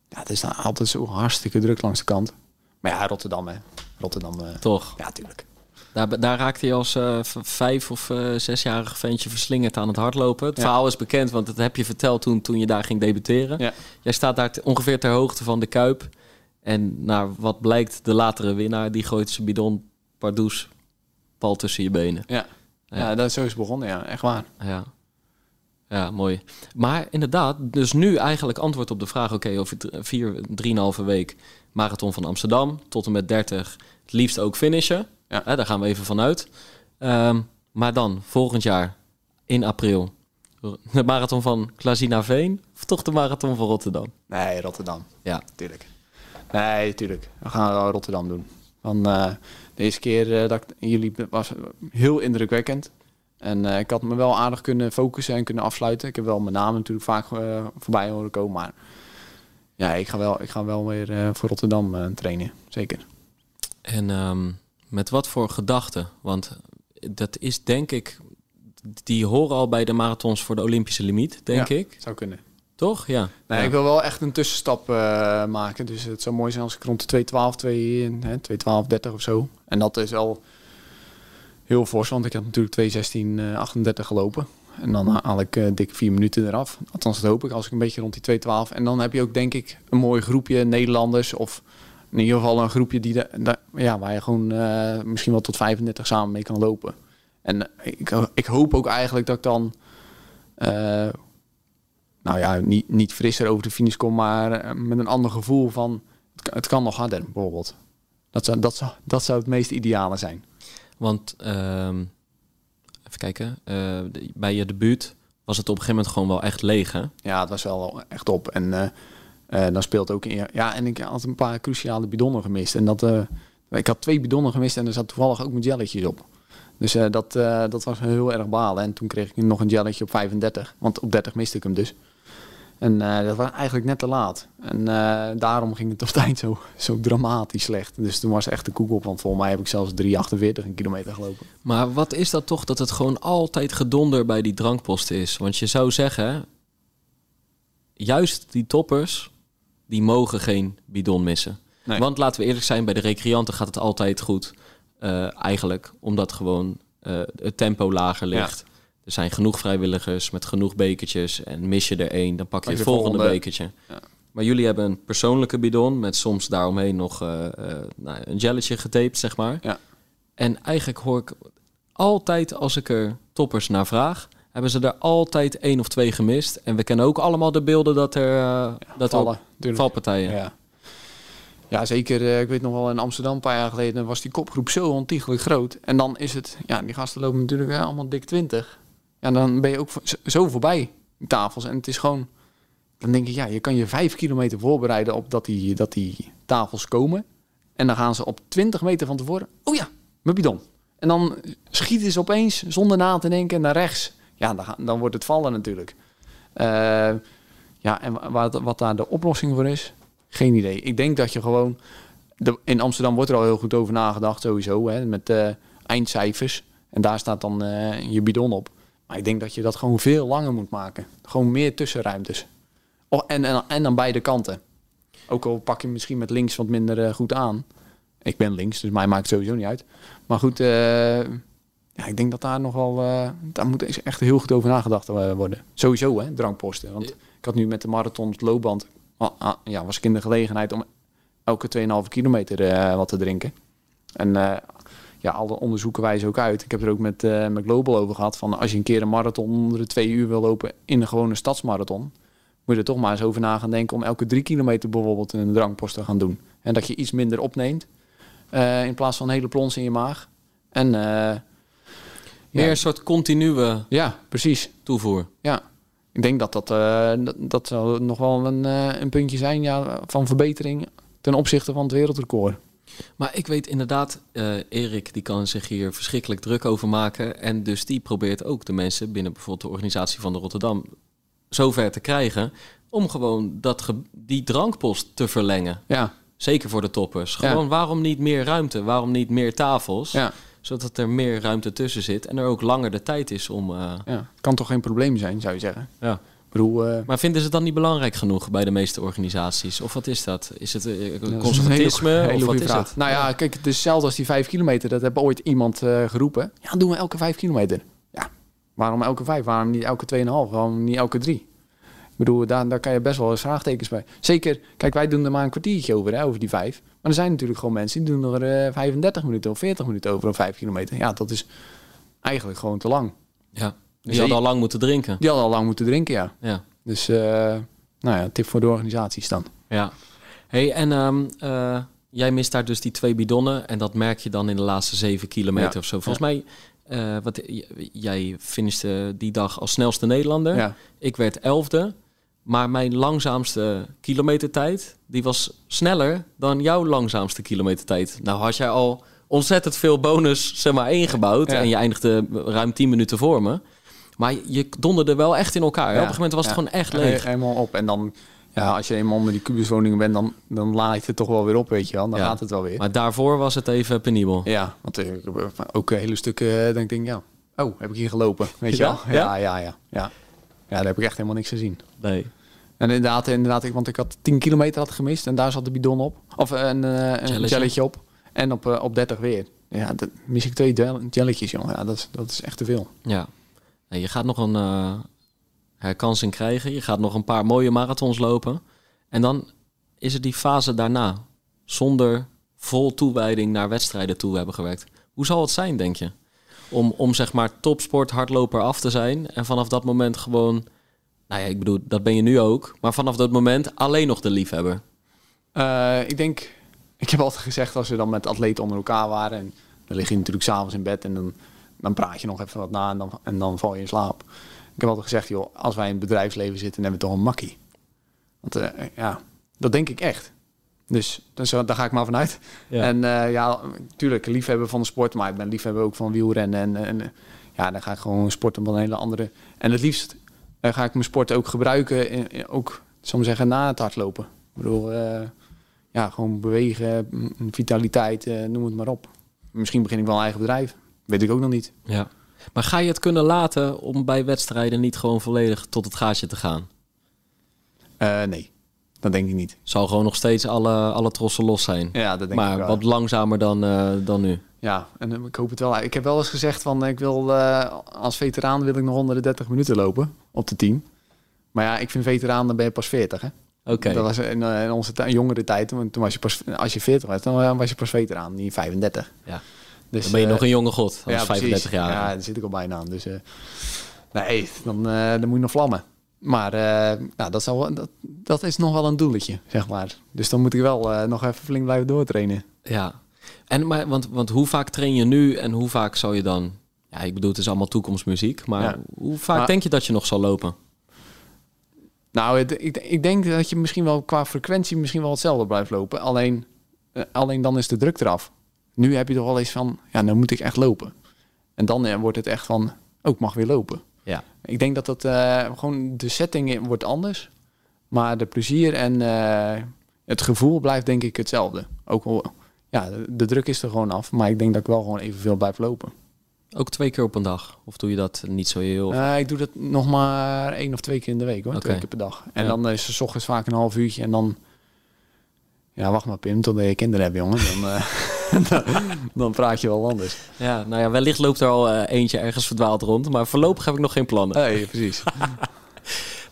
ja, het is dan altijd zo hartstikke druk langs de kant. Maar ja, Rotterdam, hè. Rotterdam. Toch? Ja, tuurlijk. Daar, daar raakte je als uh, vijf of uh, zesjarig ventje verslingerd aan het hardlopen. Het ja. verhaal is bekend, want dat heb je verteld toen, toen je daar ging debuteren. Ja. Jij staat daar ongeveer ter hoogte van de Kuip. En naar wat blijkt, de latere winnaar, die gooit zijn bidon pardoes pal tussen je benen. Ja, ja. ja dat is zo is begonnen, ja. Echt waar. Ja. Ja, mooi. Maar inderdaad, dus nu eigenlijk antwoord op de vraag... oké, okay, over vier, drieënhalve week marathon van Amsterdam... tot en met 30, het liefst ook finishen. Ja. Hè, daar gaan we even vanuit. Um, maar dan, volgend jaar, in april... de marathon van Veen of toch de marathon van Rotterdam? Nee, Rotterdam. Ja. Tuurlijk. Nee, tuurlijk. We gaan Rotterdam doen. Van, uh, de eerste keer uh, dat ik jullie was heel indrukwekkend. En uh, ik had me wel aardig kunnen focussen en kunnen afsluiten. Ik heb wel mijn naam natuurlijk vaak voorbij horen komen. Maar ja, ik ga wel, ik ga wel weer voor Rotterdam trainen. Zeker. En um, met wat voor gedachten? Want dat is denk ik... Die horen al bij de marathons voor de Olympische limiet, denk ja, ik. zou kunnen. Toch? Ja. Nee, ja. ik wil wel echt een tussenstap maken. Dus het zou mooi zijn als ik rond de 2.12, 2, 2.12, 30 of zo. En dat is al heel fors, want ik heb natuurlijk 2.16, 38 gelopen. En dan haal ik uh, dik vier minuten eraf. Althans, dat hoop ik, als ik een beetje rond die 2.12. En dan heb je ook, denk ik, een mooi groepje Nederlanders. Of in ieder geval een groepje die de, de, ja, waar je gewoon uh, misschien wel tot 35 samen mee kan lopen. En ik, ik hoop ook eigenlijk dat ik dan... Uh, nou ja, niet, niet frisser over de finish kom, maar met een ander gevoel van... Het, het kan nog harder, bijvoorbeeld. Dat zou, dat, zou, dat zou het meest ideale zijn. Want uh, even kijken, bij je debuut was het op een gegeven moment gewoon wel echt leeg, hè? Ja, het was wel echt op. En uh, dan speelt ook. Ja, en ik had een paar cruciale bidonnen gemist. En dat, ik had twee bidonnen gemist en er zat toevallig ook mijn jelletjes op. Dus dat, dat was heel erg balen. En toen kreeg ik nog een jelletje op 35, want op 30 miste ik hem dus. En dat was eigenlijk net te laat. En daarom ging het op het eind zo, zo dramatisch slecht. Dus toen was echt de koek op. Want volgens mij heb ik zelfs 3,48 een kilometer gelopen. Maar wat is dat toch dat het gewoon altijd gedonder bij die drankposten is? Want je zou zeggen, juist die toppers, die mogen geen bidon missen. Nee. Want laten we eerlijk zijn, bij de recreanten gaat het altijd goed. Uh, eigenlijk omdat gewoon het tempo lager ligt. Ja. Er zijn genoeg vrijwilligers met genoeg bekertjes. En mis je er één, dan pak je het volgende, volgende bekertje. Ja. Maar jullie hebben een persoonlijke bidon met soms daaromheen nog uh, nou, een gelletje getaped, zeg maar. Ja. En eigenlijk hoor ik altijd als ik er toppers naar vraag, hebben ze er altijd één of twee gemist. En we kennen ook allemaal de beelden dat er ja, dat vallen, er valpartijen. Ja. Ja, zeker. Uh, ik weet nog wel in Amsterdam een paar jaar geleden was die kopgroep zo ontiegelijk groot. En dan is het, ja, die gasten lopen natuurlijk uh, allemaal dik 20. Ja, dan ben je ook zo voorbij tafels. En het is gewoon, dan denk ik, ja, je kan je vijf kilometer voorbereiden op dat die, dat die tafels komen. En dan gaan ze op 20 meter van tevoren, oh ja, mijn bidon. En dan schieten ze opeens, zonder na te denken, naar rechts. Ja, dan, dan wordt het vallen natuurlijk. Uh, ja, en wat, wat daar de oplossing voor is, geen idee. Ik denk dat je gewoon, in Amsterdam wordt er al heel goed over nagedacht sowieso, hè, met uh, eindcijfers. En daar staat dan uh, je bidon op. Maar ik denk dat je dat gewoon veel langer moet maken. Gewoon meer tussenruimtes. Oh, en, en, en aan beide kanten. Ook al pak je misschien met links wat minder goed aan. Ik ben links, dus mij maakt het sowieso niet uit. Maar goed, uh, ja, ik denk dat daar nog wel... Uh, daar moet echt heel goed over nagedacht worden. Sowieso, hè, drankposten. Want ik had nu met de marathon het loopband... ah, ja, was ik in de gelegenheid om elke 2,5 kilometer eh, wat te drinken. En eh, ja, alle onderzoeken wijzen ook uit. Ik heb er ook met, eh, met Global over gehad. Van als je een keer een marathon onder de twee uur wil lopen in een gewone stadsmarathon. Moet je er toch maar eens over na gaan denken om elke drie kilometer bijvoorbeeld een drankpost te gaan doen. En dat je iets minder opneemt. in plaats van een hele plons in je maag. En meer een soort continue ja, precies. toevoer. Ja, ik denk dat dat, uh, dat, dat zou nog wel een, uh, een puntje zijn ja, van verbetering ten opzichte van het wereldrecord. Maar ik weet inderdaad, uh, Erik die kan zich hier verschrikkelijk druk over maken. En dus die probeert ook de mensen binnen bijvoorbeeld de organisatie van de Rotterdam zover te krijgen. Om gewoon dat die drankpost te verlengen. Ja. Zeker voor de toppers. Gewoon waarom niet meer ruimte? Waarom niet meer tafels? Ja zodat er meer ruimte tussen zit en er ook langer de tijd is om... Uh... Ja, kan toch geen probleem zijn, zou je zeggen? Ja. Bedoel, uh... Maar vinden ze het dan niet belangrijk genoeg bij de meeste organisaties? Of wat is dat? Is het uh, conservatisme? Hele, hele of wat is vraag. het? Nou ja, kijk, het is hetzelfde als die vijf kilometer. Dat heeft ooit iemand geroepen. Ja, doen we elke vijf kilometer. Ja, waarom elke vijf? Waarom niet elke tweeënhalf? Waarom niet elke drie? Bedoel, daar, daar kan je best wel eens vraagtekens bij. Zeker, kijk, wij doen er maar een kwartiertje over, hè, over die vijf. Maar er zijn natuurlijk gewoon mensen die doen er uh, 35 minuten of 40 minuten over een 5 kilometer. Ja, dat is eigenlijk gewoon te lang. Ja, die hadden al lang moeten drinken. Die hadden al lang moeten drinken, ja. ja. Dus, uh, nou ja, tip voor de organisaties dan. Ja. hey, en um, uh, jij mist daar dus die twee bidonnen. En dat merk je dan in de laatste 7 kilometer ja. of zo. Volgens ja. mij uh, wat, jij finishte die dag als snelste Nederlander. Ja. Ik werd elfde. Maar mijn langzaamste kilometertijd, die was sneller dan jouw langzaamste kilometertijd. Nou had jij al ontzettend veel bonus zeg maar, ingebouwd. En je eindigde ruim 10 minuten voor me. Maar je donderde wel echt in elkaar. Ja. Op een gegeven moment was het gewoon echt leeg. Helemaal op. En dan, ja, als je eenmaal onder die kubuswoningen bent, dan, dan laat het toch wel weer op, weet je wel. Dan gaat het wel weer. Maar daarvoor was het even penibel. Ja, want heb ook hele stukken, denk ik, ja, oh, heb ik hier gelopen, weet je wel. Ja, ja, ja. ja. Ja, daar heb ik echt helemaal niks gezien. Nee. En inderdaad, inderdaad want ik had 10 kilometer had gemist en daar zat de bidon op. Of een, een jelletje op. En op, op 30 weer. Ja, dat mis ik twee jelletjes, jongen. Ja, dat, is, dat is echt te veel. Ja. En je gaat nog een uh, herkansing krijgen. Je gaat nog een paar mooie marathons lopen. En dan is er die fase daarna. Zonder vol toewijding naar wedstrijden toe hebben gewerkt. Hoe zal het zijn, denk je? Om, om zeg maar topsport hardloper af te zijn. En vanaf dat moment gewoon nou ja, ik bedoel, dat ben je nu ook. Maar vanaf dat moment alleen nog de liefhebber. Uh, ik denk, ik heb altijd gezegd als we dan met atleten onder elkaar waren. En dan lig je natuurlijk s'avonds in bed en dan, dan praat je nog even wat na en dan, en dan val je in slaap. Ik heb altijd gezegd, joh, als wij in het bedrijfsleven zitten, dan hebben we toch een makkie. Want uh, ja, dat denk ik echt. Dus, dus daar ga ik maar vanuit. Ja. En uh, ja, natuurlijk liefhebber van de sport, maar ik ben liefhebber ook van wielrennen. En, en ja, dan ga ik gewoon sporten op een hele andere. En het liefst uh, ga ik mijn sport ook gebruiken, in, in, ook, zal zeggen, na het hardlopen. Ik bedoel, uh, ja, gewoon bewegen, vitaliteit, noem het maar op. Misschien begin ik wel een eigen bedrijf. Weet ik ook nog niet. Ja. Maar ga je het kunnen laten om bij wedstrijden niet gewoon volledig tot het gaatje te gaan? nee, dat denk ik niet. Zal gewoon nog steeds alle, alle trossen los zijn. Ja, dat denk maar ik wel. wat langzamer dan, dan nu. Ja, en ik hoop het wel. Ik heb wel eens gezegd van ik wil als veteraan wil ik nog onder de 30 minuten lopen op de 10. Maar ja, ik vind veteraan dan ben je pas 40 hè. Oké. Okay. Dat was in, in onze jongere tijd, toen was je pas als je 40 was, dan was je pas veteraan, niet 35. Ja. Dus, dan ben je uh, nog een jonge god, als ja, 35 jaar. Ja, daar zit ik al bijna aan. Dus uh, nee, dan, uh, dan moet je nog vlammen. Maar nou, dat, zal, dat, dat is nog wel een doeletje, zeg maar. Dus dan moet ik wel nog even flink blijven doortrainen. Ja, en, maar, want, want hoe vaak train je nu en hoe vaak zou je dan... Ja, ik bedoel, het is allemaal toekomstmuziek. Maar ja. hoe vaak denk je dat je nog zal lopen? Nou, het, ik, ik denk dat je misschien wel qua frequentie misschien wel hetzelfde blijft lopen. Alleen, uh, alleen dan is de druk eraf. Nu heb je toch wel eens van, ja, dan moet ik echt lopen. En dan wordt het echt van, ook oh, mag weer lopen. Ja. Ik denk dat dat uh, gewoon de setting wordt anders. Maar de plezier en het gevoel blijft denk ik hetzelfde. Ook al ja, de druk is er gewoon af. Maar ik denk dat ik wel gewoon evenveel blijf lopen. Ook twee keer op een dag? Of doe je dat niet zo heel? Uh, ik doe dat nog maar één of twee keer in de week hoor. Okay. Twee keer per dag. En ja. dan is het s ochtends vaak een half uurtje. En dan... Ja, wacht maar Pim, tot je kinderen hebt jongen. Dan, dan, praat je wel anders. Ja, nou ja, wellicht loopt er al uh, eentje ergens verdwaald rond. Maar voorlopig heb ik nog geen plannen. Nee, precies.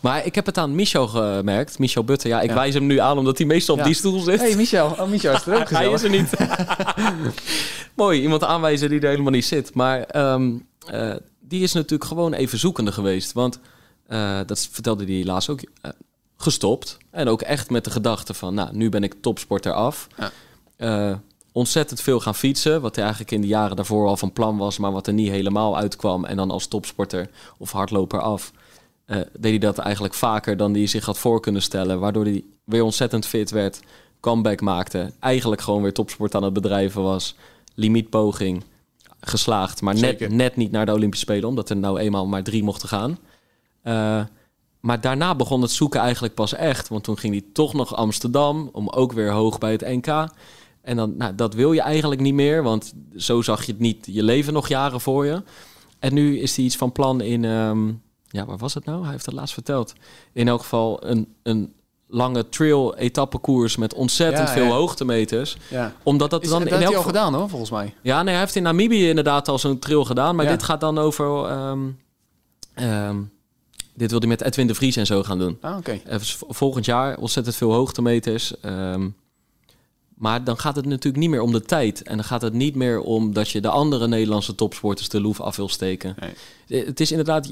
Maar ik heb het aan Michel gemerkt. Michel Butter. Ja, ik Ja. wijs hem nu aan omdat hij meestal Ja. op die stoel zit. Hey Michel, oh Michel is er ook Hij is er niet. Mooi, iemand aanwijzen die er helemaal niet zit. Maar ehm, eh, die is natuurlijk gewoon even zoekende geweest. Want eh, dat vertelde hij laatst ook. eh, gestopt. En ook echt met de gedachte van, nou, nu ben ik topsporter af. Ja. Ontzettend veel gaan fietsen. Wat hij eigenlijk in de jaren daarvoor al van plan was, maar wat er niet helemaal uitkwam. En dan als topsporter of hardloper af. eh, deed hij dat eigenlijk vaker dan hij zich had voor kunnen stellen. Waardoor hij weer ontzettend fit werd. Comeback maakte. Eigenlijk gewoon weer topsport aan het bedrijven was. Limietpoging. Geslaagd. Maar net, Zeker. net niet naar de Olympische Spelen. Omdat er nou eenmaal maar drie mochten gaan. Eh, maar daarna begon het zoeken eigenlijk pas echt. Want toen ging hij toch nog Amsterdam. Om ook weer hoog bij het NK. En dan, nou, dat wil je eigenlijk niet meer. Want zo zag je het niet je leven nog jaren voor je. En nu is hij iets van plan in... ehm, ja, waar was het nou? Hij heeft het laatst verteld. In elk geval een, een lange trail etappekoers met ontzettend Ja, veel hoogtemeters. Ja. Omdat dat Is, dan dat in heeft elk hij al geval... gedaan hoor, volgens mij. Ja, nee, hij heeft in Namibië inderdaad al zo'n trail gedaan. Maar dit gaat dan over... ehm, ehm, dit wil hij met Edwin de Vries en zo gaan doen. Ah, oké. Eh, volgend jaar ontzettend veel hoogtemeters. ehm, maar dan gaat het natuurlijk niet meer om de tijd. En dan gaat het niet meer om dat je de andere Nederlandse topsporters de loef af wil steken. Nee. Eh, Het is inderdaad,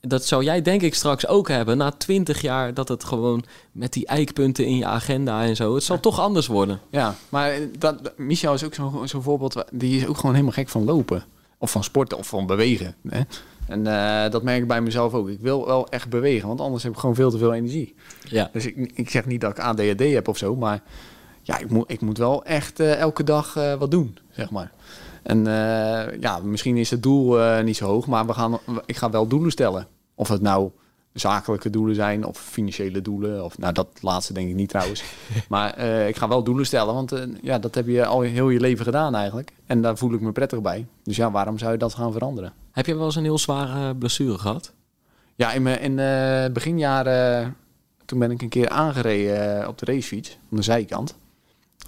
dat zou jij denk ik straks ook hebben. Na twintig jaar dat het gewoon met die eikpunten in je agenda en zo. Het zal toch anders worden. Ja, maar dat, Michel is ook zo'n voorbeeld. Die is ook gewoon helemaal gek van lopen. Of van sporten of van bewegen. Hè? En eh, dat merk ik bij mezelf ook. Ik wil wel echt bewegen, want anders heb ik gewoon veel te veel energie. Ja. Dus ik, ik zeg niet dat ik ADHD heb of zo, maar ja, ik, moet, ik moet wel echt eh, elke dag eh, wat doen, zeg maar. En eh, ja, misschien is het doel niet zo hoog, maar we gaan, ik ga wel doelen stellen. Of het nou zakelijke doelen zijn of financiële doelen. Of, nou, dat laatste denk ik niet trouwens. maar ik ga wel doelen stellen, want ja, dat heb je al heel je leven gedaan eigenlijk. En daar voel ik me prettig bij. Dus ja, waarom zou je dat gaan veranderen? Heb je wel eens een heel zware blessure gehad? Ja, in, mijn, in beginjaren, toen ben ik een keer aangereden op de racefiets, aan de zijkant.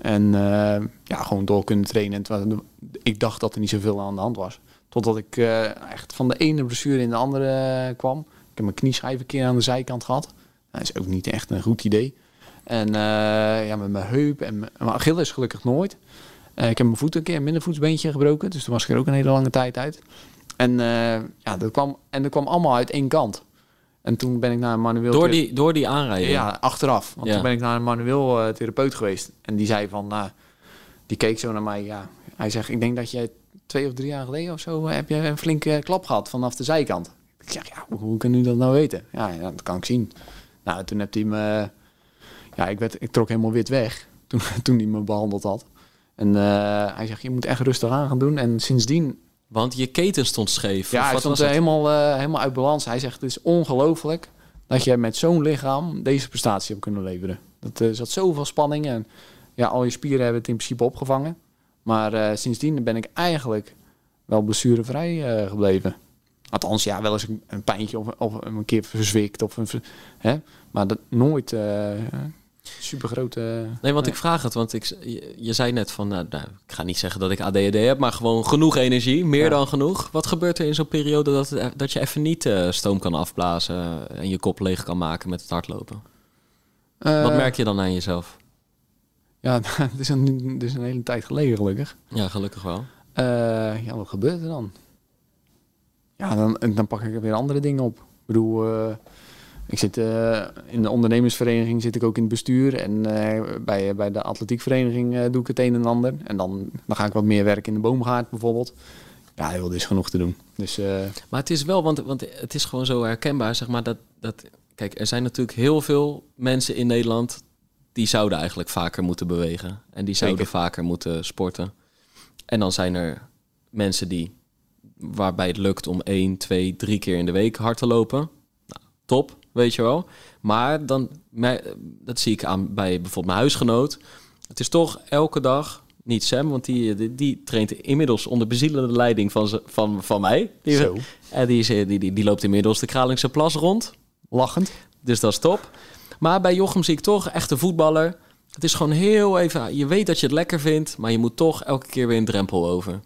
En eh, ja, gewoon door kunnen trainen. En ik dacht dat er niet zoveel aan de hand was. Totdat ik eh, echt van de ene blessure in de andere eh, kwam. Ik heb mijn knieschijf een keer aan de zijkant gehad. Dat is ook niet echt een goed idee. En ja, met mijn heup en mijn, mijn Achilles gelukkig nooit. Ik heb mijn voet een keer, een middenvoetsbeentje gebroken. Dus toen was ik er ook een hele lange tijd uit. En, ja, dat kwam, en dat kwam allemaal uit één kant. En toen ben ik naar een manueel... Door die, door die aanrijding? Ja, achteraf. Want Ja. toen ben ik naar een manueel eh, therapeut geweest. En die zei van... nou, die keek zo naar mij. Ja. Hij zegt, ik denk dat jij twee of drie jaar geleden of zo... eh, heb je een flinke klap gehad vanaf de zijkant. Ik zeg, ja, hoe, hoe kan u dat nou weten? Ja, ja, dat kan ik zien. Nou, toen heb hij me... Ja, ik, werd, ik trok helemaal wit weg. Toen, toen hij me behandeld had. En eh, hij zegt, je moet echt rustig aan gaan doen. En sindsdien Want je keten stond scheef. ja, hij wat stond eh, het? helemaal, eh, helemaal uit balans. Hij zegt, het is ongelooflijk dat je met zo'n lichaam deze prestatie hebt kunnen leveren. Dat, er zat zoveel spanning en ja, al je spieren hebben het in principe opgevangen. Maar eh, sindsdien ben ik eigenlijk wel blessurevrij eh, gebleven. Althans, ja, wel eens een, een pijntje of, of een keer verzwikt. Of een, hè? Maar dat nooit eh super grote... Nee, want ik vraag het, want ik, je, je zei net van, nou, nou, ik ga niet zeggen dat ik ADHD heb, maar gewoon genoeg energie, meer Ja. dan genoeg. Wat gebeurt er in zo'n periode dat, het- dat je even niet eh, stoom kan afblazen en je kop leeg kan maken met het hardlopen? Wat Eh, merk je dan aan jezelf? Ja, het is, een, het is een hele tijd geleden gelukkig. Ja, gelukkig wel. Eh, ja, wat gebeurt er dan? Ja, dan, dan pak ik weer andere dingen op. Ik bedoel, eh, ik zit eh, in de ondernemersvereniging zit ik ook in het bestuur. En eh, bij, bij de atletiekvereniging eh, doe ik het een en ander. En dan, dan ga ik wat meer werken in de boomgaard bijvoorbeeld. Ja, heel, er is genoeg te doen. Dus eh, Maar het is wel, want, want het is gewoon zo herkenbaar, zeg maar, dat, dat... Kijk, er zijn natuurlijk heel veel mensen in Nederland die zouden eigenlijk vaker moeten bewegen. En die zouden Zeker. vaker moeten sporten. En dan zijn er mensen die, waarbij het lukt om één, twee, drie keer in de week hard te lopen. Nou, top, weet je wel. Maar dan, dat zie ik aan bij bijvoorbeeld mijn huisgenoot. Het is toch elke dag, niet Sam, want die, die, die traint inmiddels onder bezielende leiding van, ze- van, van mij. Die, Zo. En die, is, eh, die, die, die loopt inmiddels de Kralingse Plas rond. lachend. Dus dat is top. Maar bij Jochem zie ik toch echt een voetballer. Het is gewoon heel even... Je weet dat je het lekker vindt, maar je moet toch elke keer weer een drempel over.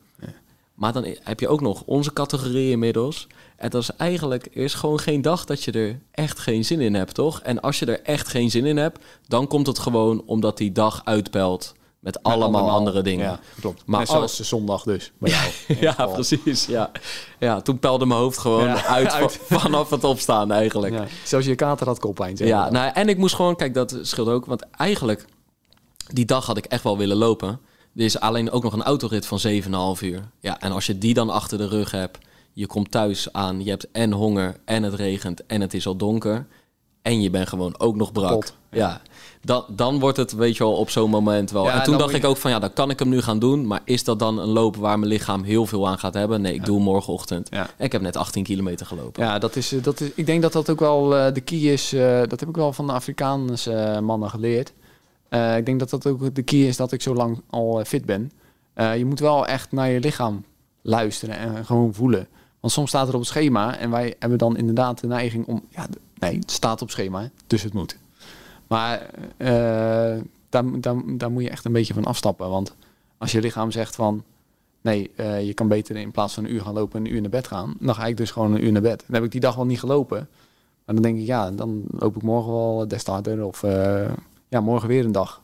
Maar dan heb je ook nog onze categorie inmiddels. En dat is eigenlijk er is gewoon geen dag dat je er echt geen zin in hebt, toch? En als je er echt geen zin in hebt, dan komt het gewoon omdat die dag uitpelt met allemaal, andere dingen. Ja, klopt. Maar Maar al- zoals de zondag dus. Ja, geval. precies. Ja. ja, toen pelde mijn hoofd gewoon Ja, uit, uit. van- vanaf het opstaan eigenlijk. Ja. Zelfs je kater had koppijn. Ja, nou, en ik moest gewoon, kijk, dat scheelt ook. Want eigenlijk, die dag had ik echt wel willen lopen. Er is alleen ook nog een autorit van 7,5 uur. Ja, en als je die dan achter de rug hebt, je komt thuis aan, je hebt en honger, en het regent, en het is al donker. En je bent gewoon ook nog brak. Kapot, Ja, dan, dan wordt het, weet je wel, op zo'n moment wel. Ja, en toen dacht ik ook van, ja, dan kan ik hem nu gaan doen. Maar is dat dan een loop waar mijn lichaam heel veel aan gaat hebben? Nee, ik doe morgenochtend. En ik heb net 18 kilometer gelopen. Ja, dat is, dat is, ik denk dat dat ook wel eh, de key is. eh, dat heb ik wel van de Afrikaanse eh, mannen geleerd. Ik denk dat dat ook de key is dat ik zo lang al fit ben. Je moet wel echt naar je lichaam luisteren en gewoon voelen. Want soms staat er op het schema en wij hebben dan inderdaad de neiging om... Ja, nee, het staat op schema, dus het moet. Maar eh, daar, daar, daar moet je echt een beetje van afstappen. Want als je lichaam zegt van... Nee, eh, je kan beter in plaats van een uur gaan lopen een uur naar bed gaan. Dan ga ik dus gewoon een uur naar bed. Dan heb ik die dag wel niet gelopen. Maar dan denk ik, ja, dan loop ik morgen wel des te harder. Of eh, ja, morgen weer een dag.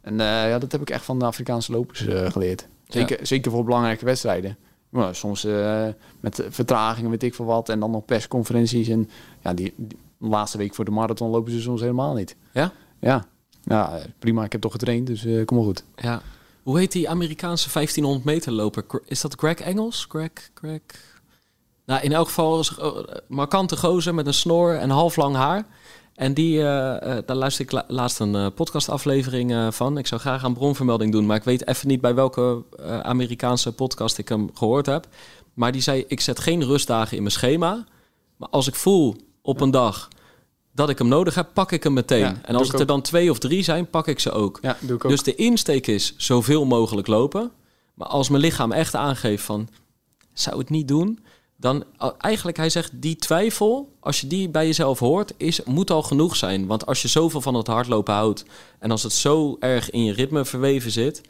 En eh, ja, dat heb ik echt van de Afrikaanse lopers eh, geleerd. Zeker, zeker voor belangrijke wedstrijden. Maar soms eh, met vertragingen, weet ik veel wat. En dan nog persconferenties. En ja, die, die laatste week voor de marathon lopen ze soms helemaal niet. Ja? Ja, ja prima. Ik heb toch getraind, dus eh, kom maar goed. Ja. Hoe heet die Amerikaanse 1500 meter loper? Is dat Greg Engels? Greg, Greg... Nou, in elk geval is een markante gozer met een snor en half lang haar. En die, eh, eh, daar luister ik la- laatst een eh, podcastaflevering van. Ik zou graag een bronvermelding doen, maar ik weet even niet bij welke Amerikaanse podcast ik hem gehoord heb. Maar die zei, ik zet geen rustdagen in mijn schema. Maar als ik voel op een dag dat ik hem nodig heb, pak ik hem meteen. Ja, en als het er ook. dan twee of drie zijn, pak ik ze ook. Ja, doe ik ook. Dus de insteek is zoveel mogelijk lopen. Maar als mijn lichaam echt aangeeft van, zou het niet doen? Dan eigenlijk, hij zegt, die twijfel, als je die bij jezelf hoort, is, moet al genoeg zijn. Want als je zoveel van het hardlopen houdt en als het zo erg in je ritme verweven zit,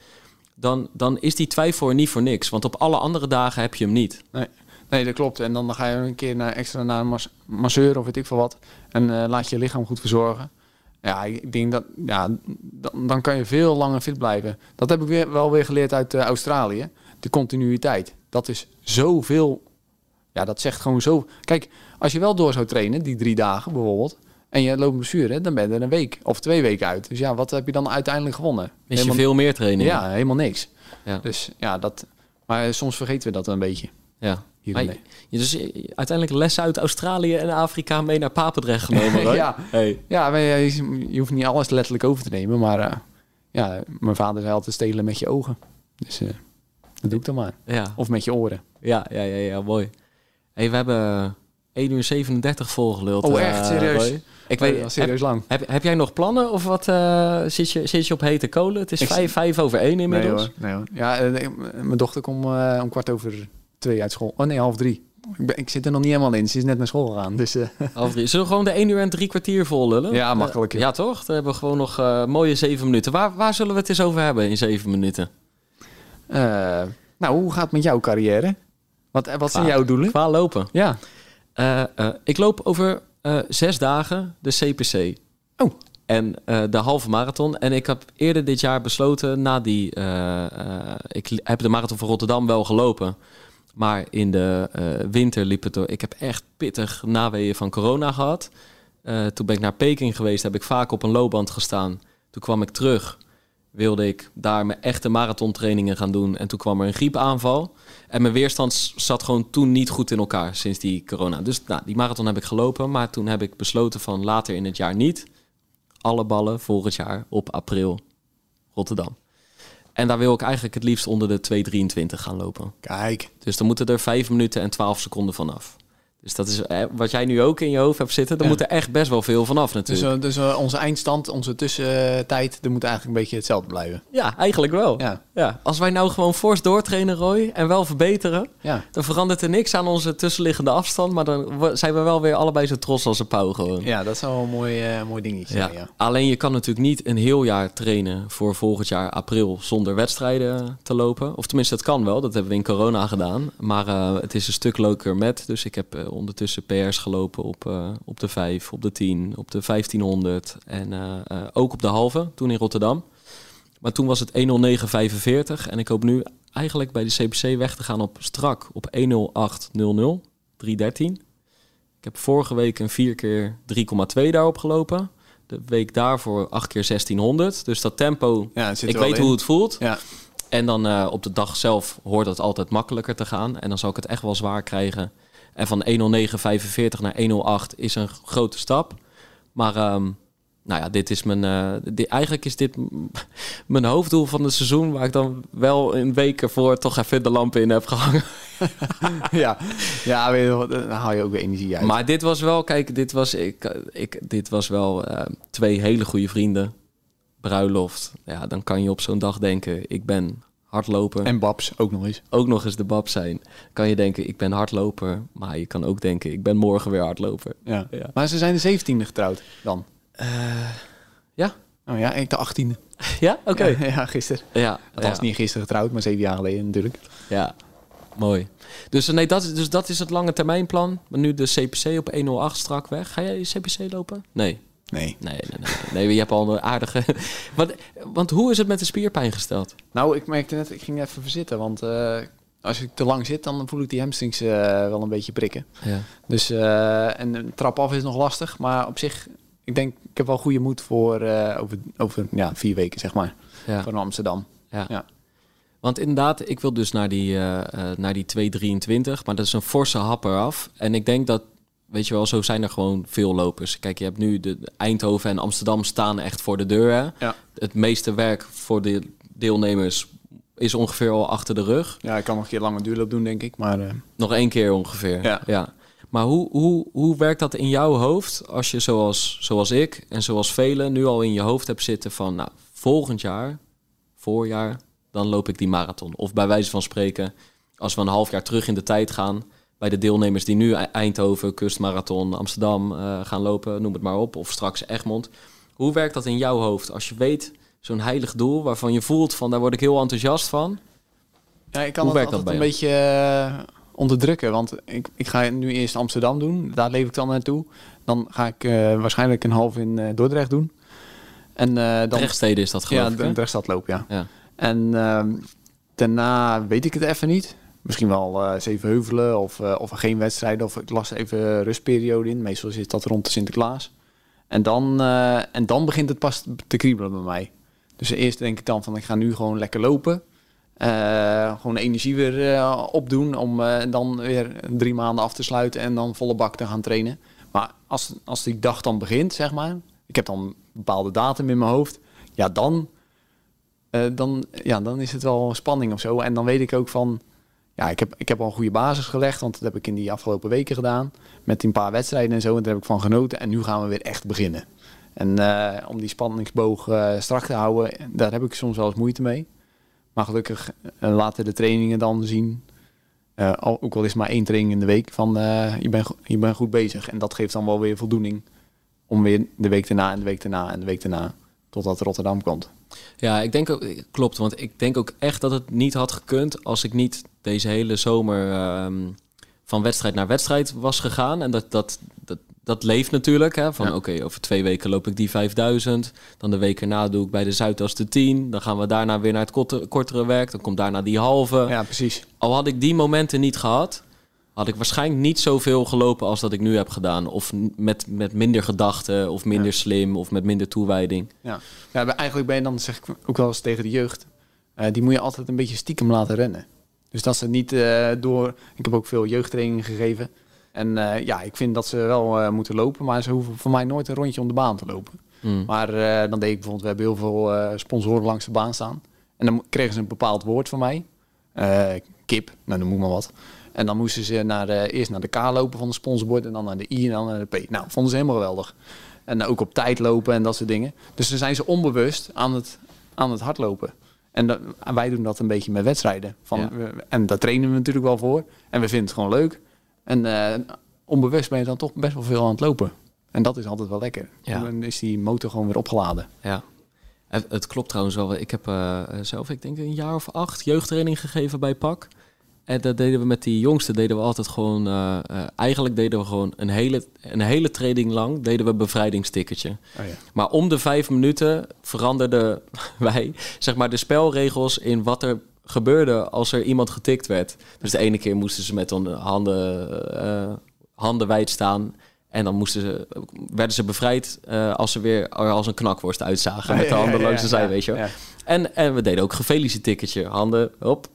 dan, dan is die twijfel er niet voor niks. Want op alle andere dagen heb je hem niet. Nee, nee, dat klopt. En dan ga je een keer naar, extra naar een mas- masseur of weet ik veel wat. En eh, laat je je lichaam goed verzorgen. Ja, ik denk dat ja, dan, dan kan je veel langer fit blijven. Dat heb ik weer, wel weer geleerd uit eh, Australië. De continuïteit. Dat is zoveel. Ja, dat zegt gewoon zo. Kijk, als je wel door zou trainen, die drie dagen bijvoorbeeld. En je loopt blessure, dan ben je er een week of twee weken uit. Dus ja, wat heb je dan uiteindelijk gewonnen? Mis je veel meer training. Ja, helemaal niks. Ja. Dus ja, dat. Maar soms vergeten we dat een beetje. ja. Dus je- uiteindelijk lessen uit Australië en Afrika mee naar Papendrecht genomen. Ja. Hey. Ja, maar je, je hoeft niet alles letterlijk over te nemen. Maar eh, ja, mijn vader zei altijd stelen met je ogen. Dus eh, dat doe ik dan maar. Ja. Of met je oren. Ja, ja, ja, ja, mooi. Hey, we hebben 1 uur 37 volgeluld. Oh, eh, echt? Serieus? Ik weet weet, wel serieus lang. Heb, heb, jij nog plannen of wat? eh, zit, je, zit je op hete kolen? Het is Ik- vijf, vijf over één Nee inmiddels. hoor, nee hoor. Ja, eh, nee, mijn dochter komt om kwart over twee uit school. Oh nee, half drie. Ik, ben, ik zit er nog niet helemaal in. Ze is net naar school gegaan. Dus Half drie. Zullen we gewoon de 1 uur en drie kwartier vol lullen? Ja, makkelijk, ja. ja, toch? Dan hebben we gewoon nog mooie zeven minuten. Waar, waar zullen we het eens over hebben in zeven minuten? nou, hoe gaat het met jouw carrière? Wat, eh, wat zijn jouw doelen? Qua lopen. Ja. Eh, eh, ik loop over zes dagen de CPC. Oh. En de halve marathon. En ik heb eerder dit jaar besloten, na die... ik heb de marathon van Rotterdam wel gelopen. Maar in de winter liep het door... Ik heb echt pittig naweeën van corona gehad. Eh, toen ben ik naar Peking geweest. Heb ik vaak op een loopband gestaan. Toen kwam ik terug. Wilde ik daar mijn echte marathontrainingen gaan doen. En toen kwam er een griepaanval. En mijn weerstand zat gewoon toen niet goed in elkaar sinds die corona. Dus nou, die marathon heb ik gelopen. Maar toen heb ik besloten van later in het jaar niet. Alle ballen volgend jaar op april Rotterdam. En daar wil ik eigenlijk het liefst onder de 2.23 gaan lopen. Kijk. Dus dan moeten er 5 minuten en 12 seconden vanaf. Dus dat is eh, wat jij nu ook in je hoofd hebt zitten. Daar Ja. moet er echt best wel veel vanaf Dus, natuurlijk. eh, dus eh, onze eindstand, onze tussentijd, dat moet eigenlijk een beetje hetzelfde blijven. ja, eigenlijk wel. Ja. Ja, Als wij nou gewoon fors doortrainen, Roy, en wel verbeteren... ja. dan verandert er niks aan onze tussenliggende afstand... maar dan zijn we wel weer allebei zo trots als een pauw gewoon. ja dat zou wel een mooi, mooi dingetje Ja. zijn. Ja. Alleen je kan natuurlijk niet een heel jaar trainen voor volgend jaar april zonder wedstrijden te lopen. Of tenminste, het kan wel. Dat hebben we in corona gedaan. Maar het is een stuk leuker met. Dus ik heb ondertussen PR's gelopen op, eh, op de 5, op de 10, op de 1500 en eh, eh, ook op de halve, toen in Rotterdam. Maar toen was het 10945 en ik hoop nu eigenlijk bij de CPC weg te gaan op strak op 10800, 313. Ik heb vorige week een 4 keer 3,2 daarop gelopen. De week daarvoor 8 keer 1600. Dus dat tempo, Ja, ik weet in. hoe het voelt. Ja. En dan op de dag zelf hoort het altijd makkelijker te gaan. En dan zal ik het echt wel zwaar krijgen. En van 109,45 naar 108 is een grote stap. Maar ehm, nou ja, dit is mijn. eh, eigenlijk is dit mijn hoofddoel van het seizoen. Waar ik dan wel een week ervoor toch even de lampen in heb gehangen. ja, ja weet je dan haal je ook weer energie uit. Maar dit was wel, kijk, dit was, ik, ik, dit was wel eh, twee hele goede vrienden. Bruiloft. Ja, dan kan je op zo'n dag denken, ik ben hardloper. En Babs ook nog eens. ook nog eens de bab zijn. Kan je denken, ik ben hardloper. Maar je kan ook denken, ik ben morgen weer hardloper. Ja. Ja. Maar ze zijn de 17e getrouwd dan. ja? Oh ja, ik de 18e. Ja? Oké. Ja, ja, gisteren. Ja, Althans, ja, niet gisteren getrouwd, maar zeven jaar geleden natuurlijk. ja. Mooi. Dus, eh, nee, dat, is- dus dat is het lange termijnplan. Maar nu de CPC op 108 strak weg. Ga jij je CPC lopen? Nee. Nee. Nee, nee, nee. nee je hebt al een aardige... want, want hoe is het met de spierpijn gesteld? Nou, ik merkte net, ik ging even verzitten. Want eh, als ik te lang zit, dan voel ik die hamstrings eh, wel een beetje prikken. Ja. Dus, eh, en een trap af is nog lastig. Maar op zich, ik denk, ik heb wel goede moed voor over, over ja, vier weken, zeg maar. Ja. Van Amsterdam. Ja. Ja. Want inderdaad, ik wil dus naar die, eh, naar die 223, maar dat is een forse happer af. En ik denk dat, weet je wel, zo zijn er gewoon veel lopers. Kijk, je hebt nu de Eindhoven en Amsterdam staan echt voor de deur. Hè? Ja. Het meeste werk voor de deelnemers is ongeveer al achter de rug. ja, ik kan nog een keer lange duurloop doen, denk ik. Maar eh, Nog één keer ongeveer. Ja. Maar hoe, hoe, hoe werkt dat in jouw hoofd als je zoals, zoals ik en zoals velen nu al in je hoofd hebt zitten van nou, volgend jaar, voorjaar, dan loop ik die marathon. Of bij wijze van spreken, als we een half jaar terug in de tijd gaan, bij de deelnemers die nu E- Eindhoven, Kustmarathon, Amsterdam eh, gaan lopen, noem het maar op, of straks Egmond. Hoe werkt dat in jouw hoofd als je weet zo'n heilig doel waarvan je voelt van daar word ik heel enthousiast van? Ja, ik kan Hoe werkt dat bij een beetje eh, onderdrukken. Want ik, ik ga nu eerst Amsterdam doen. Daar leef ik dan naartoe. Dan ga ik eh, waarschijnlijk een half in Dordrecht doen. En dan... Rechtsteden is dat geloof ja, ik, hè? Drechtstad loop, ja. Ja. En ehm, daarna weet ik het even niet. Misschien wel eh Zevenheuvelen of, eh, of geen wedstrijden. Of ik las even rustperiode in. Meestal zit dat rond de Sinterklaas. En dan, eh, en dan begint het pas te kriebelen bij mij. Dus eerst denk ik dan van ik ga nu gewoon lekker lopen. Gewoon energie weer opdoen om dan weer drie maanden af te sluiten en dan volle bak te gaan trainen. Maar als, als die dag dan begint, zeg maar, ik heb dan een bepaalde datum in mijn hoofd, ja dan, dan, ja, dan is het wel spanning of zo. En dan weet ik ook van, ja, ik heb, ik heb al een goede basis gelegd, want dat heb ik in die afgelopen weken gedaan. Met een paar wedstrijden en zo, en daar heb ik van genoten. En nu gaan we weer echt beginnen. En eh, om die spanningsboog eh, strak te houden, daar heb ik soms wel eens moeite mee. Maar gelukkig eh, laten de trainingen dan zien, ook al is maar één training in de week, van je, bent, je bent goed bezig. En dat geeft dan wel weer voldoening om weer de week daarna en de week daarna en de week daarna, totdat Rotterdam komt. Ja, ik denk ook, klopt. Want ik denk ook echt dat het niet had gekund als ik niet deze hele zomer ehm, van wedstrijd naar wedstrijd was gegaan. En dat, dat, dat, dat leeft natuurlijk. Hè? Van Ja. oké, over twee weken loop ik die 5000. Dan de week erna doe ik bij de Zuidas de 10. Dan gaan we daarna weer naar het korte, kortere werk. Dan komt daarna die halve. Ja, precies. Al had ik die momenten niet gehad, had ik waarschijnlijk niet zoveel gelopen als dat ik nu heb gedaan. Of met, met minder gedachten, of minder Ja. slim, of met minder toewijding. Ja. ja, eigenlijk ben je dan, zeg ik ook wel eens tegen de jeugd, eh, die moet je altijd een beetje stiekem laten rennen. Dus dat ze niet eh, door... Ik heb ook veel jeugdtrainingen gegeven. En eh, ja, ik vind dat ze wel eh, moeten lopen, maar ze hoeven voor mij nooit een rondje om de baan te lopen. Mm. Maar dan deed ik bijvoorbeeld, we hebben heel veel sponsoren langs de baan staan. En dan kregen ze een bepaald woord van mij. Kip, nou dan moet maar wat. En dan moesten ze naar, eerst naar de K lopen van de sponsorbord en dan naar de I en dan naar de P. Nou, vonden ze helemaal geweldig. En ook op tijd lopen en dat soort dingen. Dus dan zijn ze onbewust aan het, aan het hardlopen. En dat- wij doen dat een beetje met wedstrijden. Van, Ja. we- en daar trainen we natuurlijk wel voor. En we vinden het gewoon leuk. En eh, onbewust ben je dan toch best wel veel aan het lopen. En dat is altijd wel lekker. Ja. Dan is die motor gewoon weer opgeladen. Ja. Het, het klopt trouwens wel. Ik heb eh, zelf, ik denk een jaar of acht jeugdtraining gegeven bij PAK. En dat deden we met die jongsten, deden we altijd gewoon... eh, eh, eigenlijk deden we gewoon een hele, een hele training lang, deden we een bevrijdingstikkertje. Oh ja. Maar om de vijf minuten veranderden wij zeg maar, de spelregels in wat er gebeurde als er iemand getikt werd. Dus de ene keer moesten ze met hun handen, eh, handen wijd staan. En dan moesten ze, werden ze bevrijd als ze weer er als een knakworst uitzagen. Met de handen langs de zij, weet je. Ja. En, en we deden ook gefeliciteertje. Handen, hop,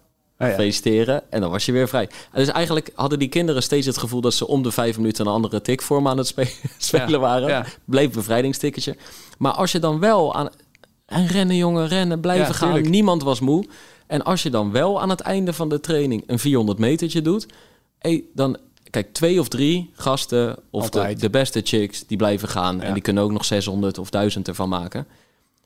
Oh ja. feliciteren. En dan was je weer vrij. En dus eigenlijk hadden die kinderen steeds het gevoel dat ze om de vijf minuten een andere tikvorm aan het spe- spelen Ja, waren. ja. Bleef bevrijdingstikketje. Maar als je dan wel aan... En rennen jongen, rennen, blijven gaan. tuurlijk. Niemand was moe. En als je dan wel aan het einde van de training een 400 metertje doet... Hey, dan... Kijk, twee of drie gasten of de, beste chicks, die blijven gaan. Ja. En die kunnen ook nog 600 of 1000 ervan maken.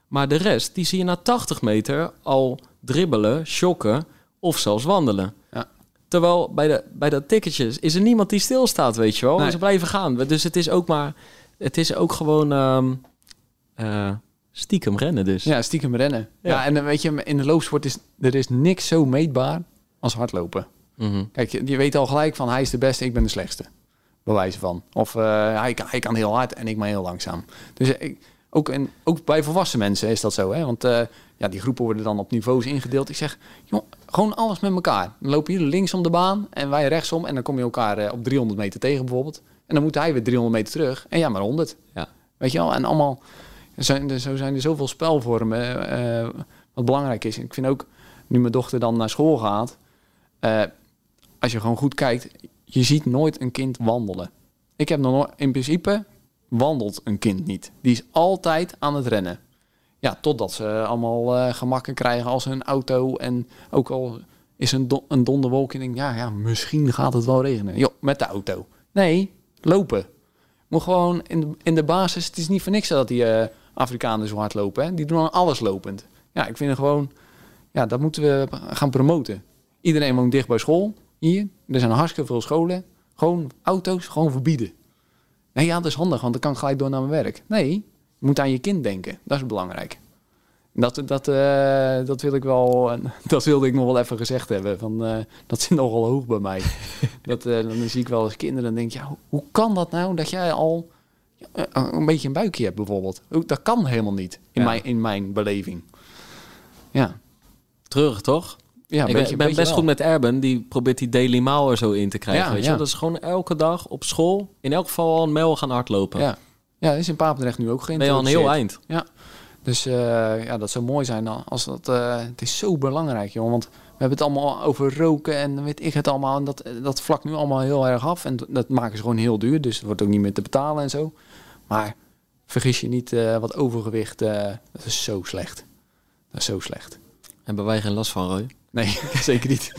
Maar de rest, die zie je na 80 meter al dribbelen, shocken of zelfs wandelen. Ja. Terwijl bij, de, bij dat ticketje is er niemand die stilstaat, weet je wel. Nee. Ze blijven gaan. Dus het is ook maar... Het is ook gewoon ehm, eh, stiekem rennen dus. Ja, stiekem rennen. Ja. Ja. en dan weet je, in de loopsport is er is niks zo meetbaar als hardlopen. Mhm. Kijk, je, je weet al gelijk van hij is de beste, ik ben de slechtste. Bij wijze van. Of eh, hij, kan, hij kan heel hard en ik maar heel langzaam. Dus ik, ook, en, ook bij volwassen mensen is dat zo. Hè? Want eh, ja, die groepen worden dan op niveaus ingedeeld. Ik zeg, joh, gewoon alles met elkaar. Dan lopen jullie links om de baan en wij rechtsom. En dan kom je elkaar eh, op 300 meter tegen bijvoorbeeld. En dan moet hij weer 300 meter terug. En ja, maar 100. Ja. Weet je wel? En allemaal... Zijn, er, zo zijn er zoveel spelvormen. eh, wat belangrijk is. Ik vind ook, nu mijn dochter dan naar school gaat... als je gewoon goed kijkt, je ziet nooit een kind wandelen. Ik heb nog nooit, in principe wandelt een kind niet. Die is altijd aan het rennen. Ja, totdat ze allemaal eh, gemakken krijgen als hun auto. En ook al is een, do- een donderwolk en ja, ja, misschien gaat het wel regenen. Jo, met de auto. Nee, lopen. Moet gewoon in de, in de basis, het is niet voor niks dat die eh, Afrikanen zo hard lopen. Hè? Die doen aan alles lopend. Ja, ik vind het gewoon, ja, dat moeten we gaan promoten. Iedereen woont dicht bij school. Hier, er zijn hartstikke veel scholen. Gewoon auto's, gewoon verbieden. Nee, ja, dat is handig, want dan kan ik gelijk door naar mijn werk. Nee, je moet aan je kind denken. Dat is belangrijk. Dat, dat, eh, dat, wil ik wel, dat wilde ik nog wel even gezegd hebben. Van, eh, dat zit nogal hoog bij mij. dat, eh, dan zie ik wel eens kinderen en denk ja, hoe, hoe kan dat nou dat jij al een beetje een buikje hebt bijvoorbeeld? Dat kan helemaal niet in, Ja. mijn, in mijn beleving. Ja, Terug, toch? Ja ik ben, best goed met Erben. Die probeert die Daily Maal er zo in te krijgen. Ja, weet je? ja. Dat is gewoon elke dag op school. In elk geval al een mijl gaan hardlopen. Ja, ja is in Papendrecht nu ook geen. Ben je al een heel eind. Dus eh, ja, dat zou mooi zijn als dat. eh, het is zo belangrijk, joh. Want we hebben het allemaal over roken en weet ik het allemaal. En dat, dat vlakt nu allemaal heel erg af. En dat maken ze gewoon heel duur. Dus het wordt ook niet meer te betalen en zo. Maar vergis je niet, eh, wat overgewicht, eh, dat is zo slecht. Dat is zo slecht. Hebben wij geen last van, Roy? Nee, zeker niet.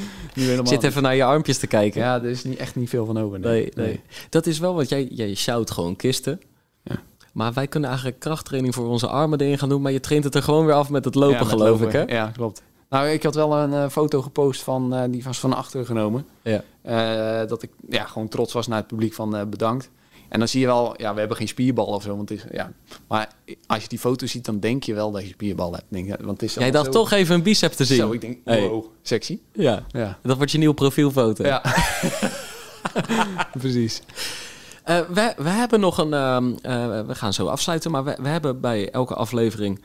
Zit even naar je armpjes te kijken. Ja, er is niet, echt niet veel van over. Nee, nee. Dat is wel wat jij, jij sjouwt gewoon kisten. Ja. Maar wij kunnen eigenlijk krachttraining voor onze armen erin gaan doen. Maar je traint het er gewoon weer af met het lopen, Ja, met geloof lopen. ik, hè? Ja, klopt. Nou, ik had wel een eh, foto gepost van, eh, die was van achter genomen. Ja. Eh, dat ik ja, gewoon trots was naar het publiek van bedankt. En dan zie je wel, ja, we hebben geen spierbal of zo. Want het is, ja. Maar als je die foto ziet, dan denk je wel dat je spierbal hebt. Denk, je, want het is Jij dacht zo, toch even een bicep te zien. Zo, ik denk, Hey. wow, sexy. Ja, Ja, dat wordt je nieuwe profielfoto. ja. precies. Eh, we, we hebben nog een. ehm, eh, we gaan zo afsluiten, maar we, we hebben bij elke aflevering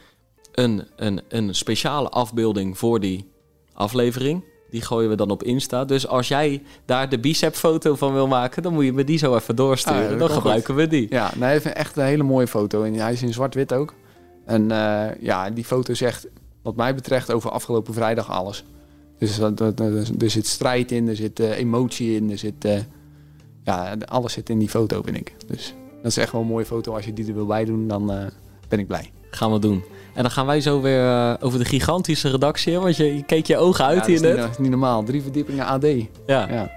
een, een, een speciale afbeelding voor die aflevering. Die gooien we dan op Insta. Dus als jij daar de bicep-foto van wil maken, dan moet je me die zo even doorsturen. Ah, dan gebruiken we die. Ja, nee, even echt een hele mooie foto. En hij is in zwart-wit ook. En eh, ja, die foto zegt, wat mij betreft, over afgelopen vrijdag alles. Dus dat, dat- dat- er zit strijd in, er zit eh, emotie in, er zit... eh, ja, alles zit in die foto, vind ik. Dus dat is echt wel een mooie foto. Als je die er wil bij doen, dan ben ik blij. Gaan we doen. En dan gaan wij zo weer eh, over de gigantische redactie. Want je, je keek je ogen uit ja, hier net. niet, dat is niet normaal. Drie verdiepingen AD. Ja. Ja.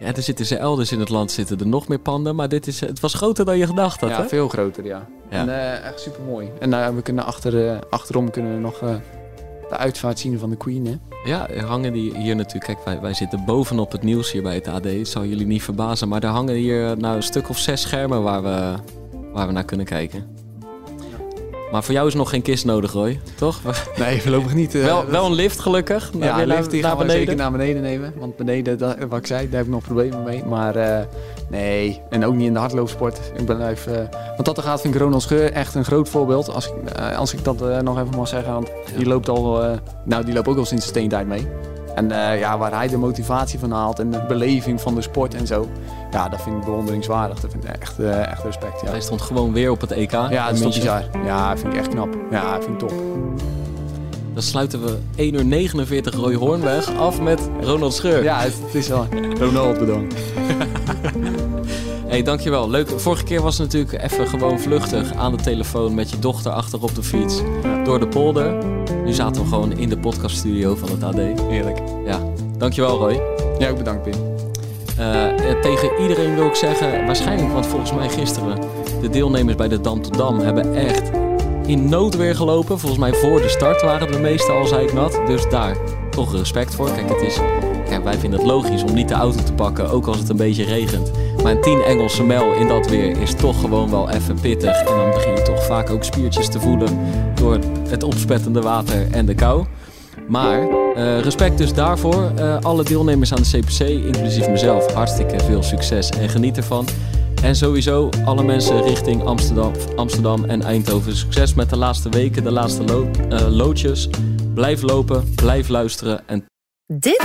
Ja, er zitten ze elders in het land zitten er nog meer panden, maar dit is, het was groter dan je gedacht had, ja, hè? veel groter, ja. Ja. En eh, echt super mooi. En eh, we kunnen achter, achterom kunnen we nog de uitvaart zien van de Queen. Hè? Ja, er hangen die hier natuurlijk. Kijk, wij, wij zitten bovenop het nieuws hier bij het AD. Het zal jullie niet verbazen. Maar er hangen hier nou, een stuk of zes schermen waar we, waar we naar kunnen kijken. Maar voor jou is nog geen kist nodig, Roy. Toch? Nee, voorlopig niet. eh, wel, wel een lift, gelukkig. Naar, ja, weer lift die gaan we zeker naar beneden nemen. Want beneden, dat, wat ik zei, daar heb ik nog problemen mee. Maar eh, nee, en ook niet in de hardloopsport. Ik blijf, eh want dat er gaat vind ik Ronald Scheur echt een groot voorbeeld. Als ik, als ik dat nog even mag zeggen. Want die loopt al, nou die loopt ook al sinds de steentijd mee. En eh, ja, waar hij de motivatie van haalt en de beleving van de sport en zo. Ja, dat vind ik bewonderingswaardig. Dat vind ik echt, eh, echt respect. Ja, Hij stond gewoon weer op het EK. ja dat is bizar. Ja, vind ik echt knap. Ja, vind ik top. Dan sluiten we 1 uur 49 Roy Hoornweg af met Ronald Scheur. Ja, het, het is wel. Ronald bedankt. Hey, dankjewel. Leuk. Vorige keer was het natuurlijk even gewoon vluchtig aan de telefoon met je dochter achter op de fiets door de polder. Nu zaten we gewoon in de podcaststudio van het AD. Heerlijk. Ja, dankjewel Roy. Ja, ook bedankt Pim. Eh, eh, tegen iedereen wil ik zeggen, waarschijnlijk, want volgens mij gisteren, de deelnemers bij de Dam tot Dam hebben echt in noodweer gelopen. Volgens mij voor de start waren de meeste al zeiknat. Dus daar toch respect voor. Kijk, het is, kijk, wij vinden het logisch om niet de auto te pakken, ook als het een beetje regent. Een 10 Engelse mijl in dat weer is toch gewoon wel even pittig. En dan begin je toch vaak ook spiertjes te voelen door het opspettende water en de kou. Maar eh, respect dus daarvoor. Eh, alle deelnemers aan de CPC, inclusief mezelf, hartstikke veel succes en geniet ervan. En sowieso alle mensen richting Amsterdam, Amsterdam en Eindhoven. Succes met de laatste weken, de laatste eh, loodjes. Blijf lopen, blijf luisteren en Dit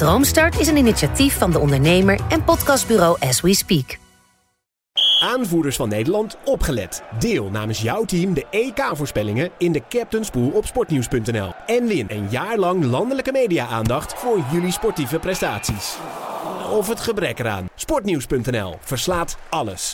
Droomstart is een initiatief van de ondernemer en podcastbureau As We Speak. Aanvoerders van Nederland, opgelet. Deel namens jouw team de EK-voorspellingen in de Captain's Pool op sportnieuws.nl. En win een jaar lang landelijke media-aandacht voor jullie sportieve prestaties. Of het gebrek eraan. Sportnieuws.nl verslaat alles.